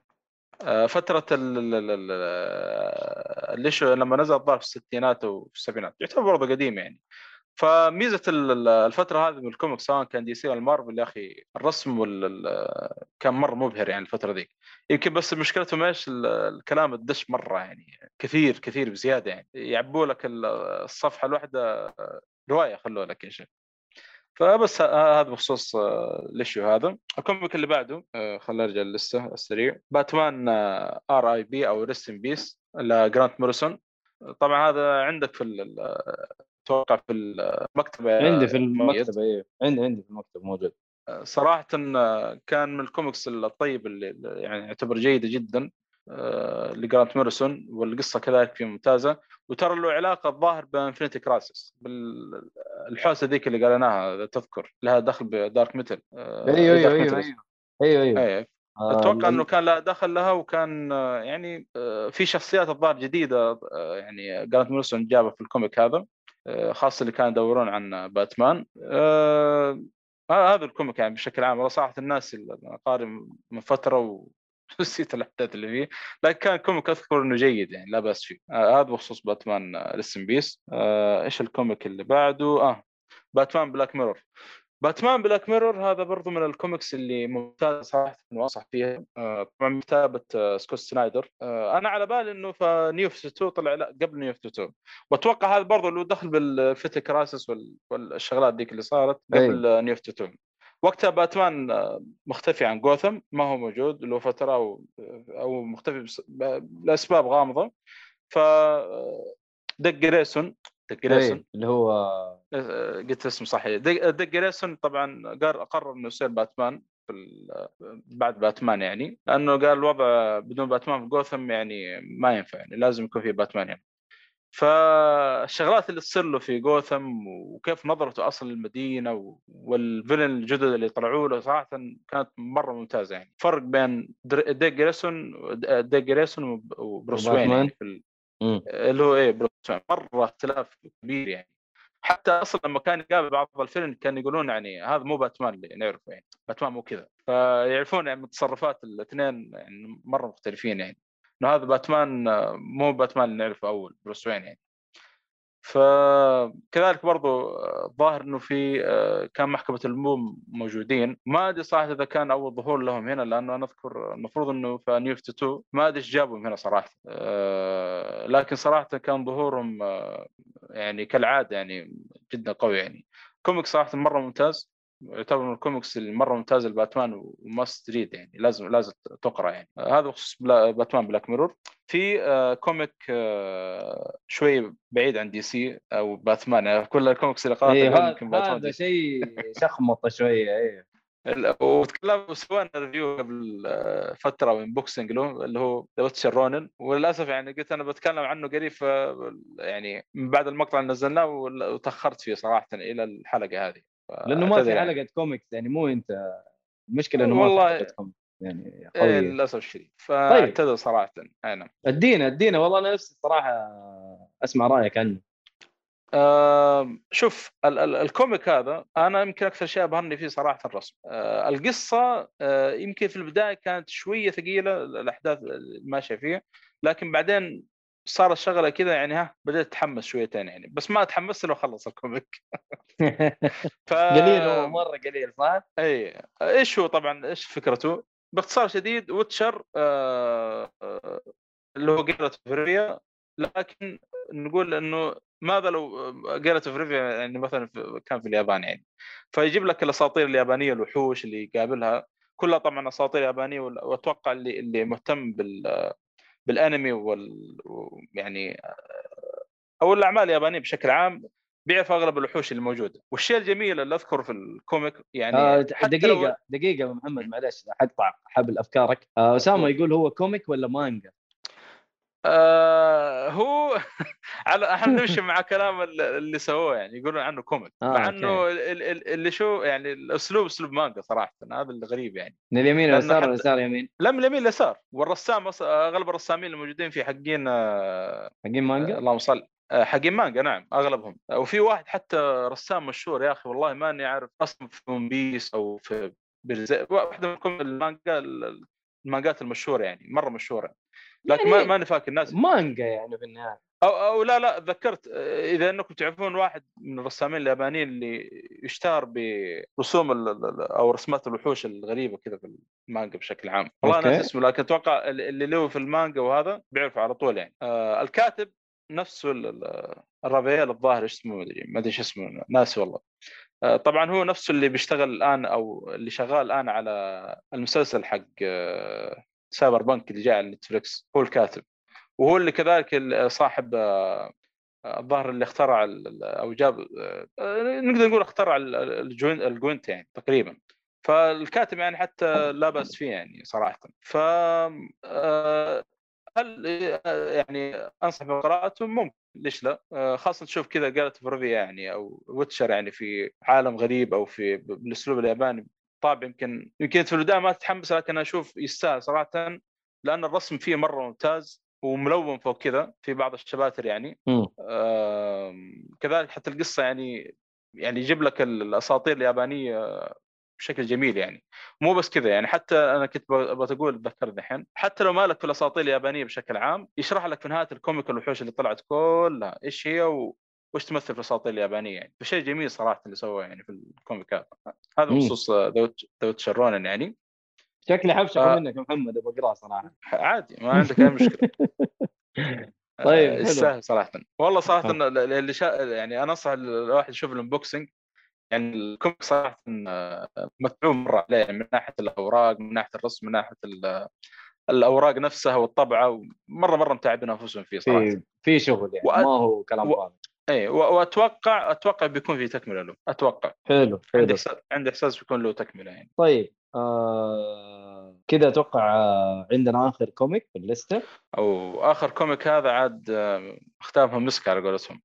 Speaker 3: آه، فترة ال- ال- ال- ال- اللي شو لما نزل الظاهر في الستينات وفي السبعينات يعتبر برضه قديم يعني. فميزة ال- ال- الفترة هذه من ال comic سواء كان DC ولا مارفل يا أخي الرسم وال ال- كان مرة مبهر يعني الفترة ذيك. يمكن بس مشكلتهم إيش؟ ال- الكلام الدش مرة يعني كثير كثير بزيادة يعني. يعبوا لك ال- الصفحة الواحدة رواية خلوا لك يا شيخ. فبس هذا بخصوص آه، ال issue هذا. ال comic اللي بعده آه، خلينا نرجع لسه السريع. باتمان R.I.P أو rest in peace لجرانت موريسون طبعا هذا عندك في أتوقع في المكتبه
Speaker 4: عندي في
Speaker 3: مؤيد.
Speaker 4: المكتب أيوه عندي عندي في المكتب موجود.
Speaker 3: صراحة آه، كان من الكوميكس الطيب اللي يعني يعتبر جيدة جدا آه، لجرانت موريسون والقصة كذلك فيه ممتازة. وترى له علاقة الظاهر ب Infinite Crisis بالحوسة ذيك اللي قالناها إذا تذكر لها دخل ب Dark
Speaker 4: Metal أيوه أيوه أيوه أيوه أيوه
Speaker 3: أيوه.
Speaker 4: أيوه آه،
Speaker 3: أتوقع إنه كان له دخل لها وكان آه، يعني آه، في شخصيات الظاهر جديدة آه، يعني جرانت موريسون جابها في ال comic هذا. آه، خاصة اللي كانوا يدورون عن باتمان. آه، هذا ال comic يعني بشكل عام والله صراحة أنا قارئه من فترة ونسيت (laughs) الأحداث اللي فيه. لكن كان comic أذكر إنه جيد يعني لا بأس فيه. آه، هذا بخصوص باتمان rest in peace إيش ال comic اللي بعده؟ آه باتمان Black Mirror باتمان Black Mirror هذا برضو من الكوميكس اللي ممتاز صراحة وانصح فيها. آه، طبعا من كتابة آه، سكوت سنايدر. آه، أنا على بالي إنه في New 52 طلع لا قبل New 52 وأتوقع هذا برضو له دخل ب Infinite Crisis وال- والشغلات ذيك اللي صارت قبل آه، New 52 وقتها باتمان مختفي عن جوثم ما هو موجود له فترة أو أو مختفي بس- لأسباب غامضة. ف دق جريسون دق جريسون
Speaker 4: إيه، اللي هو
Speaker 3: قلت اسمه صحيح. ديك ديك جريسون طبعا قرر إنه يصير باتمان في ال- بعد باتمان يعني لأنه قال الوضع بدون باتمان في جوثم يعني ما ينفع يعني لازم يكون في باتمان يعني. فالشغلات اللي تصير له في جوثم وكيف نظرته أصلا للمدينة وال villain الجدد اللي طلعوا له صراحة كانت مرة ممتازة يعني. فرق بين ديك جريسون ديك جريسون وب- وبروس وين. يعني في
Speaker 4: مم.
Speaker 3: اللي هو إيه مرة اختلاف كبير يعني. حتى أصلا لما كان يقابل بعض ال villain كان يقولون يعني هذا مو باتمان اللي نعرفه يعني باتمان مو كذا. فيعرفون يعني من تصرفات الاثنين يعني مرة مختلفين يعني. إنه هذا باتمان آه، مو باتمان اللي نعرفه أول بروس وين يعني. فكذلك برضو آه، الظاهر إنه في آه، كان محكمة البوم موجودين. ما أدري صراحة إذا كان أول ظهور لهم هنا لأنه أنا أذكر المفروض إنه في New 52 ما أدري إيش جابهم هنا صراحة. آه، لكن صراحة كان ظهورهم آه، يعني كالعادة يعني جدا قوي يعني. comic صراحة مرة ممتاز. يعتبر من الكوميكس اللي مرة ممتازة لباتمان و must read يعني لازم لازم تقرأ يعني. هذا بخصوص بلا- باتمان Black Mirror. في آه، comic آه، شوي بعيد عن DC أو باتمان. يعني كل الكوميكس اللي قرأتها
Speaker 4: إيه،
Speaker 3: يمكن باتمان
Speaker 4: هذا. شيء شخمطه شوية
Speaker 3: ال- وتكلمنا وسوينا review قبل آه، فترة unboxing له اللي هو The Witcher Ronin وللأسف يعني قلت أنا بتكلم عنه قريب يعني من بعد المقطع اللي نزلناه وتأخرت فيه صراحة إلى الحلقة هذه.
Speaker 4: لأنه ما في
Speaker 3: يعني.
Speaker 4: حلقة كوميكس يعني مو أنت. المشكلة إنه ما في حلقة كوميكس يعني
Speaker 3: إيه
Speaker 4: قوية.
Speaker 3: للأسف الشديد. فاعتذر صراحة اي نعم
Speaker 4: أدينا أدينا. والله أنا نفسي صراحة أسمع رأيك عنه.
Speaker 3: شوف ال- ال- ال comic هذا أنا يمكن أكثر شيء أبهرني فيه صراحة الرسم. آه، القصة آه، يمكن في البداية كانت شوية ثقيلة الأحداث الماشيه فيها لكن بعدين صار الشغلة كذا يعني ها بديت أتحمس شويتين يعني. بس ما اتحمست إلا وخلص ال comic. (laughs) ف...
Speaker 4: قليل هو مرة قليل صح؟
Speaker 3: إي. إيش هو طبعا؟ إيش فكرته؟ باختصار شديد Witcher آه آه اللي هو Geralt of Rivia لكن نقول إنه ماذا لو Geralt of Rivia يعني مثلا في كان في اليابان يعني. فيجيب لك الأساطير اليابانية الوحوش اللي يقابلها. كلها طبعا أساطير يابانية وأتوقع اللي اللي مهتم بال بالانمي وال يعني أو الأعمال اليابانية بشكل عام بيعرف أغلب الوحوش اللي موجودة. والشيء الجميل اللي أذكره في ال comic يعني
Speaker 4: آه دقيقه
Speaker 3: لو-
Speaker 4: دقيقة محمد معلش حقطع حبل أفكارك. آه أسامة يقول هو comic ولا مانجا؟
Speaker 3: آه هو (laughs) على إحنا (laughs) نمشي مع كلام ال- اللي سووه يعني يقولون عنه comic.
Speaker 4: آه،
Speaker 3: مع. إنه ال- ال- اللي شو يعني الأسلوب أسلوب مانجا صراحة هذا الغريب يعني.
Speaker 4: من اليمين اليسار
Speaker 3: حتى-
Speaker 4: اليسار يمين
Speaker 3: لا من اليمين اليسار والرسام أغلب الرسامين الموجودين في حقين آه،
Speaker 4: حقين مانجا؟
Speaker 3: اللهم صل آه، حقين مانجا نعم أغلبهم. آه، وفي واحد حتى رسام مشهور يا أخي والله ماني عارف رسم في One Piece أو في برزي... واحدة من المانجا المانجات المشهورة يعني مرة مشهورة. لكن ما
Speaker 4: يعني
Speaker 3: ماني فاكر الناس.
Speaker 4: مانجا يعني في النهايه
Speaker 3: أو أو لا لا تذكرت آه، إذا إنكم تعرفون واحد من الرسامين اليابانيين اللي يشتهر برسوم أو رسمات الوحوش الغريبة كذا في المانجا بشكل عام. والله. ناسي اسمه لكن أتوقع اللي له في المانجا وهذا بيعرفه على طول يعني. آه الكاتب نفسه ال- ال- الرافيال الظاهر اسمه؟ ما أدري ما أدري إيش اسمه ناسي والله. طبعا هو نفسه اللي بيشتغل الآن أو اللي شغال الآن على المسلسل حق آه Cyberpunk اللي جاء على Netflix هو الكاتب وهو اللي كذلك ال- صاحب آه، الظاهر اللي اخترع أو جاب آه، نقدر نقول اخترع ال- ال- الجوين الجوينت يعني تقريبا. فالكاتب يعني حتى لا بأس فيه يعني صراحة. ف آه، هل آه، يعني أنصح بقراءته؟ ممكن. ليش لا؟ آه، خاصة تشوف كذا قالت فروفيا يعني أو ويتشر يعني في عالم غريب أو في بالأسلوب الياباني. طابع يمكن يمكن في البداية ما تتحمس لكن أنا أشوف يستاهل صراحة لأن الرسم فيه مرة ممتاز وملون فوق كذا في بعض الشباتر يعني. كذلك حتى القصة يعني يعني يجيب لك ال- الأساطير اليابانية بشكل جميل يعني. مو بس كذا يعني حتى أنا كنت ب- بتقول تذكرت الحين حتى لو مالك في الأساطير اليابانية بشكل عام يشرح لك في نهاية ال comic الوحوش اللي طلعت كلها إيش هي و... وش تمثل في الأساطير اليابانية يعني. فشيء جميل صراحة اللي سواه يعني في ال comic هذا
Speaker 4: هذا.
Speaker 3: بخصوص The Witcher Ronin يعني.
Speaker 4: شكلي حفشه
Speaker 3: آه.
Speaker 4: منك يا محمد أبغى أقرأه صراحة.
Speaker 3: عادي ما عندك أي مشكلة. (laughs)
Speaker 4: طيب،
Speaker 3: آه،
Speaker 4: حلو.
Speaker 3: يستاهل صراحة. والله صراحة اللي شا... يعني أنا أنصح الواحد يشوف ال unboxing يعني ال comic صراحة متعوب مرة عليه يعني من ناحية الأوراق من ناحية الرسم من ناحية ال- الأوراق نفسها والطبعة مره مرة متعبين انفسهم فيه صراحة.
Speaker 4: في في شغل يعني
Speaker 3: وأ-
Speaker 4: ما هو كلام
Speaker 3: و-
Speaker 4: فاضي
Speaker 3: اي و- وأتوقع أتوقع بيكون في تكملة له أتوقع.
Speaker 4: حلو
Speaker 3: عندي
Speaker 4: حلو
Speaker 3: إحساس عندي إحساس بيكون له تكملة يعني.
Speaker 4: طيب آه كذا أتوقع آه عندنا آخر comic في ال
Speaker 3: list ه أو آخر كوميك هذا عاد آه، ختامها مسك على قولتهم.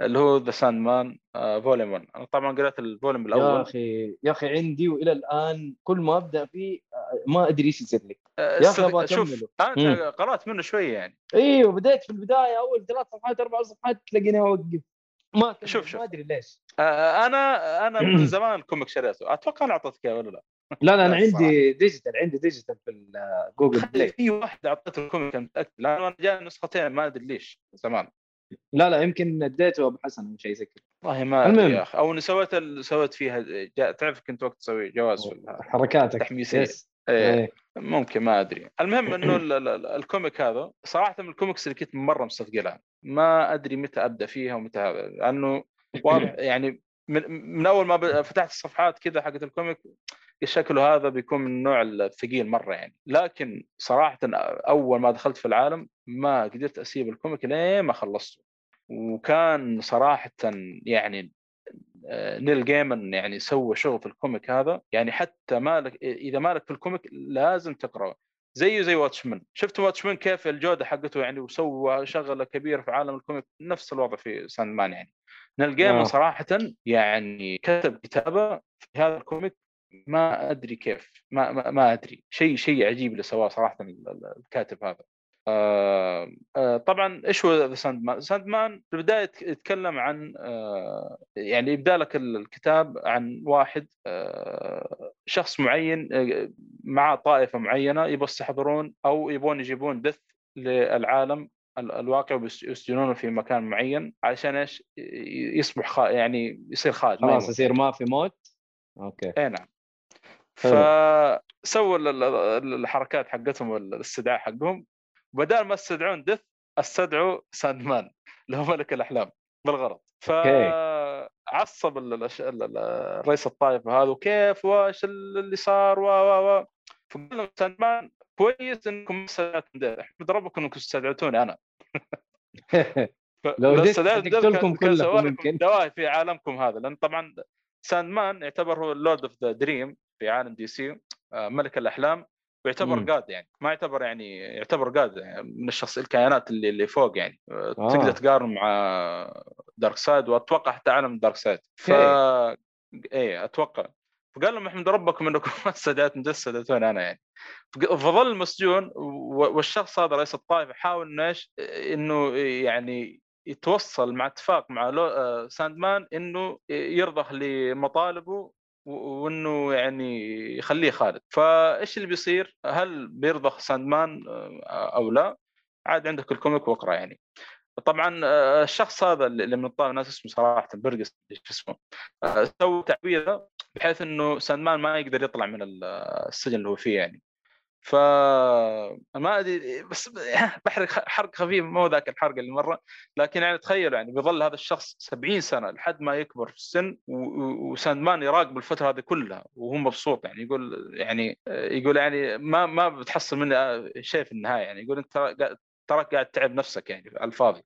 Speaker 3: اللي هو The Sandman volume 1 أنا طبعا قريت ال volume
Speaker 4: يا
Speaker 3: الأول.
Speaker 4: أخي يا أخي عندي وإلى الآن كل ما أبدأ فيه آه، ما أدري إيش يصير لي.
Speaker 3: آه،
Speaker 4: يا أخي
Speaker 3: استد-
Speaker 4: أبغى
Speaker 3: شوف
Speaker 4: مم.
Speaker 3: قرأت منه شوية يعني.
Speaker 4: أيوه بديت في البداية أول ثلاث صفحات أربع صفحات تلاقيني أوقف. ما
Speaker 3: شوف- شوف.
Speaker 4: ما أدري ليش.
Speaker 3: آه، أنا أنا من (clears throat) زمان comic شريته. أتوقع أنا أعطيتك إياه ولا لا؟
Speaker 4: لا لا (laughs)
Speaker 3: أنا
Speaker 4: عندي digital عندي digital في
Speaker 3: Google
Speaker 4: Play
Speaker 3: في واحد اعطيته ال comic أنا متأكد لأنه أنا جاي نسختين ما أدري ليش زمان.
Speaker 4: لا لا يمكن اديته أبو حسن أو شيء زي كذا
Speaker 3: والله ما
Speaker 4: المهم.
Speaker 3: يا أخي أو اني سويت ال- سويت فيها. تعرف كنت وقت تسوي جواز في
Speaker 4: حركاتك
Speaker 3: تحميسية.
Speaker 4: يس.
Speaker 3: إيه.
Speaker 4: إيه.
Speaker 3: ممكن ما أدري المهم إنه (clears throat) ال- ال- ال- الكوميك هذا صراحة من الكوميكس اللي كنت مرة مستثقلها ما أدري متى أبدأ فيها ومتى هذا لأنه واضح (clears throat) يعني من, من أول ما فتحت الصفحات كذا حقت الكوميك شكله هذا بيكون من النوع الثقيل مرة يعني. لكن صراحة أول ما دخلت في العالم ما قدرت أسيب ال comic لين ما خلصته. وكان صراحة يعني آه، نيل جيمن يعني سوى شغل في ال comic هذا. يعني حتى مالك إذا مالك في ال comic لازم تقرأه. زيه زي Watchmen. شفت Watchmen كيف الجودة حقته يعني وسوى شغلة كبيرة في عالم ال comic؟ نفس الوضع في Sandman يعني. نيل جيمن
Speaker 4: آه.
Speaker 3: صراحة يعني كتب كتابة في هذا ال comic ما أدري كيف ما ما, ما أدري شيء شيء عجيب اللي سواه صراحة ال- ال- الكاتب هذا آه آه طبعا إيش هو The Sandman؟ Sandman في البدايه يتك- يتكلم عن آه يعني يبدأ لك ال- الكتاب عن واحد آه شخص معين آه مع طائفة معينة يبغوا يستحضرون أو يبغون يجيبون Death للعالم ال- الواقع ويسجنونه في مكان معين علشان إيش؟ يصبح خا يعني يصير خالد ما
Speaker 4: خلاص. يصير ما في موت أوكي
Speaker 3: إي نعم. فسووا ال- ال- الحركات حقتهم والاستدعاء حقهم. بدال ما استدعون Death استدعوا Sandman اللي هو ملك الأحلام بالغلط فعصب ال- ال- ال- ال- رئيس الطائفه هذا وكيف؟ وايش اللي صار؟ و و و فقال لهم Sandman كويس إنكم استدعيتم احمد ربكم إنكم استدعيتوني أنا. (laughs)
Speaker 4: لو
Speaker 3: كان
Speaker 4: كلكم يمكن.
Speaker 3: دواهي في عالمكم هذا لأن طبعا Sandman يعتبر هو ال lord of the dream في عالم DC آه، ملك الأحلام ويعتبر
Speaker 4: مم.
Speaker 3: god يعني ما يعتبر يعني يعتبر god يعني من الشخص الكائنات اللي اللي فوق يعني. آه،
Speaker 4: آه.
Speaker 3: تقدر تقارن مع Darkseid وأتوقع حتى عالم Darkseid. ف إيه. أتوقع. فقال لهم إحمد ربكم إنكم (laughs) ما استدعيتم Death استدعيتوني أنا يعني. فظل مسجون والشخص هذا رئيس الطائفة حاول إنه إيش إنه يعني يتوصل مع اتفاق مع آه، ساندمان إنه يرضخ لمطالبه وانه يعني يخليه خالد. فايش اللي بيصير؟ هل بيرضخ ساندمان آه، أو لا؟ عاد عندك الكوميك واقرا يعني. طبعا آه، الشخص هذا اللي من الطاقم ناس اسمه صراحة برقس شو اسمه آه، سوى تعويذه بحيث إنه ساندمان ما يقدر يطلع من ال- السجن اللي هو فيه يعني. ف ما أدري بس (laughs) بحرق حرق خفيف مو ذاك الحرق اللي مرة لكن يعني تخيل يعني بيظل هذا الشخص 70 سنة لحد ما يكبر في السن و- و- وساندمان يراقب الفترة هذه كلها وهو مبسوط يعني يقول يعني يقول يعني ما ما بتحصل مني شيء في النهاية يعني يقول أنت تراك قاعد تعب نفسك يعني على الفاضي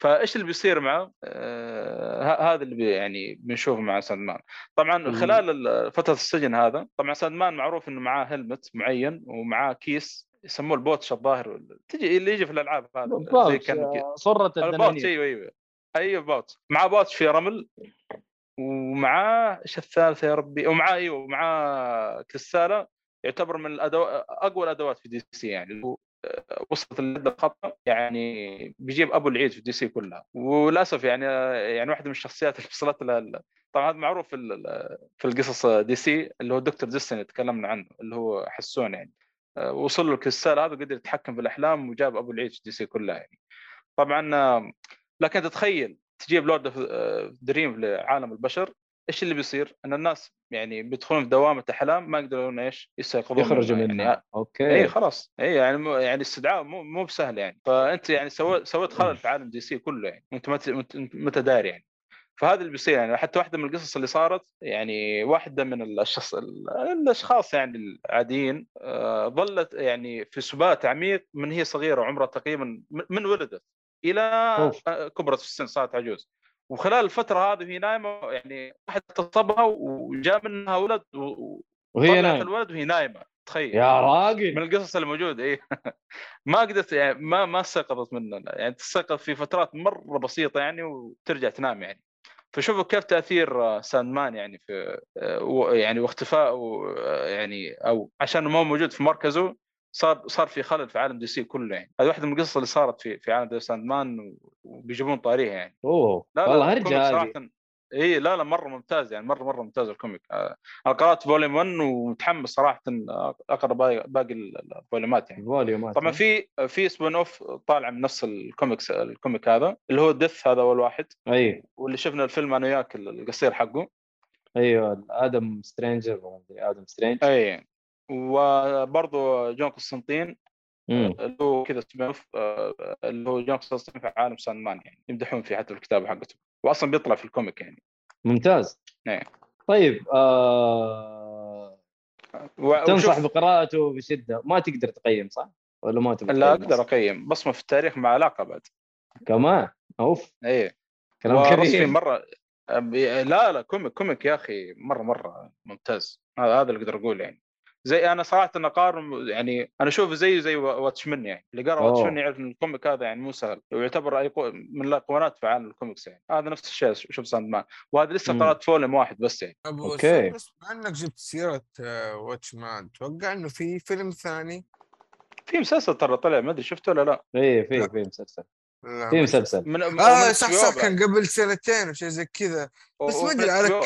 Speaker 3: فايش اللي بيصير معه؟ آه هذا اللي بي يعني بنشوفه مع ساندمان طبعا. خلال ال- فترة السجن هذا طبعا Sandman معروف إنه معاه helmet معين ومعاه كيس يسموه ال pouch الظاهر تجي اللي يجي في الألعاب هذا زي كان
Speaker 4: آه، صرة
Speaker 3: ال
Speaker 4: pouch
Speaker 3: أيوه أيوه. أيوه pouch معاه pouch في رمل ومعاه إيش الثالثة يا ربي؟ ومعاه أيوه ومعاه كريستالة يعتبر من الأدو... أقوى الأدوات في DC يعني. وصلت لحد الخطا يعني بيجيب أبو العيد في DC كلها. وللأسف يعني يعني واحدة من الشخصيات اللي وصلت لها طبعا هذا معروف في في القصص DC اللي هو Doctor Destiny تكلمنا عنه اللي هو حسون يعني. وصل له الكريستال هذا وقدر يتحكم في الأحلام وجاب أبو العيد في DC كلها يعني. طبعا لكن تتخيل تجيب lord of dream لعالم البشر إيش اللي بيصير؟ ان الناس يعني بيدخلون في دوامة احلام ما يقدرون إيش؟ يستيقظون
Speaker 4: يخرجوا
Speaker 3: منها. يعني
Speaker 4: أوكي.
Speaker 3: اي خلاص. اي يعني مو يعني استدعاء مو مو بسهل يعني. فأنت يعني سويت سويت خلل في عالم DC كله يعني. أنت متى داري يعني. فهذا اللي بيصير يعني. حتى واحدة من القصص اللي صارت يعني واحدة من الشخص الأشخاص يعني العاديين آه، ظلت يعني في سبات عميق من هي صغيرة وعمرها تقريبا من- ولدت
Speaker 4: إلى.
Speaker 3: آه، كبرت في السن صارت عجوز. وخلال الفترة هذه وهي نايمة يعني واحد اغتصبها وجاء منها ولد و-
Speaker 4: وهي نايمة.
Speaker 3: الولد وهي نايمة. تخيل.
Speaker 4: يا راجل.
Speaker 3: من القصص الموجودة اي (laughs) ما قدرت يعني ما ما استيقظت منه. يعني تستيقظ في فترات مرة بسيطة يعني وترجع تنام يعني. فشوفوا كيف تأثير آه، Sandman يعني في آه، يعني واختفائه آه، يعني أو عشان ما هو موجود في مركزه صار صار في خلل في عالم DC كله يعني. هذه واحدة من القصص اللي صارت في في عالم The Sandman و- وبيجيبون طاريها يعني.
Speaker 4: أوه
Speaker 3: لا
Speaker 4: والله هرجه هذه.
Speaker 3: صراحة إي لا لا مرة ممتاز يعني مرة مرة ممتاز ال comic. آه، أنا قرأت volume 1 ومتحمس صراحة أقرأ باقي الفوليومات يعني.
Speaker 4: الفوليومات
Speaker 3: طبعا في في spin off طالع من نفس ال comics ال comic هذا اللي هو Death هذا أول واحد.
Speaker 4: أي.
Speaker 3: واللي شفنا الفيلم أنا وياك القصير حقه.
Speaker 4: أيوه Adam Stranger Adam Strange
Speaker 3: أي. وبرضه John Constantine
Speaker 4: مم.
Speaker 3: اللي هو كذا spin off آه، اللي هو John Constantine في عالم Sandman يعني يمدحون فيه حتى في الكتابة حقته واصلا بيطلع في ال comic يعني.
Speaker 4: ممتاز.
Speaker 3: إيه.
Speaker 4: طيب آه...
Speaker 3: و-
Speaker 4: تنصح
Speaker 3: وشوف-
Speaker 4: بقراءته بشدة. ما تقدر تقيم صح؟ ولا ما تبغى
Speaker 3: لا أقدر أقيم بصمة في التاريخ مع علاقة بعد.
Speaker 4: كمان؟ أوف.
Speaker 3: اي
Speaker 4: كلام كبير.
Speaker 3: مرة أبي- لا لا comic comic يا أخي مرة مرة ممتاز. هذا هذا اللي أقدر اقوله يعني. زي أنا صراحة أنا أقارن يعني أنا أشوفه زيه زي Watchmen يعني اللي
Speaker 4: قرأ.
Speaker 3: Watchmen يعرف إن ال comic هذا يعني مو سهل ويعتبر أيقو- من الايقونات في عالم الكوميكس يعني هذا نفس الشيء شوف Sandman وهذا لسه. قرأت volume واحد بس يعني
Speaker 5: ابو
Speaker 4: أوكي.
Speaker 5: بس مع إنك جبت سيرة Watchmen أتوقع إنه في فيلم ثاني
Speaker 3: في مسلسل ترى طلع ما أدري شفته ولا لا
Speaker 4: اي في. في مسلسل في مسلسل.
Speaker 3: من
Speaker 5: آه صح صح كان قبل سنتين وشيء زي كذا. بس ما ادري على
Speaker 3: الكلام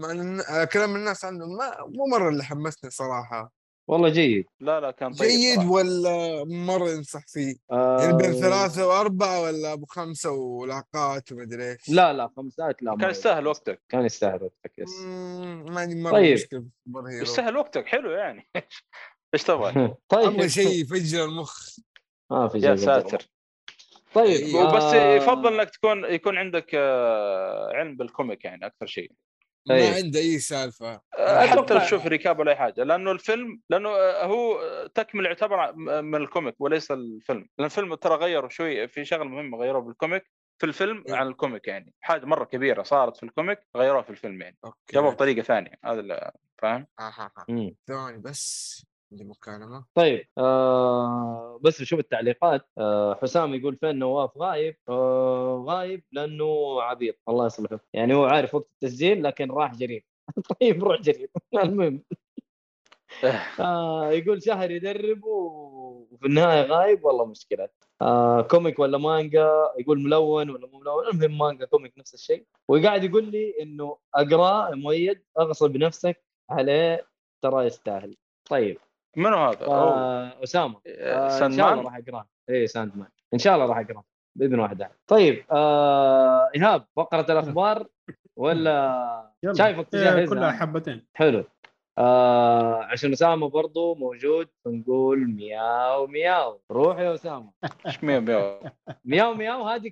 Speaker 5: كلام على كلام الناس عنه ما مو مرة اللي حمسني صراحة.
Speaker 4: والله جيد.
Speaker 3: لا لا كان طيب
Speaker 5: جيد
Speaker 3: صراحة.
Speaker 5: ولا مرة ينصح فيه؟
Speaker 4: آه...
Speaker 5: يعني بين ثلاثة وأربعة ولا أبو خمسة ولاقات ومدري إيش؟
Speaker 4: لا لا خمسات لا
Speaker 3: كان يستاهل وقتك.
Speaker 4: كان يستاهل وقتك
Speaker 5: yes. ما عندي مرة
Speaker 4: طيب.
Speaker 5: hero
Speaker 3: يستاهل وقتك حلو يعني. (laughs) إيش تبغى؟ (laughs)
Speaker 4: طيب.
Speaker 5: أبغى شيء يفجر المخ.
Speaker 4: ما في
Speaker 3: يا ساتر.
Speaker 4: طيب
Speaker 5: إيه.
Speaker 3: وبس
Speaker 4: آه،
Speaker 3: يفضل إنك تكون يكون عندك آه، علم بال comic يعني أكثر شيء
Speaker 5: ما
Speaker 4: أي.
Speaker 5: عنده أي سالفة
Speaker 3: أتوقع
Speaker 4: حتى-
Speaker 3: تشوف recap ولا أي حاجة لأنه الفيلم لأنه آه، هو تكمل يعتبر من ال comic وليس الفيلم لأن الفيلم ترى غيروا شوي في شغلة مهمة غيروه بال comic في الفيلم
Speaker 5: إيه.
Speaker 3: عن ال comic يعني حاجة مرة كبيرة صارت في ال comic غيروها في الفيلم يعني جابوها بطريقة ثانية هذا فاهم
Speaker 5: آه، آه، آه.
Speaker 4: مم.
Speaker 5: ثواني بس عندي مكالمة
Speaker 4: طيب آه بس نشوف التعليقات. آه حسام يقول فين نواف؟ غايب. آه غايب لأنه عبيط. الله يصلحه. يعني هو عارف وقت التسجيل لكن راح جرير (laughs) طيب روح جرير (laughs) المهم. (laughs) آه يقول شهر يدرب وفي النهاية غايب. والله مشكلة. آه comic ولا مانجا؟ يقول ملون ولا مو ملون. المهم مانجا comic نفس الشيء. وقاعد يقول لي إنه اقراه مؤيد أغصب نفسك عليه ترى يستاهل. طيب.
Speaker 3: منو هذا؟
Speaker 4: آه أسامة. آه إن
Speaker 3: Sand
Speaker 4: شاء الله
Speaker 3: man
Speaker 4: راح أقرأه. اي Sandman إن شاء الله راح أقرأه بإذن الواحد. طيب آه إيهاب فقره الأخبار ولا. شايفك
Speaker 2: إيه،
Speaker 4: تجهز
Speaker 2: كلها حبتين.
Speaker 4: حلو. آه عشان أسامة برضو موجود فنقول مياو مياو. روح يا أسامة.
Speaker 3: إيش مية مية
Speaker 4: مياو مياو هذه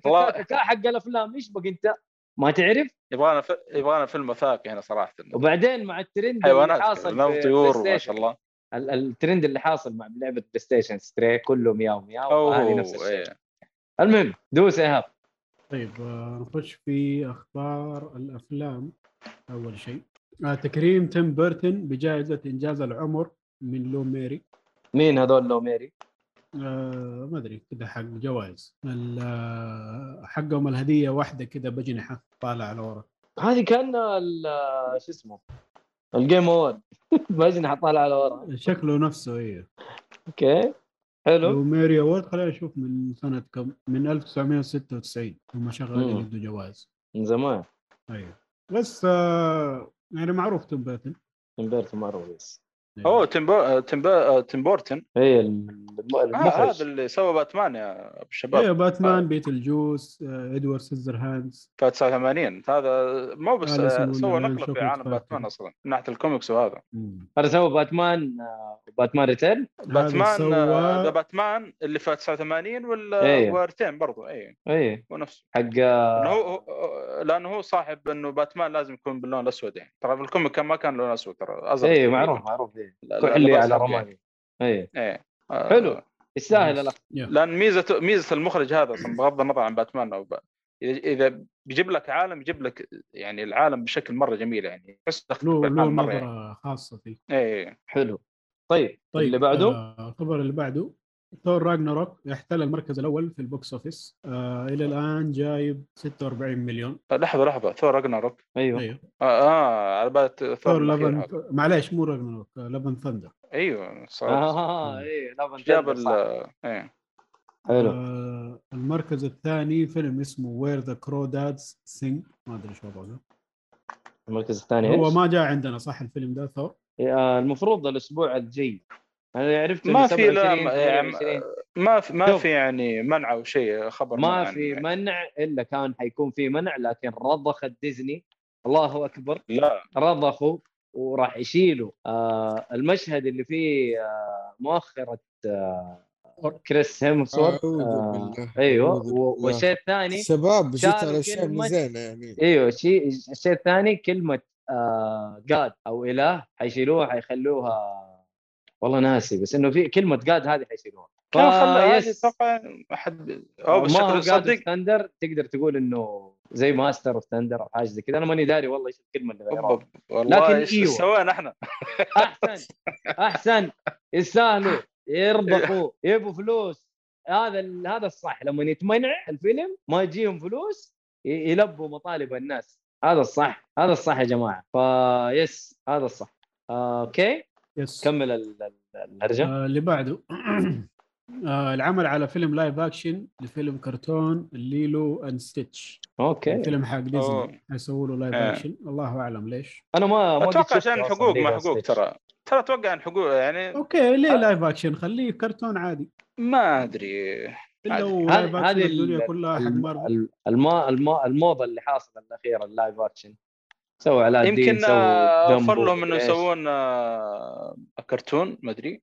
Speaker 4: حق الأفلام. إيش بقى أنت؟ ما تعرف؟
Speaker 3: يبغانا ف... يبغانا فيلم وثائقي هنا صراحة.
Speaker 4: وبعدين مع الترند اللي
Speaker 3: حيوانات
Speaker 4: حاصل في
Speaker 3: طيور ما شاء الله.
Speaker 4: ال- الترند اللي حاصل مع لعبة PlayStation Stray كله مياو مياو هذه نفس الشيء.
Speaker 3: إيه.
Speaker 4: المهم دوس يا إيهاب.
Speaker 2: طيب آه، نخش في أخبار الأفلام. أول شيء آه، تكريم Tim Burton بجائزة إنجاز العمر من Lumière
Speaker 4: مين هذول Lumière
Speaker 2: آه ما أدري كذا حق جوائز. آه، حقهم الهدية واحدة كذا بجنحة طالع على ورا.
Speaker 4: هذه كان ال- شو اسمه؟ ال Game Award باجي حطها على ورا.
Speaker 2: شكله نفسه إيه.
Speaker 4: أوكي. حلو.
Speaker 2: Lumière Award خلينا نشوف من سنة كم؟ من 1996 هم شغالين. يدوا جوائز.
Speaker 4: من زمان.
Speaker 2: أيوه. بس آه يعني معروف Tim Burton.
Speaker 4: امبيرتو مره بس
Speaker 2: إيه.
Speaker 3: أوه Tim Bu... Tim
Speaker 4: Burton. الم-
Speaker 3: آه هذا اللي سوى باتمان يا أبو الشباب.
Speaker 2: إيه باتمان Beetlejuice آه Edward Scissorhands
Speaker 3: في 89 هذا مو بس آه، سوى نقلة في عالم. باتمان أصلا من ناحية الكوميكس وهذا.
Speaker 4: هذا سوى باتمان آه، Batman Return؟
Speaker 3: باتمان
Speaker 2: سوى-
Speaker 3: آه، ذا باتمان اللي في 89 ولا
Speaker 4: إيه.
Speaker 3: و Return برضو اي
Speaker 4: اي
Speaker 3: هو نفسه.
Speaker 4: حق آه،
Speaker 3: لأنه هو لأنه هو صاحب إنه باتمان لازم يكون باللون الأسود يعني. ترى في ال comic كان ما كان لون أسود ترى أزرق
Speaker 4: اي. معروف معروف إيه. كحلي على. رمادي اي
Speaker 3: إيه آه،
Speaker 4: حلو. يستاهل الاخ.
Speaker 3: لأن ميزة ميزة المخرج هذا أصلاً بغض النظر عن باتمان أو. إذا إذا بيجيب لك عالم يجيب لك يعني العالم بشكل مرة جميل يعني تحس
Speaker 2: له
Speaker 3: يعني.
Speaker 2: نظرة خاصة فيه
Speaker 3: إيه
Speaker 4: حلو طيب,
Speaker 2: طيب
Speaker 4: اللي بعده
Speaker 2: آه، الخبر اللي بعده Thor Ragnarok يحتل المركز الأول في ال box office آه إلى الآن جايب 46 مليون.
Speaker 3: لحظة لحظة. Thor Ragnarok
Speaker 4: أيوه.
Speaker 2: أيوه.
Speaker 3: آه, آه على بالك Thor
Speaker 2: Love
Speaker 3: and.
Speaker 2: معليش مو Ragnarok آه، Love and
Speaker 3: Thunder أيوه
Speaker 4: صراحة آه اي لا
Speaker 3: جاب ال
Speaker 4: صح.
Speaker 3: إيه.
Speaker 4: حلو.
Speaker 2: آه المركز الثاني فيلم اسمه Where the Crawdads Sing ما أدري شو وضعه.
Speaker 4: المركز الثاني
Speaker 2: هو؟ ما جاء عندنا صح الفيلم ده ثور
Speaker 4: آه، المفروض الأسبوع الجاي. أنا عرفت
Speaker 3: ما في لا
Speaker 4: 27
Speaker 3: ما-
Speaker 4: 28.
Speaker 3: ما في ما. في يعني منع أو شيء خبر
Speaker 4: ما
Speaker 3: منع
Speaker 4: في
Speaker 3: يعني.
Speaker 4: منع إلا كان حيكون في منع لكن رضخت ديزني الله أكبر
Speaker 3: لا
Speaker 4: رضخوا وراح يشيلوا آه المشهد اللي فيه آه مؤخرة آه كريس هيمسورث آه
Speaker 5: أيوه.
Speaker 4: والشيء الثاني
Speaker 5: شباب جيت
Speaker 4: شالوا
Speaker 5: على اشياء
Speaker 4: كلمة-
Speaker 5: زينه يعني
Speaker 4: أيوه الشيء الشيء الثاني كلمة آه جاد أو إله حيشيلوها حيخلوها والله ناسي بس إنه في كلمة جاد هذه حيشيلوها
Speaker 3: كان خلى
Speaker 4: فيس.
Speaker 3: هذه أتوقع ما حد أو
Speaker 4: ما هو
Speaker 3: بالشكل
Speaker 4: جاد
Speaker 3: صدق.
Speaker 4: ثندر تقدر تقول إنه زي ماستر اوف ثندر أو حاجة زي كذا. أنا ماني داري والله إيش الكلمة اللي غيروها لكن
Speaker 3: إيش
Speaker 4: إيوه.
Speaker 3: سوينا إحنا؟ (laughs)
Speaker 4: أحسن أحسن. يستاهلوا. يرضخوا يبوا فلوس. هذا هذا الصح. لما يتمنع الفيلم ما يجيهم فلوس يلبوا مطالب الناس. هذا الصح. هذا الصح يا جماعة. yes هذا الصح. آه، okay.
Speaker 2: yes.
Speaker 4: كمل ال- ال- الهرجة.
Speaker 2: آه اللي بعده. (clears throat) آه العمل على فيلم live action لفيلم كرتون Lilo and Stitch
Speaker 4: okay.
Speaker 2: فيلم حق. ديزني حيسووا له live
Speaker 3: آه.
Speaker 2: اكشن الله أعلم ليش.
Speaker 4: أنا ما ما أتوقع
Speaker 3: عشان حقوق ما حقوق. ترى. ترى أتوقع عن حقوق يعني
Speaker 2: okay ليه
Speaker 3: آه.
Speaker 2: live action خليه كرتون عادي.
Speaker 3: ما
Speaker 2: أدري.
Speaker 4: هذه-
Speaker 2: الدنيا
Speaker 4: ال-
Speaker 2: كلها حق مارفل
Speaker 4: الم- الما الما الموضة اللي حاصلة الأخيرة ال live action سووا الدين
Speaker 3: يمكن
Speaker 4: سووا
Speaker 3: آه، over لهم
Speaker 4: إنه.
Speaker 3: يسوون آه، كرتون ما أدري.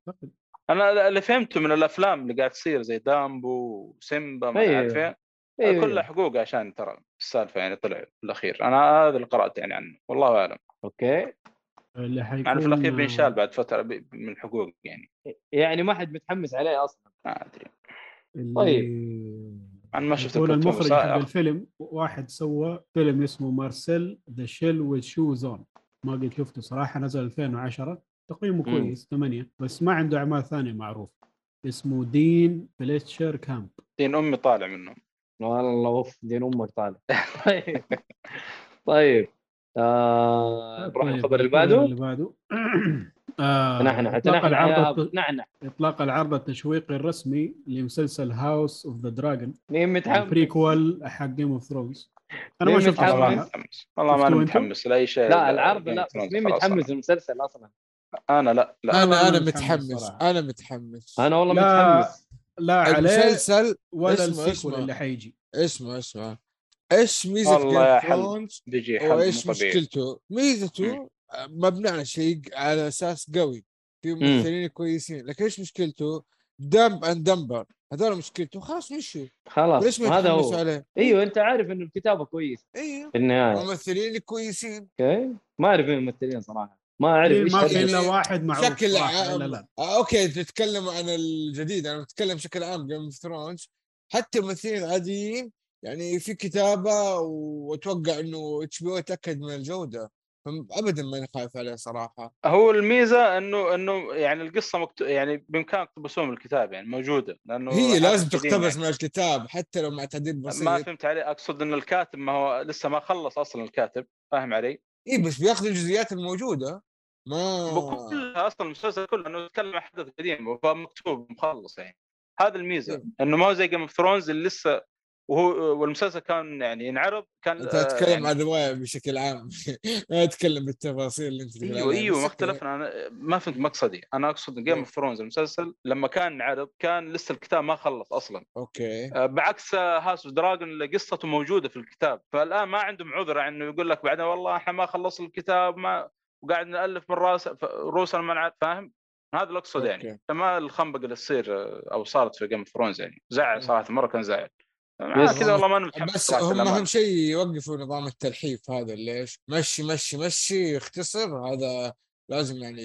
Speaker 3: أنا اللي فهمته من الأفلام اللي قاعد تصير زي Dumbo و Simba ما
Speaker 4: أيوه.
Speaker 3: عارف
Speaker 4: أيوه.
Speaker 3: كلها حقوق عشان ترى السالفة يعني طلع في الأخير. أنا هذا اللي قرأت يعني عنه والله أعلم.
Speaker 4: okay.
Speaker 2: اللي حيكون
Speaker 3: مع انه في الأخير بينشال بعد فترة من الحقوق يعني.
Speaker 4: يعني ما حد متحمس عليه أصلا.
Speaker 3: ما
Speaker 2: أدري.
Speaker 4: طيب.
Speaker 3: أنا ما شفت
Speaker 2: يقول
Speaker 3: الكرتون
Speaker 2: المخرج
Speaker 3: بس
Speaker 2: حق
Speaker 3: آه،
Speaker 2: الفيلم واحد سوى فيلم اسمه Marcel the Shell with Shoes On ما قد شفته صراحة نزل 2010 تقييمه. كويس 8 بس ما عنده أعمال ثانية معروف. اسمه Dean Fleischer Camp.
Speaker 3: دين أمي طالع منه.
Speaker 4: والله أوف دين أمك طالع. (laughs) طيب. طيب. آه نروح
Speaker 2: طيب،
Speaker 4: الخبر اللي بعده.
Speaker 2: اللي بعده. (clears throat) آه
Speaker 4: تنحنح
Speaker 2: إطلاق
Speaker 4: تنحنح
Speaker 2: العرض
Speaker 4: نعنع
Speaker 2: إطلاق العرض التشويقي الرسمي لمسلسل House of the Dragon
Speaker 4: مين متحمس؟
Speaker 2: ال prequel حق Game of Thrones أنا ما شفته
Speaker 4: متحمس؟
Speaker 3: والله ما
Speaker 2: صراحة
Speaker 3: متحمس والله ما
Speaker 2: أنا؟
Speaker 3: متحمس لأي شيء
Speaker 4: لا العرض لا مين متحمس. للمسلسل أصلا؟
Speaker 3: أنا لا لا
Speaker 5: أنا
Speaker 2: أنا
Speaker 5: أنا
Speaker 2: متحمس.
Speaker 5: أنا متحمس
Speaker 4: أنا والله متحمس
Speaker 2: لا عليه
Speaker 5: المسلسل
Speaker 2: ولا
Speaker 5: اسمه-
Speaker 2: ال sequel
Speaker 5: اسمه.
Speaker 2: اللي حيجي
Speaker 5: اسمع اسمع إيش ميزة
Speaker 3: والله يا
Speaker 5: Game
Speaker 3: حل.
Speaker 5: Thrones
Speaker 3: بيجي حل وإيش
Speaker 5: مشكلته؟ ميزته مبني على شيء على أساس قوي. في ممثلين كويسين. لكن إيش مشكلته؟ dumb and dumber. هذول مشكلته. خلاص مشوا
Speaker 4: خلاص.
Speaker 5: ليش ما
Speaker 4: هذا هو.
Speaker 5: عليه؟
Speaker 4: أيوه أنت عارف إنه الكتابة كويس
Speaker 5: أيوه.
Speaker 4: في النهاية.
Speaker 5: ممثلين كويسين.
Speaker 4: okay. ما أعرف مين الممثلين صراحة. ما أعرف
Speaker 2: إيه،
Speaker 4: إيش
Speaker 2: ما في. إلا واحد معروف
Speaker 5: بشكل عام.
Speaker 2: لا لا.
Speaker 5: آه okay. تتكلم عن الجديد. أنا بتكلم بشكل عام. Game of Thrones حتى الممثلين العاديين يعني في كتابة وأتوقع إنه HBO يتأكد من الجودة. ابدا ماني خايف عليه صراحة
Speaker 3: هو الميزة إنه إنه يعني القصة مكتو... يعني بإمكانك تقتبسون من الكتاب يعني موجودة لأنه
Speaker 5: هي لازم تقتبس
Speaker 3: يعني.
Speaker 5: من الكتاب حتى لو مع تعديل
Speaker 3: ما
Speaker 5: بسيط
Speaker 3: فهمت علي أقصد إن الكاتب ما هو لسه ما خلص أصلا الكاتب فاهم علي؟
Speaker 5: اي بس بياخذ الجزئيات الموجودة ما
Speaker 3: بكلها أصلا المسلسل كله إنه يتكلم عن حدث قديم فمكتوب مخلص يعني هذا الميزة
Speaker 5: إيه.
Speaker 3: إنه ما هو زي Game of Thrones اللي لسه وهو والمسلسل كان يعني ينعرض كان
Speaker 5: أنت
Speaker 3: آه،
Speaker 5: تتكلم
Speaker 3: يعني
Speaker 5: عن الروايه بشكل عام (laughs) ما تتكلم بالتفاصيل اللي أنت
Speaker 3: أيوه.
Speaker 5: أيوه
Speaker 3: ما. اختلفنا أنا ما فهمت مقصدي أنا أقصد Game
Speaker 5: إيه.
Speaker 3: of Thrones المسلسل لما كان انعرض كان لسه الكتاب ما خلص أصلا
Speaker 5: okay
Speaker 3: آه، بعكس House of Dragon اللي قصته موجودة في الكتاب فالآن ما عندهم عذر إنه يقول لك بعدين والله إحنا ما خلص الكتاب ما وقاعد نألف من رأس روسنا ما نعرف فاهم هذا اللي اقصد يعني. فما الخنبقة اللي تصير آه، أو صارت في Game of Thrones يعني زعل
Speaker 5: مم.
Speaker 3: صراحة مرة كان زعل كذا والله ما أنا متحمس
Speaker 5: بس هم. أهم شيء يوقفوا نظام التلحيف هذا ليش؟ مشي مشي مشي اختصر هذا لازم يعني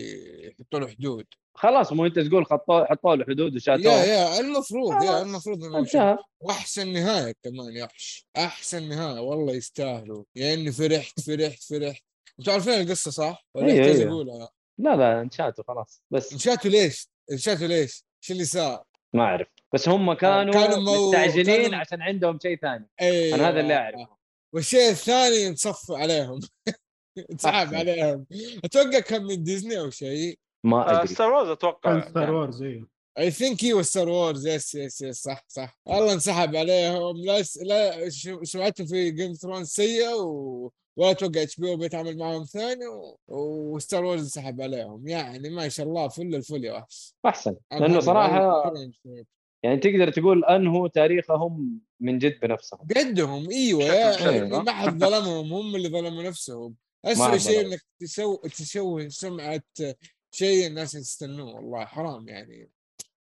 Speaker 5: يحطوا له حدود
Speaker 4: خلاص مو أنت تقول خطوا حطوا له حدود
Speaker 5: يا
Speaker 4: وشاتوه
Speaker 5: يا المفروض يا. المفروض
Speaker 4: إنه
Speaker 5: وأحسن نهاية كمان يا وحش أحسن نهاية والله يستاهلوا يعني فرحت فرحت فرحت أنتوا عارفين القصة صح؟ ولا
Speaker 4: أيوة.
Speaker 5: أقولها؟
Speaker 4: لا لا انشاتوا خلاص بس
Speaker 5: انشاتوا ليش؟ انشاتوا ليش؟ شو اللي صار؟
Speaker 4: ما أعرف بس هم كانوا,
Speaker 5: كانوا مو-
Speaker 4: مستعجلين
Speaker 5: كانوا-
Speaker 4: عشان عندهم شيء ثاني.
Speaker 5: أيوه
Speaker 4: أنا هذا اللي أعرفه.
Speaker 5: والشيء الثاني انسحب عليهم. (laughs) انسحب. عليهم. أتوقع كان من ديزني أو شيء.
Speaker 4: ما
Speaker 3: آه، أدري. Star Wars
Speaker 2: أتوقع Star Wars أيوه
Speaker 5: I think هي Star Wars yes yes yes صح صح. والله انسحب عليهم. لا س... لا ش- سمعتهم في Game Thrones سيئة و... ولا أتوقع HBO بيتعامل معهم ثاني و... و Star Wars انسحب عليهم. يعني ما شاء الله فل الفل يا وحش
Speaker 4: أحسن.
Speaker 5: لأنه صراحة.
Speaker 4: يعني تقدر تقول انهوا تاريخهم من جد بنفسهم.
Speaker 5: بقدهم
Speaker 3: إيوه
Speaker 5: يعني؟ ما حد ظلمهم هم اللي ظلموا نفسهم. (laughs) اسوء شيء. إنك تسوي تشوه سمعة شيء الناس يستنوه والله حرام يعني.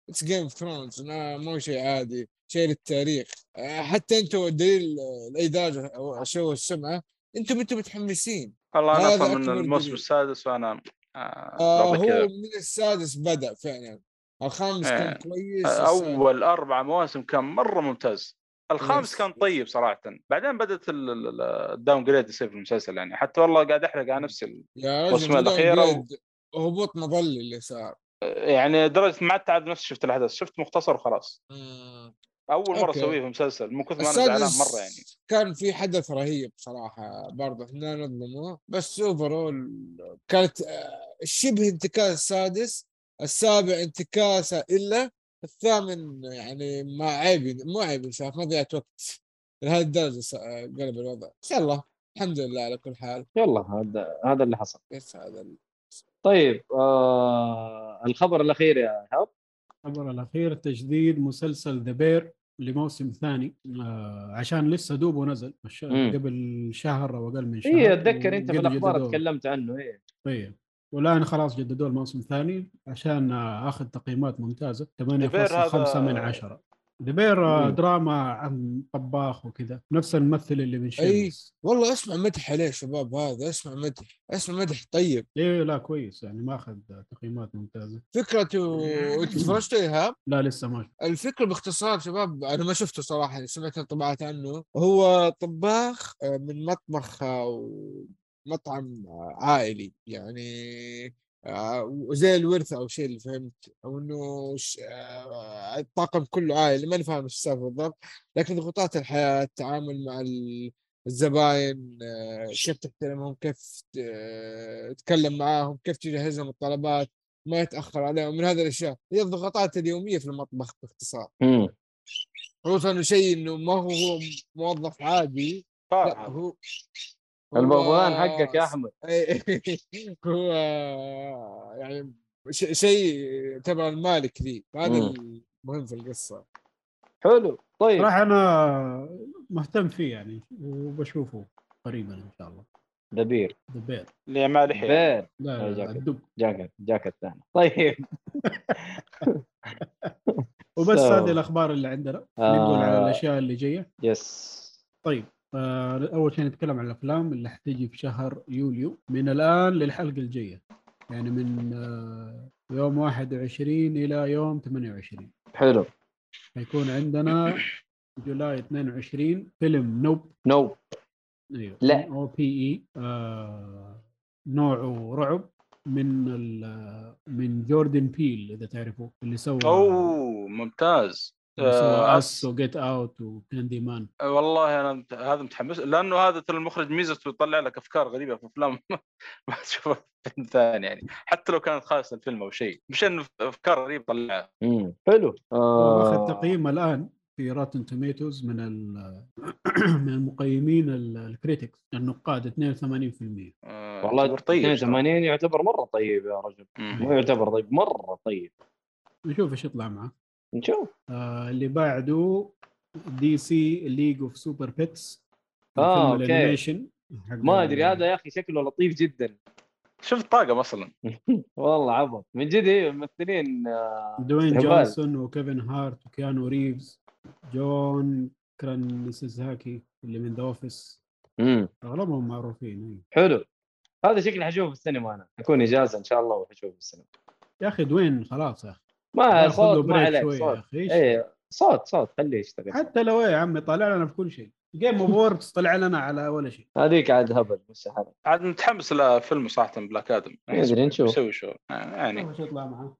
Speaker 5: It's Game of Thrones مو شيء عادي شيء للتاريخ. حتى أنتم الدليل لاي درجه أو شو السمعة أنتم أنتم متحمسين.
Speaker 3: والله
Speaker 5: أنا
Speaker 3: أصلا من الموسم. السادس وأنا آه
Speaker 5: آه هو من السادس بدأ فعلا. الخامس
Speaker 3: إيه.
Speaker 5: كان كويس السادس-
Speaker 3: أول أربع مواسم كان مرة ممتاز. الخامس. كان طيب صراحة. بعدين بدأت ال- ال- ال downgrade يصير في المسلسل يعني. حتى والله قاعد أحرق على نفسي الموسم
Speaker 5: رجل
Speaker 3: الأخيرة و-
Speaker 5: هبوط مظلي اللي صار.
Speaker 3: يعني لدرجه ما عاد نفسي شفت الأحداث. شفت مختصر وخلاص. أول
Speaker 5: مرة.
Speaker 3: أسويه في مسلسل. من كثر ما أنا زعلان مرة يعني.
Speaker 5: كان في حدث رهيب صراحة برضه إحنا نظلمه بس اوفرول كانت آه، شبه انتكاس السادس السابع انتكاسة إلا الثامن يعني ما عيب مو عيب ما ضيعت وقت. لهذه آه، قلب الوضع. إن شاء الله. الحمد لله على كل حال.
Speaker 4: يلا هذا هذا اللي حصل.
Speaker 5: بس هذا
Speaker 4: طيب آه الخبر الأخير يا إيهاب.
Speaker 2: الخبر الأخير تجديد مسلسل The Bear لموسم ثاني. آه عشان لسه دوبه نزل. قبل شهر أو أقل من شهر
Speaker 4: اي أتذكر أنت في
Speaker 2: الأخبار.
Speaker 4: تكلمت عنه إيه.
Speaker 2: طيب. والآن خلاص جددوا الموسم الثاني عشان آه، آخذ تقييمات ممتازة. 8.5 من 10 The Bear
Speaker 4: آه،.
Speaker 2: دراما عن طباخ وكذا. نفس الممثل اللي من. Shameless
Speaker 5: والله اسمع مدح عليه شباب هذا اسمع مدح اسمع مدح طيب.
Speaker 2: إيه لا كويس يعني ماخذ تقييمات ممتازة.
Speaker 5: فكرته أنت تفرجت يا إيهاب؟
Speaker 2: لا لسه ما شفت.
Speaker 5: الفكرة باختصار شباب أنا ما شفته صراحة يعني سمعت انطباعات عنه. هو طباخ آه، من مطبخ أو مطعم عائلي يعني آه، زي الورثه أو شيء اللي فهمت أو إنه آه، الطاقم كله عائلي ماني فاهم إيش السالفة بالضبط لكن ضغوطات الحياة التعامل مع ال- الزباين آه، كيف تحترمهم كيف تتكلم معاهم كيف تجهزهم الطلبات ما يتأخر عليهم من هذه الأشياء. هي الضغوطات اليومية في المطبخ باختصار. خصوصا إنه شيء إنه ما هو موظف عادي لا
Speaker 3: طبعا.
Speaker 5: هو-
Speaker 4: البغبغان حقك يا أحمد. (laughs)
Speaker 5: هو يعني ش- شيء تبع المالك ذي هذا. المهم في القصة.
Speaker 4: حلو طيب.
Speaker 2: صراحة أنا مهتم فيه يعني وبشوفه قريبا إن شاء الله.
Speaker 4: The
Speaker 2: Bear. The Bear
Speaker 3: اللي ما لحيه
Speaker 4: Bear
Speaker 2: لا لا
Speaker 4: جاكيت.
Speaker 2: الدب.
Speaker 4: جاك جاك الثاني طيب. (laughs)
Speaker 2: وبس هذه الأخبار اللي عندنا.
Speaker 4: آه.
Speaker 2: نقول على الأشياء اللي جاية.
Speaker 4: yes
Speaker 2: طيب. آه أول شيء نتكلم عن الأفلام اللي حتيجي في شهر يوليو. من الآن للحلقة الجاية. يعني من آه يوم 21 إلى يوم 28
Speaker 4: حلو.
Speaker 2: حيكون عندنا July 22 فيلم Nope.
Speaker 4: no.
Speaker 2: أيوه.
Speaker 4: لا.
Speaker 2: O P E آه، نوعه رعب من ال- من Jordan Peele إذا تعرفوا اللي سوى
Speaker 3: أوه ممتاز. آه،
Speaker 2: Us و Get Out و Candyman
Speaker 3: والله أنا مت- هذا متحمس لأنه هذا ترى المخرج ميزته يطلع لك أفكار غريبة في أفلام. (laughs) ما تشوفها في فيلم ثاني يعني. حتى لو كانت خاصه الفيلم أو شيء مش إنه أفكار غريبة طلعها.
Speaker 4: حلو.
Speaker 2: واخذ
Speaker 4: آه.
Speaker 2: تقييم الآن في Rotten Tomatoes من ال- (clears throat) من المقيمين ال- ال critics النقاد 82%
Speaker 3: آه،
Speaker 4: والله
Speaker 3: طيب
Speaker 4: 82 يعتبر مرة طيب يا رجل. مو يعتبر طيب مرة طيب.
Speaker 2: نشوف إيش يطلع معه.
Speaker 4: نشوف.
Speaker 2: آه اللي بعده DC League of Super-Pets
Speaker 4: آه، okay.
Speaker 2: ال animation حق
Speaker 4: ما أدري هذا يا أخي شكله لطيف جدا.
Speaker 3: شوف الطاقم أصلا (laughs)
Speaker 4: والله عبط من جد إيه، ممثلين آه،
Speaker 2: Dwayne.
Speaker 4: Johnson
Speaker 2: و Kevin Hart و Keanu Reeves. John Krasinski اللي من The
Speaker 4: Office.
Speaker 2: أغلبهم معروفين أيوة.
Speaker 4: حلو. هذا شكلي حشوفه في السينما أنا. حكون إجازة إن شاء الله وحشوفه في السينما.
Speaker 2: يا أخي Dwayne خلاص يا أخي.
Speaker 4: ما صوت ما
Speaker 2: بريك
Speaker 4: عليك صوت؟ إيه صوت صوت خليه يشتغل.
Speaker 2: حتى لو إيه يا عمي طالع لنا في كل شيء. جيم اوف ووركس طلع لنا على ولا شيء.
Speaker 4: هذيك عاد هبل حالك
Speaker 3: عاد متحمس لفيلم صراحة Black Adam
Speaker 4: ندري نشوف.
Speaker 3: يسوي شو. يعني.
Speaker 2: يطلع معاه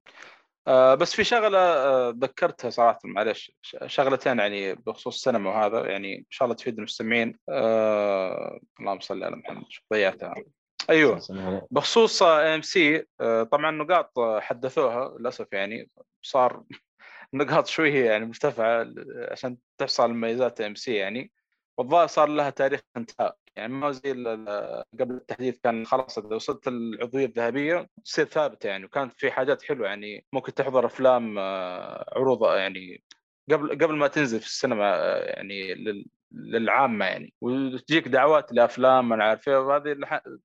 Speaker 3: آه بس في شغلة آه ذكرتها صراحة معلش ش- شغلتين يعني بخصوص السينما وهذا يعني إن شاء الله تفيد المستمعين. آه اللهم صل على محمد. ضيعتها؟ أيوه. بخصوص AMC طبعا نقاط آه، حدثوها للأسف يعني صار (laughs) نقاط شوية يعني مرتفعة عشان تحصل مميزات AMC يعني والظاهر صار لها تاريخ انتهاء. يعني ما زي قبل التحديث كان خلاص إذا وصلت العضوية الذهبية تصير ثابتة يعني وكانت في حاجات حلوة يعني ممكن تحضر أفلام آه، عروض يعني قبل قبل ما تنزل في السينما آه، يعني لل- للعامة يعني. وتجيك دعوات لافلام أنا عارف إيه، وهذه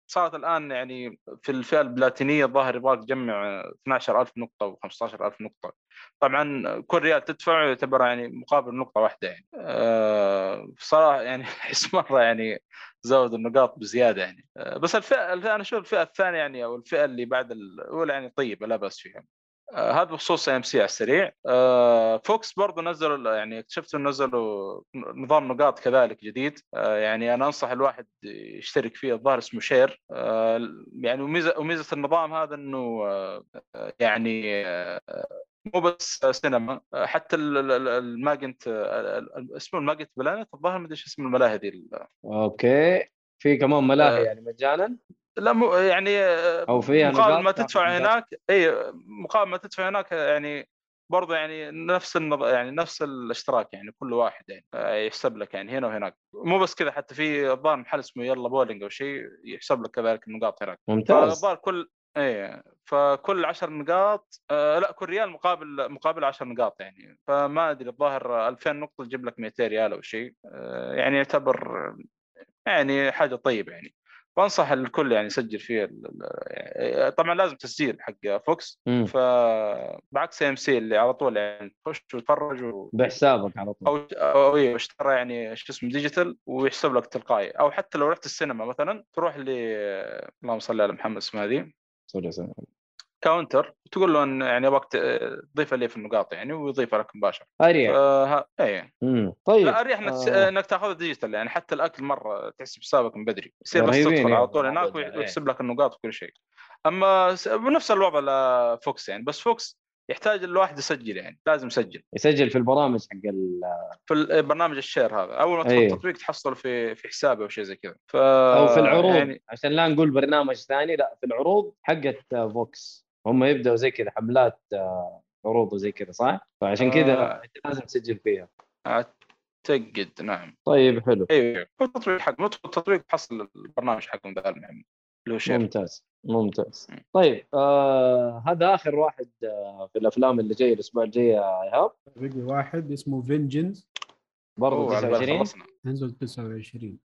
Speaker 3: صارت الآن يعني في الفئة البلاتينية الظاهر يبغاك تجمع 12000 نقطة و15000 نقطة. طبعا كل ريال تدفع يعتبر يعني مقابل نقطة واحدة يعني. أه صراحة يعني (laughs) أحس مرة يعني زود النقاط بزيادة يعني. أه بس الفئة الفئة- أنا أشوف الفئة الثانية يعني أو الفئة اللي بعد الاولى يعني طيبه لا بأس فيها. هذا بخصوص AMC على السريع. آه VOX برضو نزلوا يعني اكتشفت إنه نزلوا نظام نقاط كذلك جديد. آه يعني أنا أنصح الواحد يشترك فيه. الظاهر اسمه Share. آه يعني وميزه وميزة النظام هذا إنه آه يعني آه مو بس سينما. آه، حتى ال- ال- ال- الماجنت آه، ال- ال- اسمه ال Magic Planet. الظاهر ما أدري إيش اسم الملاهي دي
Speaker 4: okay. في كمان ملاهي
Speaker 3: آه.
Speaker 4: يعني مجانا.
Speaker 3: لا مو يعني آه،
Speaker 4: أو فيها
Speaker 3: مقابل ما تدفع. هناك إي مقابل ما تدفع هناك يعني برضه يعني نفس النظ... يعني نفس الاشتراك يعني كل واحد يعني آه، يحسب لك يعني هنا وهناك. مو بس كذا حتى في الظاهر محل اسمه يلا بولينج أو شيء يحسب لك كذلك النقاط هناك.
Speaker 4: ممتاز.
Speaker 3: فالظاهر كل إيه فكل 10 نقاط آه لا كل ريال مقابل مقابل 10 نقاط يعني. فما أدري الظاهر 2000 نقطة تجيب لك 200 ريال أو شيء آه يعني يعتبر يعني حاجة طيبة يعني. فانصح الكل يعني يسجل فيه ال- طبعا لازم تسجيل حق
Speaker 4: VOX.
Speaker 3: فبعكس AMC اللي على طول يعني تخش وتتفرج و...
Speaker 4: بحسابك على طول
Speaker 3: أو أو إيه اشترى يعني شو اسمه digital ويحسب لك تلقائي أو حتى لو رحت السينما مثلا تروح ل اللهم صل على محمد اسمها هذه. counter تقول له إن يعني أبغاك ت- تضيف لي في النقاط يعني ويضيفها لك
Speaker 4: مباشرة.
Speaker 3: أريح. إيه.
Speaker 4: مم. طيب
Speaker 3: لا أريح إنك
Speaker 4: آه.
Speaker 3: إنك تأخذ digital يعني حتى الأكل مرة تحسب حسابك من بدري يصير بس
Speaker 4: رهيبين
Speaker 3: تدخل
Speaker 4: يعني
Speaker 3: على طول هناك. ويحسب لك. النقاط وكل شيء. أما بنفس الوضع ل VOX يعني بس VOX يحتاج الواحد يسجل يعني لازم يسجل.
Speaker 4: يسجل في البرامج حق ال...
Speaker 3: في البرنامج ال Share هذا. أول ما تدخل
Speaker 4: أيوه.
Speaker 3: التطبيق تحصل في في حسابه أو شيء زي كذا. ف
Speaker 4: أو في العروض
Speaker 3: يعني
Speaker 4: يعني... عشان لا نقول برنامج ثاني لا في العروض حقت آه، VOX. هم يبدأوا زي كذا حملات آه، عروض وزي كذا صح؟ فعشان كذا
Speaker 3: آه.
Speaker 4: أنت لازم تسجل فيها.
Speaker 3: أعتقد نعم.
Speaker 4: طيب حلو.
Speaker 3: أيوه هو التطبيق حق ندخل التطبيق تحصل البرنامج حقهم ذا المهم. هو Share
Speaker 4: ممتاز ممتاز.
Speaker 3: مم.
Speaker 4: طيب آه هذا آخر واحد آه في الأفلام اللي جاي الأسبوع الجاي يا إيهاب.
Speaker 2: بقي واحد اسمه Vengeance
Speaker 4: برضه
Speaker 3: أوه، على بالي
Speaker 4: 29
Speaker 3: خلصنا.
Speaker 2: ينزل 29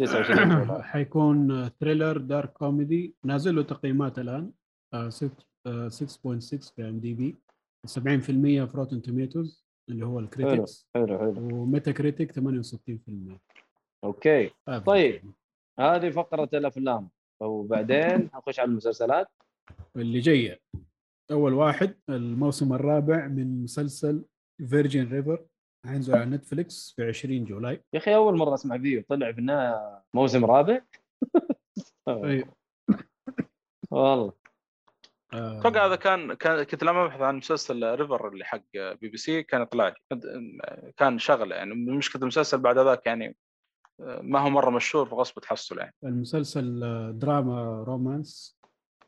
Speaker 4: 29 July
Speaker 2: حيكون thriller dark comedy نازل له تقييمات الآن. آه، ست- آه، 6.6 في IMDb 70% في Rotten Tomatoes اللي هو ال critics
Speaker 4: حلو حلو.
Speaker 2: و Metacritic 68%
Speaker 4: okay
Speaker 2: آه،
Speaker 4: طيب. هذه فقرة الأفلام. وبعدين (laughs) نخش على المسلسلات.
Speaker 2: اللي جاية. أول واحد الموسم الرابع من مسلسل Virgin River حينزل على Netflix في 20 July.
Speaker 4: يا أخي أول مرة أسمع فيه. طلع في النهايه موسم رابع. (laughs)
Speaker 2: أيوه.
Speaker 4: والله.
Speaker 2: آه،
Speaker 3: أتوقع هذا كان كان كنت لما ابحث عن مسلسل River اللي حق بي بي سي كان يطلع لي كان شغله يعني. مشكله المسلسل بعد ذاك يعني ما هو مرة مشهور فغصب تحصل يعني.
Speaker 2: المسلسل آه، دراما romance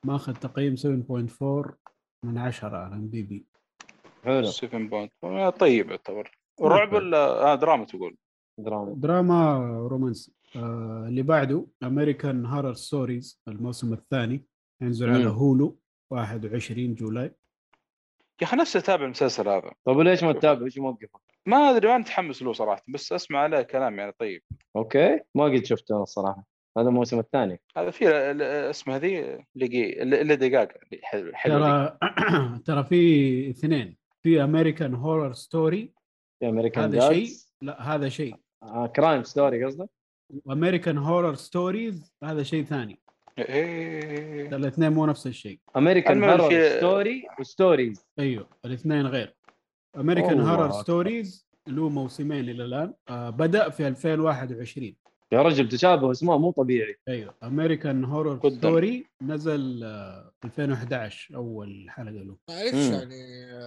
Speaker 2: ماخذ تقييم 7.4 من 10 على IMDb.
Speaker 4: حلو.
Speaker 3: 7 point طيب يعتبر. ورعب ولا آه دراما تقول.
Speaker 4: دراما.
Speaker 2: دراما رومانسي آه اللي بعده American Horror Stories الموسم الثاني ينزل على. Hulu. 21 July.
Speaker 3: يا أخي نفسي أتابع المسلسل هذا.
Speaker 4: طيب ليش ما تتابع؟ إيش موقفك؟
Speaker 3: ما أدري ما متحمس له صراحة بس أسمع عليه كلام يعني طيب.
Speaker 4: أوكي. ما قد شفته الصراحة. هذا الموسم الثاني.
Speaker 3: هذا في اسمه ذي لقي اللي دقاق حلو
Speaker 2: ترى (clears throat) ترى في اثنين. في American Horror Story
Speaker 4: في امريكان
Speaker 2: هذا شيء؟ لا هذا شيء.
Speaker 4: آه Crime Story قصدك؟
Speaker 2: و American Horror Stories هذا شيء ثاني.
Speaker 3: إيه.
Speaker 2: الاثنين مو نفس الشيء.
Speaker 3: American
Speaker 4: Horror
Speaker 3: في-
Speaker 4: Story و
Speaker 2: Stories أيوه الاثنين غير.
Speaker 4: American
Speaker 2: Horror
Speaker 4: أكبر.
Speaker 2: Stories له موسمين إلى الآن آه بدأ في 2021
Speaker 4: يا رجل تشابه اسمه مو طبيعي.
Speaker 2: أيوه American Horror
Speaker 3: قدام.
Speaker 2: Story نزل آه 2011 أول حلقة له.
Speaker 5: ما أعرفش
Speaker 4: مم.
Speaker 5: يعني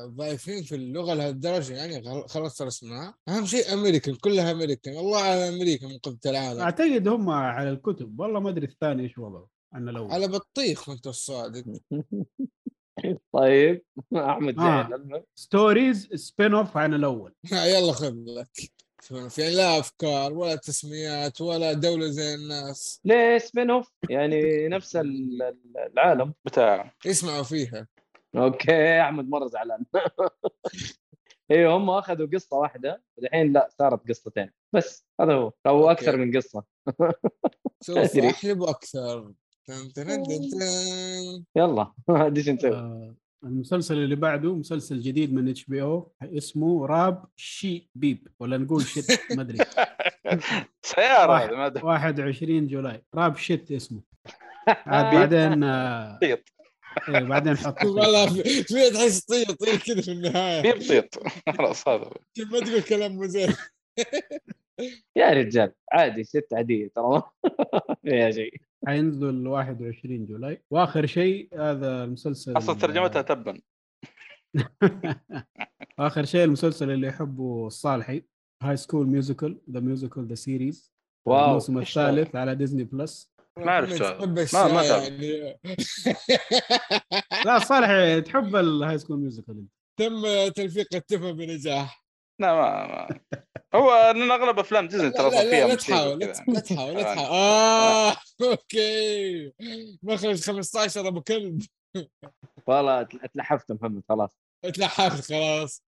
Speaker 5: ضعيفين في اللغة لهالدرجة يعني خل- خلاص رسمها أهم شيء أمريكان كلها أمريكان. الله على أمريكا من قبل العالم
Speaker 2: أعتقد هم على الكتب. والله ما أدري الثاني إيش وضعه. عن الأول.
Speaker 5: على بطيخ وانت الصادق. (laughs)
Speaker 4: طيب (laughs) أحمد
Speaker 2: آه. ستوريز سبين اوف عن الأول. (laughs)
Speaker 5: يلا خذ لك. يعني لا أفكار ولا تسميات ولا دولة زي الناس.
Speaker 4: ليه سبين اوف يعني نفس ال- ال- العالم
Speaker 3: بتاع
Speaker 5: يسمعوا فيها.
Speaker 4: أوكي أحمد مرة زعلان. أيوه هم أخذوا قصة واحدة الحين لا صارت قصتين. بس هذا هو.
Speaker 5: أو.
Speaker 4: أكثر من قصة.
Speaker 5: سوف. أحلب أكثر.
Speaker 4: يلا. (laughs) إيش نسوي؟
Speaker 2: آه المسلسل اللي بعده مسلسل جديد من HBO اسمه Rap Sh بيب ولا نقول shit ما أدري. (laughs)
Speaker 3: هذا ما أدري.
Speaker 2: 21 July. Rap Shit اسمه. (laughs) عاد بعدين آه
Speaker 3: طيط.
Speaker 2: إيه بعدين حط
Speaker 5: والله في تحس طير طير كذا في النهاية.
Speaker 3: بيب طيط. خلاص هذا
Speaker 5: ما تقول كلام مو زين.
Speaker 4: يا رجال عادي ست عادية ترى. ما فيها شيء
Speaker 2: حينزل 21 جولاي وآخر شيء هذا المسلسل
Speaker 3: أصلا ترجمتها تبا (laughs)
Speaker 2: آخر شيء المسلسل اللي يحبه الصالحي هاي سكول ميوزيكال ذا ميوزيكال ذا سيريز
Speaker 4: واو
Speaker 2: الموسم؟ الثالث على ديزني بلس
Speaker 3: ما.
Speaker 5: تحب
Speaker 3: ما- ما.
Speaker 5: يعني (laughs)
Speaker 2: لا صالح تحب الهاي سكول ميوزيكال أنت
Speaker 5: تم تلفيق التفه بنجاح
Speaker 3: لا ما, ما. هو لأن أغلب أفلام ديزني ترى فيها
Speaker 5: لا, تحاول لا تحاول لا. تحاول (laughs) آه أوكي. مخرج 15 أبو كلب.
Speaker 4: والله أتلحفت محمد خلاص.
Speaker 5: اتلحقت خلاص.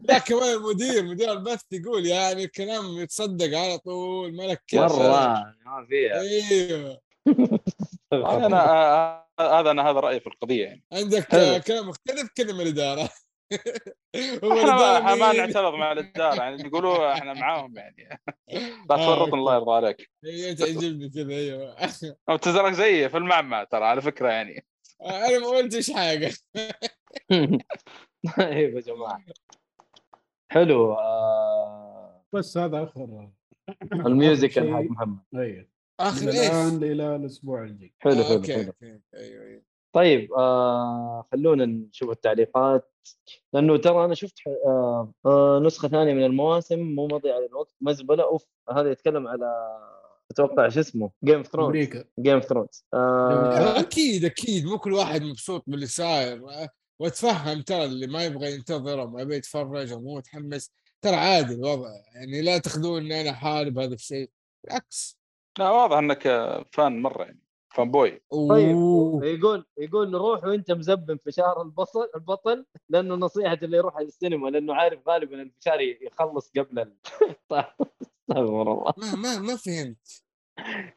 Speaker 5: لا كمان المدير مدير البث يقول يعني الكلام يتصدق على طول ملك
Speaker 4: مرة ما فيها
Speaker 3: أيوه. أنا هذا أنا هذا رأيي في القضية يعني.
Speaker 5: عندك كلام مختلف
Speaker 3: كلمة
Speaker 5: الإدارة.
Speaker 3: إحنا (laughs)
Speaker 5: ما؟
Speaker 3: نعترض مع الإدارة يعني يقولوا إحنا معاهم يعني. (laughs) لا
Speaker 5: آه،
Speaker 3: تفرط الله يرضى عليك.
Speaker 5: تعجبني كذا أيوه. (laughs)
Speaker 3: أو تزرق زيي في المعمعة ترى على فكرة يعني.
Speaker 5: أنا ما قلتش حاجة.
Speaker 4: طيب يا جماعة. حلو آه.
Speaker 2: بس هذا آخر.
Speaker 4: الميوزيكال حق. محمد.
Speaker 5: أيوه.
Speaker 2: آخر
Speaker 5: إيش؟
Speaker 2: الآن إلى الأسبوع الجاي.
Speaker 4: حلو
Speaker 5: آه،
Speaker 4: حلو حلو.
Speaker 5: أيوه أيوه.
Speaker 4: طيب آه خلونا نشوف التعليقات لأنه ترى أنا شفت آه آه نسخة ثانية من المواسم مو مضي على الوقت مزبلة. أوف هذا يتكلم على أتوقع شو اسمه Game of
Speaker 2: Thrones
Speaker 4: أمريكا. Game of Thrones
Speaker 5: أكيد أكيد. مو كل واحد مبسوط باللي صاير وأتفهم ترى اللي ما يبغى ينتظر أو ما يبغى يتفرج أو مو متحمس. ترى عادي الوضع. يعني لا تاخذون اني أنا أحارب هذا الشيء. بالعكس.
Speaker 3: لا واضح إنك fan مرة يعني. fanboy
Speaker 4: طيب. يقول يقول نروح وانت مزبن فشار البصل البطل لأنه نصيحة اللي يروح على السينما لأنه عارف غالبا الفشار يخلص قبل ال... (laughs) استغفر الله.
Speaker 5: ما ما ما فهمت.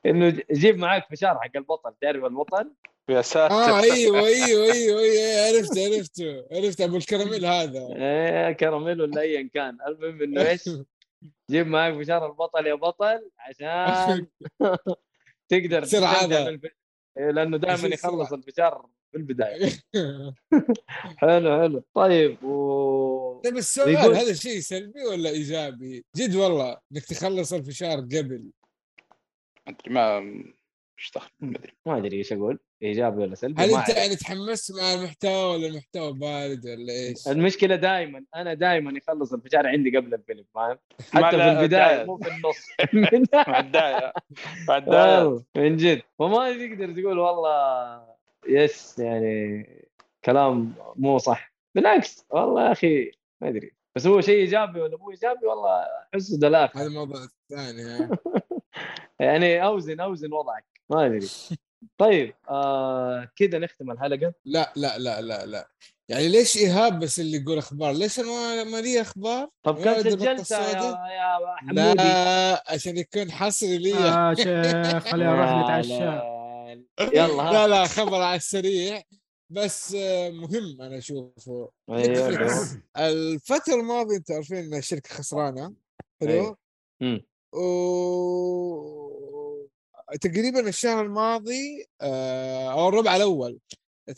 Speaker 4: إنه ج- جيب معاك فشار حق البطل تعرف البطل؟
Speaker 3: يا ساتر.
Speaker 5: آه أيوه أيوه أيوه أيوه عرفت عرفته عرفت أبو الكراميل هذا.
Speaker 4: إيه كراميل ولا ايا كان. المهم إنه إيش؟ (laughs) جيب معاك فشار البطل يا بطل عشان (laughs) تقدر
Speaker 5: تصير
Speaker 4: تستمتع
Speaker 5: عادة.
Speaker 4: بالف- إيه، لأنه دائما يخلص
Speaker 5: سرعة.
Speaker 4: الفشار في البدايه (laughs) حلو حلو طيب و
Speaker 5: طيب السؤال
Speaker 4: يقول-
Speaker 5: هذا شيء سلبي ولا إيجابي؟ جد والله إنك تخلص الفشار قبل
Speaker 3: ما مش ما ادري
Speaker 4: ما أدري إيش أقول ايجابي ولا سلبي؟
Speaker 5: هل
Speaker 4: أنت.
Speaker 5: يعني تحمست مع المحتوى ولا المحتوى بارد ولا إيش؟
Speaker 4: المشكلة دائما أنا دائما يخلص الفشار عندي قبل الفيلم فاهم؟ (laughs) حتى في
Speaker 3: البداية.
Speaker 4: مو في النص.
Speaker 3: مع الدعايه مع الدعايه
Speaker 4: والله من جد. وما تقدر تقول والله يس يعني كلام مو صح. بالعكس والله يا أخي ما أدري. بس هو شيء إيجابي ولا مو إيجابي؟ والله احسه دلاخ
Speaker 5: هذا الموضوع الثاني؟ (laughs)
Speaker 4: يعني أوزن أوزن وضعك. ما أدري. (laughs) طيب آه كذا نختم الحلقة
Speaker 5: لا لا لا لا لا يعني ليش إيهاب بس اللي يقول أخبار؟ ليش أنا ما- ما لي أخبار؟
Speaker 4: طب كم سجلت يا؟ يا حمودي
Speaker 5: لا عشان يكون حصري لي
Speaker 2: آه شيخ خلينا نروح
Speaker 4: يا
Speaker 2: نتعشى.
Speaker 4: يلا ها
Speaker 5: لا لا خبر على السريع بس آه، مهم أنا أشوفه
Speaker 4: أيوة.
Speaker 5: نتفليكس. (coughs) الفترة الماضية أنتم عارفين إن الشركة خسرانة حلو
Speaker 4: أيوة.
Speaker 5: و تقريبا الشهر الماضي آه، أو الربع الأول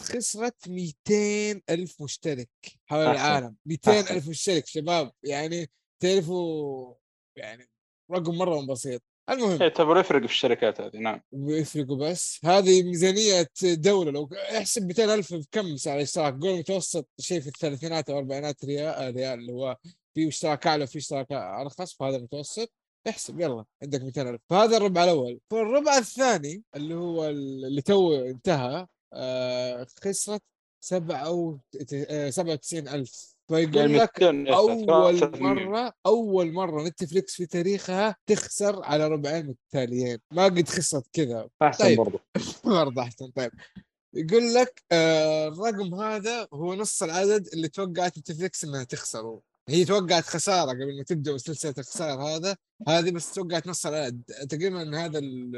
Speaker 5: خسرت 200 ألف مشترك حول
Speaker 4: أحسن.
Speaker 5: العالم 200
Speaker 4: أحسن.
Speaker 5: ألف مشترك شباب يعني تعرفوا يعني رقم مرة بسيط المهم
Speaker 3: يعتبر إيه، يفرق في الشركات هذه نعم
Speaker 5: بيفرقوا بس هذه ميزانية دولة لو أحسب 200 ألف بكم سعر الاشتراك قول متوسط شيء في الثلاثينات أو أربعينات ريال ريال اللي هو في اشتراك أعلى وفي اشتراك أرخص فهذا متوسط احسب يلا عندك 200 ألف. فهذا الربع الأول. فالربع الثاني اللي هو اللي تو انتهى آه خسرت سبعة أو آه، 97 ألف. فيقول
Speaker 3: يعني
Speaker 5: لك
Speaker 3: 200
Speaker 5: أول
Speaker 3: 300.
Speaker 5: مرة أول مرة Netflix في تاريخها تخسر على ربعين متتاليين. ما قد خسرت كذا.
Speaker 4: أحسن
Speaker 5: طيب. برضه (laughs) أحسن. طيب. يقول لك آه الرقم هذا هو نص العدد اللي توقعت نتفليكس إنها تخسره. هي توقعت خسارة قبل ما تبدأ سلسلة الخساره هذا. هذه بس توقعت نص العدد تقريبا هذا ال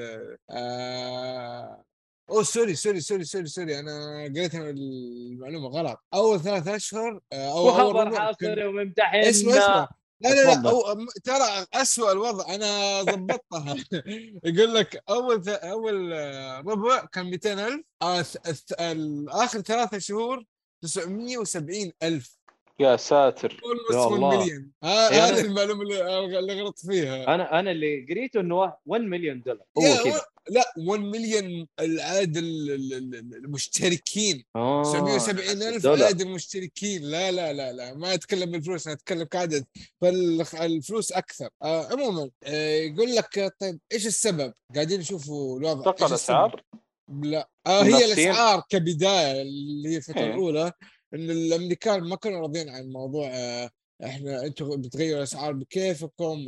Speaker 5: آه أوه سوري سوري سوري سوري سوري. أنا قريت المعلومة غلط. أول ثلاث أشهر آه، أو
Speaker 4: وخبر حاصري وممتحن.
Speaker 5: اسمع اسمع. لا لا لا. أو ترى اسوء الوضع. أنا ضبطتها. (laughs) يقول لك أول ث... أول آه، ربع كان 200 ألف. آه آخر ثلاثة شهور 970 ألف.
Speaker 3: يا ساتر.
Speaker 4: يا
Speaker 5: 1
Speaker 4: الله.
Speaker 5: ها-
Speaker 4: إيه،
Speaker 5: هذه
Speaker 4: أنا-
Speaker 5: المعلومة اللي, اللي غلط فيها.
Speaker 4: أنا أنا اللي قريته إنه 1 مليون دولار هو كذا.
Speaker 5: لا 1 مليون العدد ال- ال- ال- المشتركين.
Speaker 4: آه،
Speaker 5: 970
Speaker 4: ألف.
Speaker 5: عدد المشتركين. لا لا لا لا. ما أتكلم بالفلوس أنا أتكلم كعدد. فالفلوس أكثر. آه عموما آه يقول لك آه، طيب إيش السبب؟ قاعدين نشوفوا الوضع. السبب؟
Speaker 3: الأسعار؟
Speaker 5: لا. آه هي؟ الأسعار كبداية اللي هي الفترة
Speaker 3: إيه.
Speaker 5: الأولى. إن الأمريكان ما كانوا راضيين عن موضوع آه إحنا أنتم بتغيروا الأسعار بكيفكم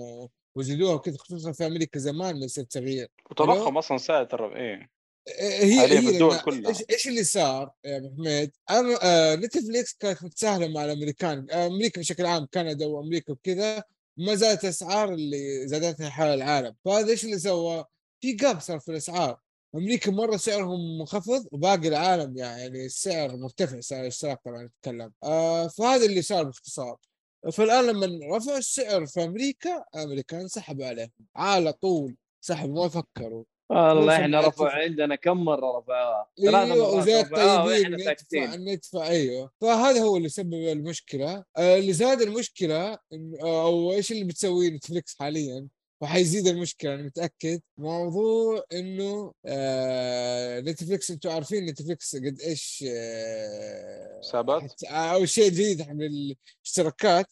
Speaker 5: وزيدوها وكذا خصوصا في أمريكا زمان ما يصير تغيير
Speaker 3: وتضخم أصلا ساعة الربع إيه
Speaker 5: هي
Speaker 3: حالياً
Speaker 5: هي
Speaker 3: في الدول كلها.
Speaker 5: إيش إيش اللي صار يا أبو حميد؟ آه نتفليكس كانت متساهلة مع الأمريكان آه، أمريكا بشكل عام كندا وأمريكا وكذا ما زادت الأسعار اللي زادتها حول العالم فهذا إيش اللي سوى؟ في جاب صار في الأسعار أمريكا مرة سعرهم منخفض وباقي العالم يعني السعر مرتفع سعر الاشتراك طبعا نتكلم. آه فهذا اللي صار باختصار. فالآن لما رفعوا السعر في أمريكا الامريكان سحبوا عليهم على طول سحبوا ما فكروا.
Speaker 4: والله
Speaker 5: إحنا
Speaker 4: رفعوا عندنا كم مرة رفعوها؟ أيوه
Speaker 5: وزي الطيبين ندفع ندفع أيوه. فهذا هو اللي سبب المشكلة. آه، اللي زاد المشكلة إن- أو إيش اللي بتسويه Netflix حاليا؟ وحيزيد المشكلة أنا متأكد موضوع إنه آه Netflix أنتم عارفين Netflix قد إيش آه
Speaker 3: حسابات؟
Speaker 5: حت- أو شيء جديد حق الاشتراكات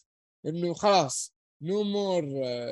Speaker 5: إنه خلاص no more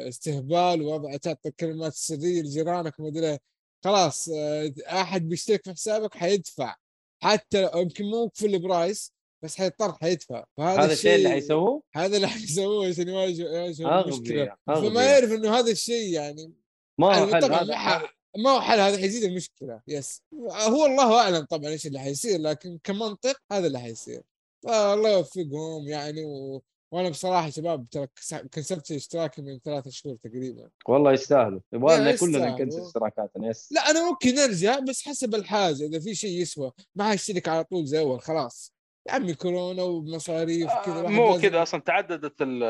Speaker 5: استهبال ووضع تعطي الكلمات السرية لجيرانك ومدري إيه. خلاص آه، أحد بيشترك في حسابك حيدفع حتى يمكن مو فل برايس بس حيضطر حيدفع. فهذا
Speaker 4: هذا الشيء اللي حيسووه؟
Speaker 5: هذا اللي حيسووه عشان يواجهوا
Speaker 4: المشكلة.
Speaker 5: فما يعرف إنه هذا الشيء يعني
Speaker 4: ما هو
Speaker 5: يعني
Speaker 4: حل هذا
Speaker 5: ما, هو حل هذا حيزيد المشكلة. يس هو الله أعلم طبعا إيش اللي حيصير لكن كمنطق هذا اللي حيصير. فالله يوفقهم يعني و... وأنا بصراحة شباب ترى كس- كنسلت اشتراكي من ثلاثة شهور تقريبا.
Speaker 4: والله يستاهلوا يبغى لنا
Speaker 5: لا،
Speaker 4: كلنا. نكنسل اشتراكاتنا. يس
Speaker 5: لا أنا ممكن ارجع بس حسب الحاجة. إذا في شيء يسوى ما حاشترك على طول زي أول خلاص. يا عمي كورونا ومصاريف كذا
Speaker 3: آه،
Speaker 5: الواحد
Speaker 3: مو كذا أصلا تعددت ال-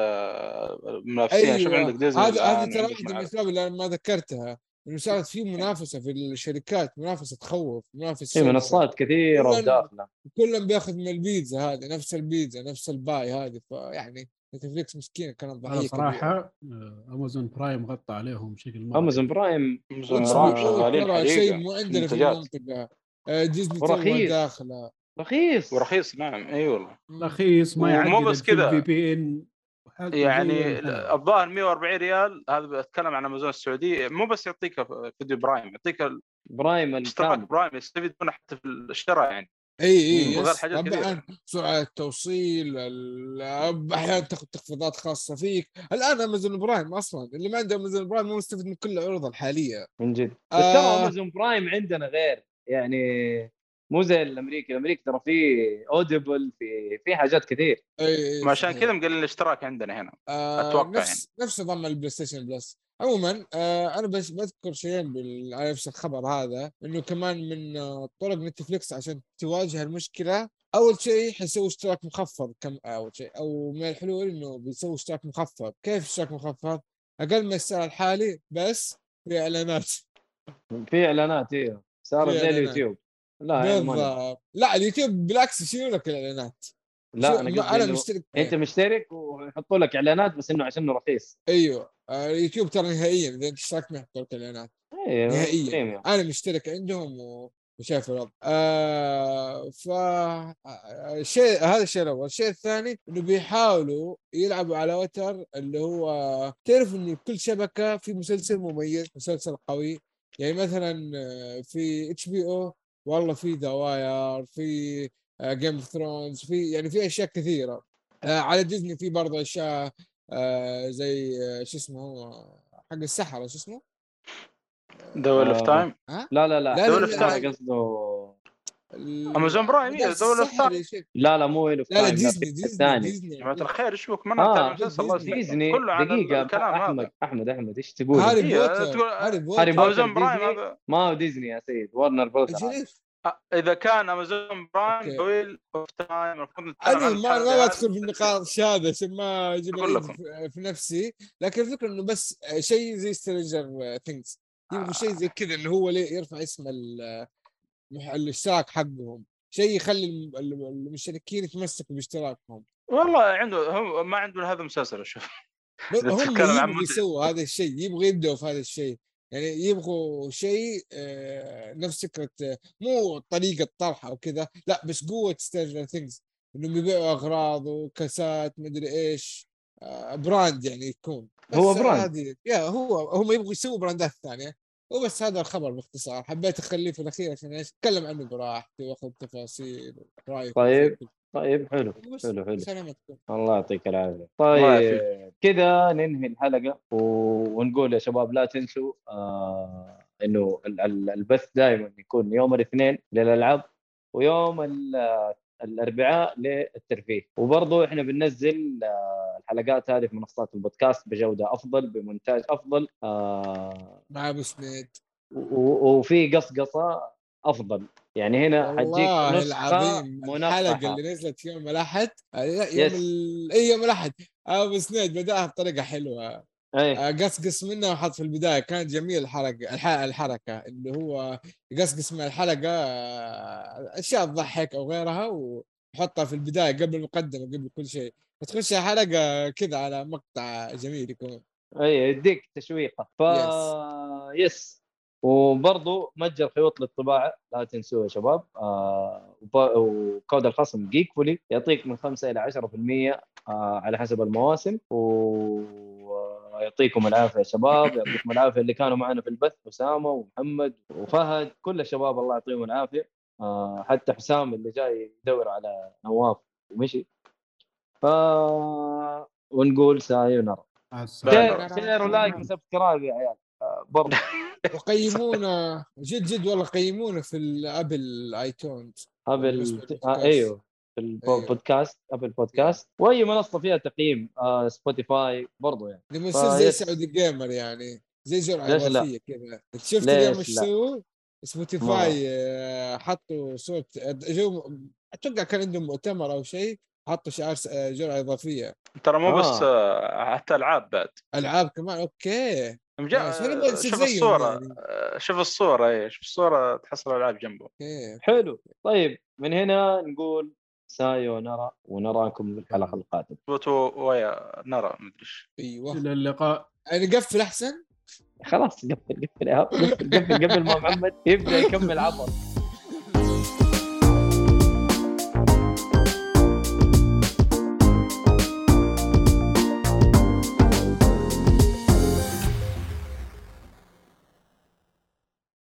Speaker 3: المنافسين شوف عندك ديزني
Speaker 5: أيوة. هذا هذه
Speaker 3: الآن
Speaker 5: ترى واحدة من. الأسباب اللي أنا ما ذكرتها إنه صارت في منافسة في الشركات منافسة تخوف منافسة
Speaker 4: في
Speaker 5: شرسة.
Speaker 4: منصات
Speaker 5: كثيرة
Speaker 4: وداخلة
Speaker 5: كلهم بياخذ من البيتزا هذه نفس البيتزا نفس الباي هذه فيعني نتفليكس مسكين كانت
Speaker 2: أنا
Speaker 5: ضحيه.
Speaker 2: صراحة آه، امازون برايم غطى عليهم بشكل مرة
Speaker 4: امازون برايم
Speaker 3: أمازون
Speaker 5: واتس
Speaker 3: برايم شغالين
Speaker 5: شيء مو عندنا في. المنطقة آه، ديزني تو
Speaker 4: ورخيص.
Speaker 5: داخلة
Speaker 4: رخيص.
Speaker 3: ورخيص نعم. أي والله.
Speaker 2: رخيص ما
Speaker 3: ومو
Speaker 2: يعقد
Speaker 3: بس كذا.
Speaker 2: في بي إن
Speaker 3: يعني الظاهر 140 ريال هذا بتكلم عن أمازون السعودية. مو بس يعطيك فيديو برايم يعطيك
Speaker 4: Prime
Speaker 3: اشتراك Prime يستفيدون حتى في الشراء يعني.
Speaker 5: إي
Speaker 3: إي
Speaker 5: طبعا. سرعة التوصيل ال- أحيانا تاخذ تخفيضات خاصة فيك. الآن Amazon Prime أصلا اللي ما عنده Amazon Prime مو مستفيد من كل العروض الحالية.
Speaker 4: من جد. بس
Speaker 5: آه.
Speaker 4: ترى Amazon Prime عندنا غير. يعني مو زي الأمريكي. الأمريكي ترى في Audible في في حاجات كثير.
Speaker 5: اي اي
Speaker 3: ما عشان. كذا مقلل الاشتراك عندنا هنا.
Speaker 5: آه
Speaker 3: أتوقع
Speaker 5: نفس يعني. نفس نظام ال PlayStation Plus. عموما آه أنا بس بذكر شيئين بال- على نفس الخبر هذا إنه كمان من آه طرق Netflix عشان تواجه المشكلة أول شيء حيسوي اشتراك مخفض. كم أول شيء. أو من الحلول إنه بيسوي اشتراك مخفض. كيف اشتراك مخفض؟ أقل من السعر الحالي بس في إعلانات.
Speaker 4: في إعلانات أيوه صارت زي. اليوتيوب. لا.
Speaker 5: بالضبط. لا اليوتيوب بالعكس يشيلوا لك الإعلانات؟
Speaker 4: لا
Speaker 5: أنا
Speaker 4: أنا
Speaker 5: مشترك.
Speaker 4: أنت مشترك ويحطوا لك إعلانات بس إنه عشانه رخيص.
Speaker 5: أيوه. اليوتيوب ترى نهائيا إذا أنت اشتركت ما يحطوا لك إعلانات؟
Speaker 4: أيوه
Speaker 5: نهائيا. أنا مشترك عندهم و- وشايف الوضع. آه ف الشيء هذا الشيء الأول. الشيء الثاني إنه بيحاولوا يلعبوا على وتر اللي هو تعرف انه كل شبكة في مسلسل مميز مسلسل قوي. يعني مثلا آه، في HBO والله في The Wire في Game of Thrones في يعني في أشياء كثيرة. آه على ديزني في برضه أشياء آه زي آه، شو اسمه هو حق السحرة شو اسمه؟
Speaker 3: دول اوف. تايم
Speaker 4: لا لا لا.
Speaker 3: دول اوف تايم
Speaker 4: قصده
Speaker 3: امازون برايم
Speaker 5: مدارس
Speaker 3: دول اوف
Speaker 5: السحر
Speaker 3: تايم
Speaker 5: يا شيخ.
Speaker 4: لا لا مو ويل
Speaker 5: لا لا ديزني ديزني ديزني.
Speaker 3: جماعة الخير إيش بك ما
Speaker 4: آه،
Speaker 3: يسلمك.
Speaker 4: ديزني.
Speaker 3: كله عن
Speaker 4: دقيقة
Speaker 3: الكلام
Speaker 4: أحمد
Speaker 3: هذا.
Speaker 4: أحمد أحمد إيش تقول؟
Speaker 5: هاري
Speaker 3: إيه،
Speaker 5: بوتر. هاري
Speaker 4: هاري
Speaker 5: بوتر.
Speaker 4: بوتر
Speaker 3: امازون برايم
Speaker 4: ديزني.
Speaker 3: هذا.
Speaker 4: ما هو ديزني يا سيد ورنر
Speaker 3: آه، إذا كان امازون برايم. دويل اوف تايم المفروض أنا
Speaker 5: ما بدخل في النقاش هذا عشان ما
Speaker 3: أجيب.
Speaker 5: في نفسي. لكن الفكرة إنه بس شيء زي Stranger Things يبغوا شيء زي كذا إنه هو ليه يرفع اسم الاشتراك حقهم شيء يخلي الم- الم- المشتركين يتمسكوا باشتراكهم.
Speaker 3: والله عنده هو ما عنده هذا المسلسل أشوف
Speaker 5: هم يبغوا. يسووا هذا الشيء يبغوا يبدأوا في هذا الشيء. يعني يبغوا شيء آه، نفس فكرة آه، مو طريقة طرح أو كذا لا بس قوة Stranger Things إنهم يبيعوا أغراض وكاسات مدري آه، brand يعني يكون.
Speaker 4: هو
Speaker 5: brand. يا هو هم يبغوا يسووا براندات ثانية. وبس هذا الخبر باختصار. حبيت أخليه في الأخير عشان إيش؟ أتكلم عنه براحتي وآخذ تفاصيل رأيك.
Speaker 4: طيب. طيب حلو حلو حلو.
Speaker 5: سلامتكم.
Speaker 4: الله يعطيك
Speaker 3: العافية.
Speaker 4: طيب كذا ننهي الحلقة و... ونقول يا شباب لا تنسوا آه إنه ال- ال- البث دائما يكون يوم الاثنين للألعاب ويوم ال- الأربعاء للترفيه. وبرضه إحنا بننزل آه الحلقات هذه في منصات البودكاست بجودة أفضل بمونتاج أفضل آه
Speaker 5: مع أبو سنيد
Speaker 4: و- وفي قصقصة أفضل. يعني هنا حتجيك نسخة
Speaker 5: العظيم الحلقة
Speaker 4: منقحه
Speaker 5: اللي نزلت يوم الأحد آه،. يوم. اي يوم الأحد. ابو سنيد بدأها
Speaker 4: بطريقة
Speaker 5: حلوة. قصقص منها وحط في البداية. كانت جميل الحلقة الح... الحركة. اللي هو يقصقص من الحلقة آه، أشياء تضحك أو غيرها ويحطها في البداية قبل المقدمة قبل كل شيء. فتخش الحلقة كذا على مقطع جميل يكون.
Speaker 4: اي يديك تشويقة. ف yes وبرضه متجر خيوط للطباعة لا تنسوه يا شباب. آه وكود الخصم جيك فولي يعطيك من 5 إلى 10% آه على حسب المواسم. ويعطيكم العافية يا شباب يعطيكم العافية اللي كانوا معنا في البث أسامة ومحمد وفهد كل الشباب الله يعطيهم العافية. آه حتى حسام اللي جاي يدور على نواف ومشي. ف ونقول
Speaker 2: sayonara. share
Speaker 4: و like و subscribe يا عيال. آه، برضه (laughs)
Speaker 5: وقيمونا. جد جد والله قيمونا في ال Apple
Speaker 4: iTunes
Speaker 5: Apple
Speaker 4: آه. أيوه. في. البودكاست Apple Podcast وأي منصة فيها تقييم آه سبوتيفاي برضو يعني
Speaker 5: لما يصير زي. Saudi Gamer يعني زي
Speaker 4: جرعة؟
Speaker 5: إضافية كذا شفت اليوم
Speaker 4: إيش؟
Speaker 5: سووا؟ سبوتيفاي آه، حطوا صوت جو أتوقع كان عندهم مؤتمر أو شيء حطوا شعار آه، جرعة إضافية
Speaker 3: ترى مو بس
Speaker 4: آه.
Speaker 3: آه، حتى ألعاب بعد
Speaker 5: ألعاب كمان أوكي
Speaker 3: مجا...
Speaker 5: بس أنا بصير
Speaker 3: شوف الصورة
Speaker 5: يعني.
Speaker 3: آه، شوف الصورة اي شوف الصورة تحصل العاب جنبه
Speaker 5: أوكي
Speaker 4: حلو طيب من هنا نقول سايو نرى ونراكم في الحلقة القادمة.
Speaker 3: بوتو ويا نرى مدري إيش.
Speaker 5: أيوه.
Speaker 2: إلى اللقاء.
Speaker 5: يعني نقفل أحسن؟
Speaker 4: خلاص قفل قفل قفل قفل قبل ما محمد. يبدأ يكمل عبط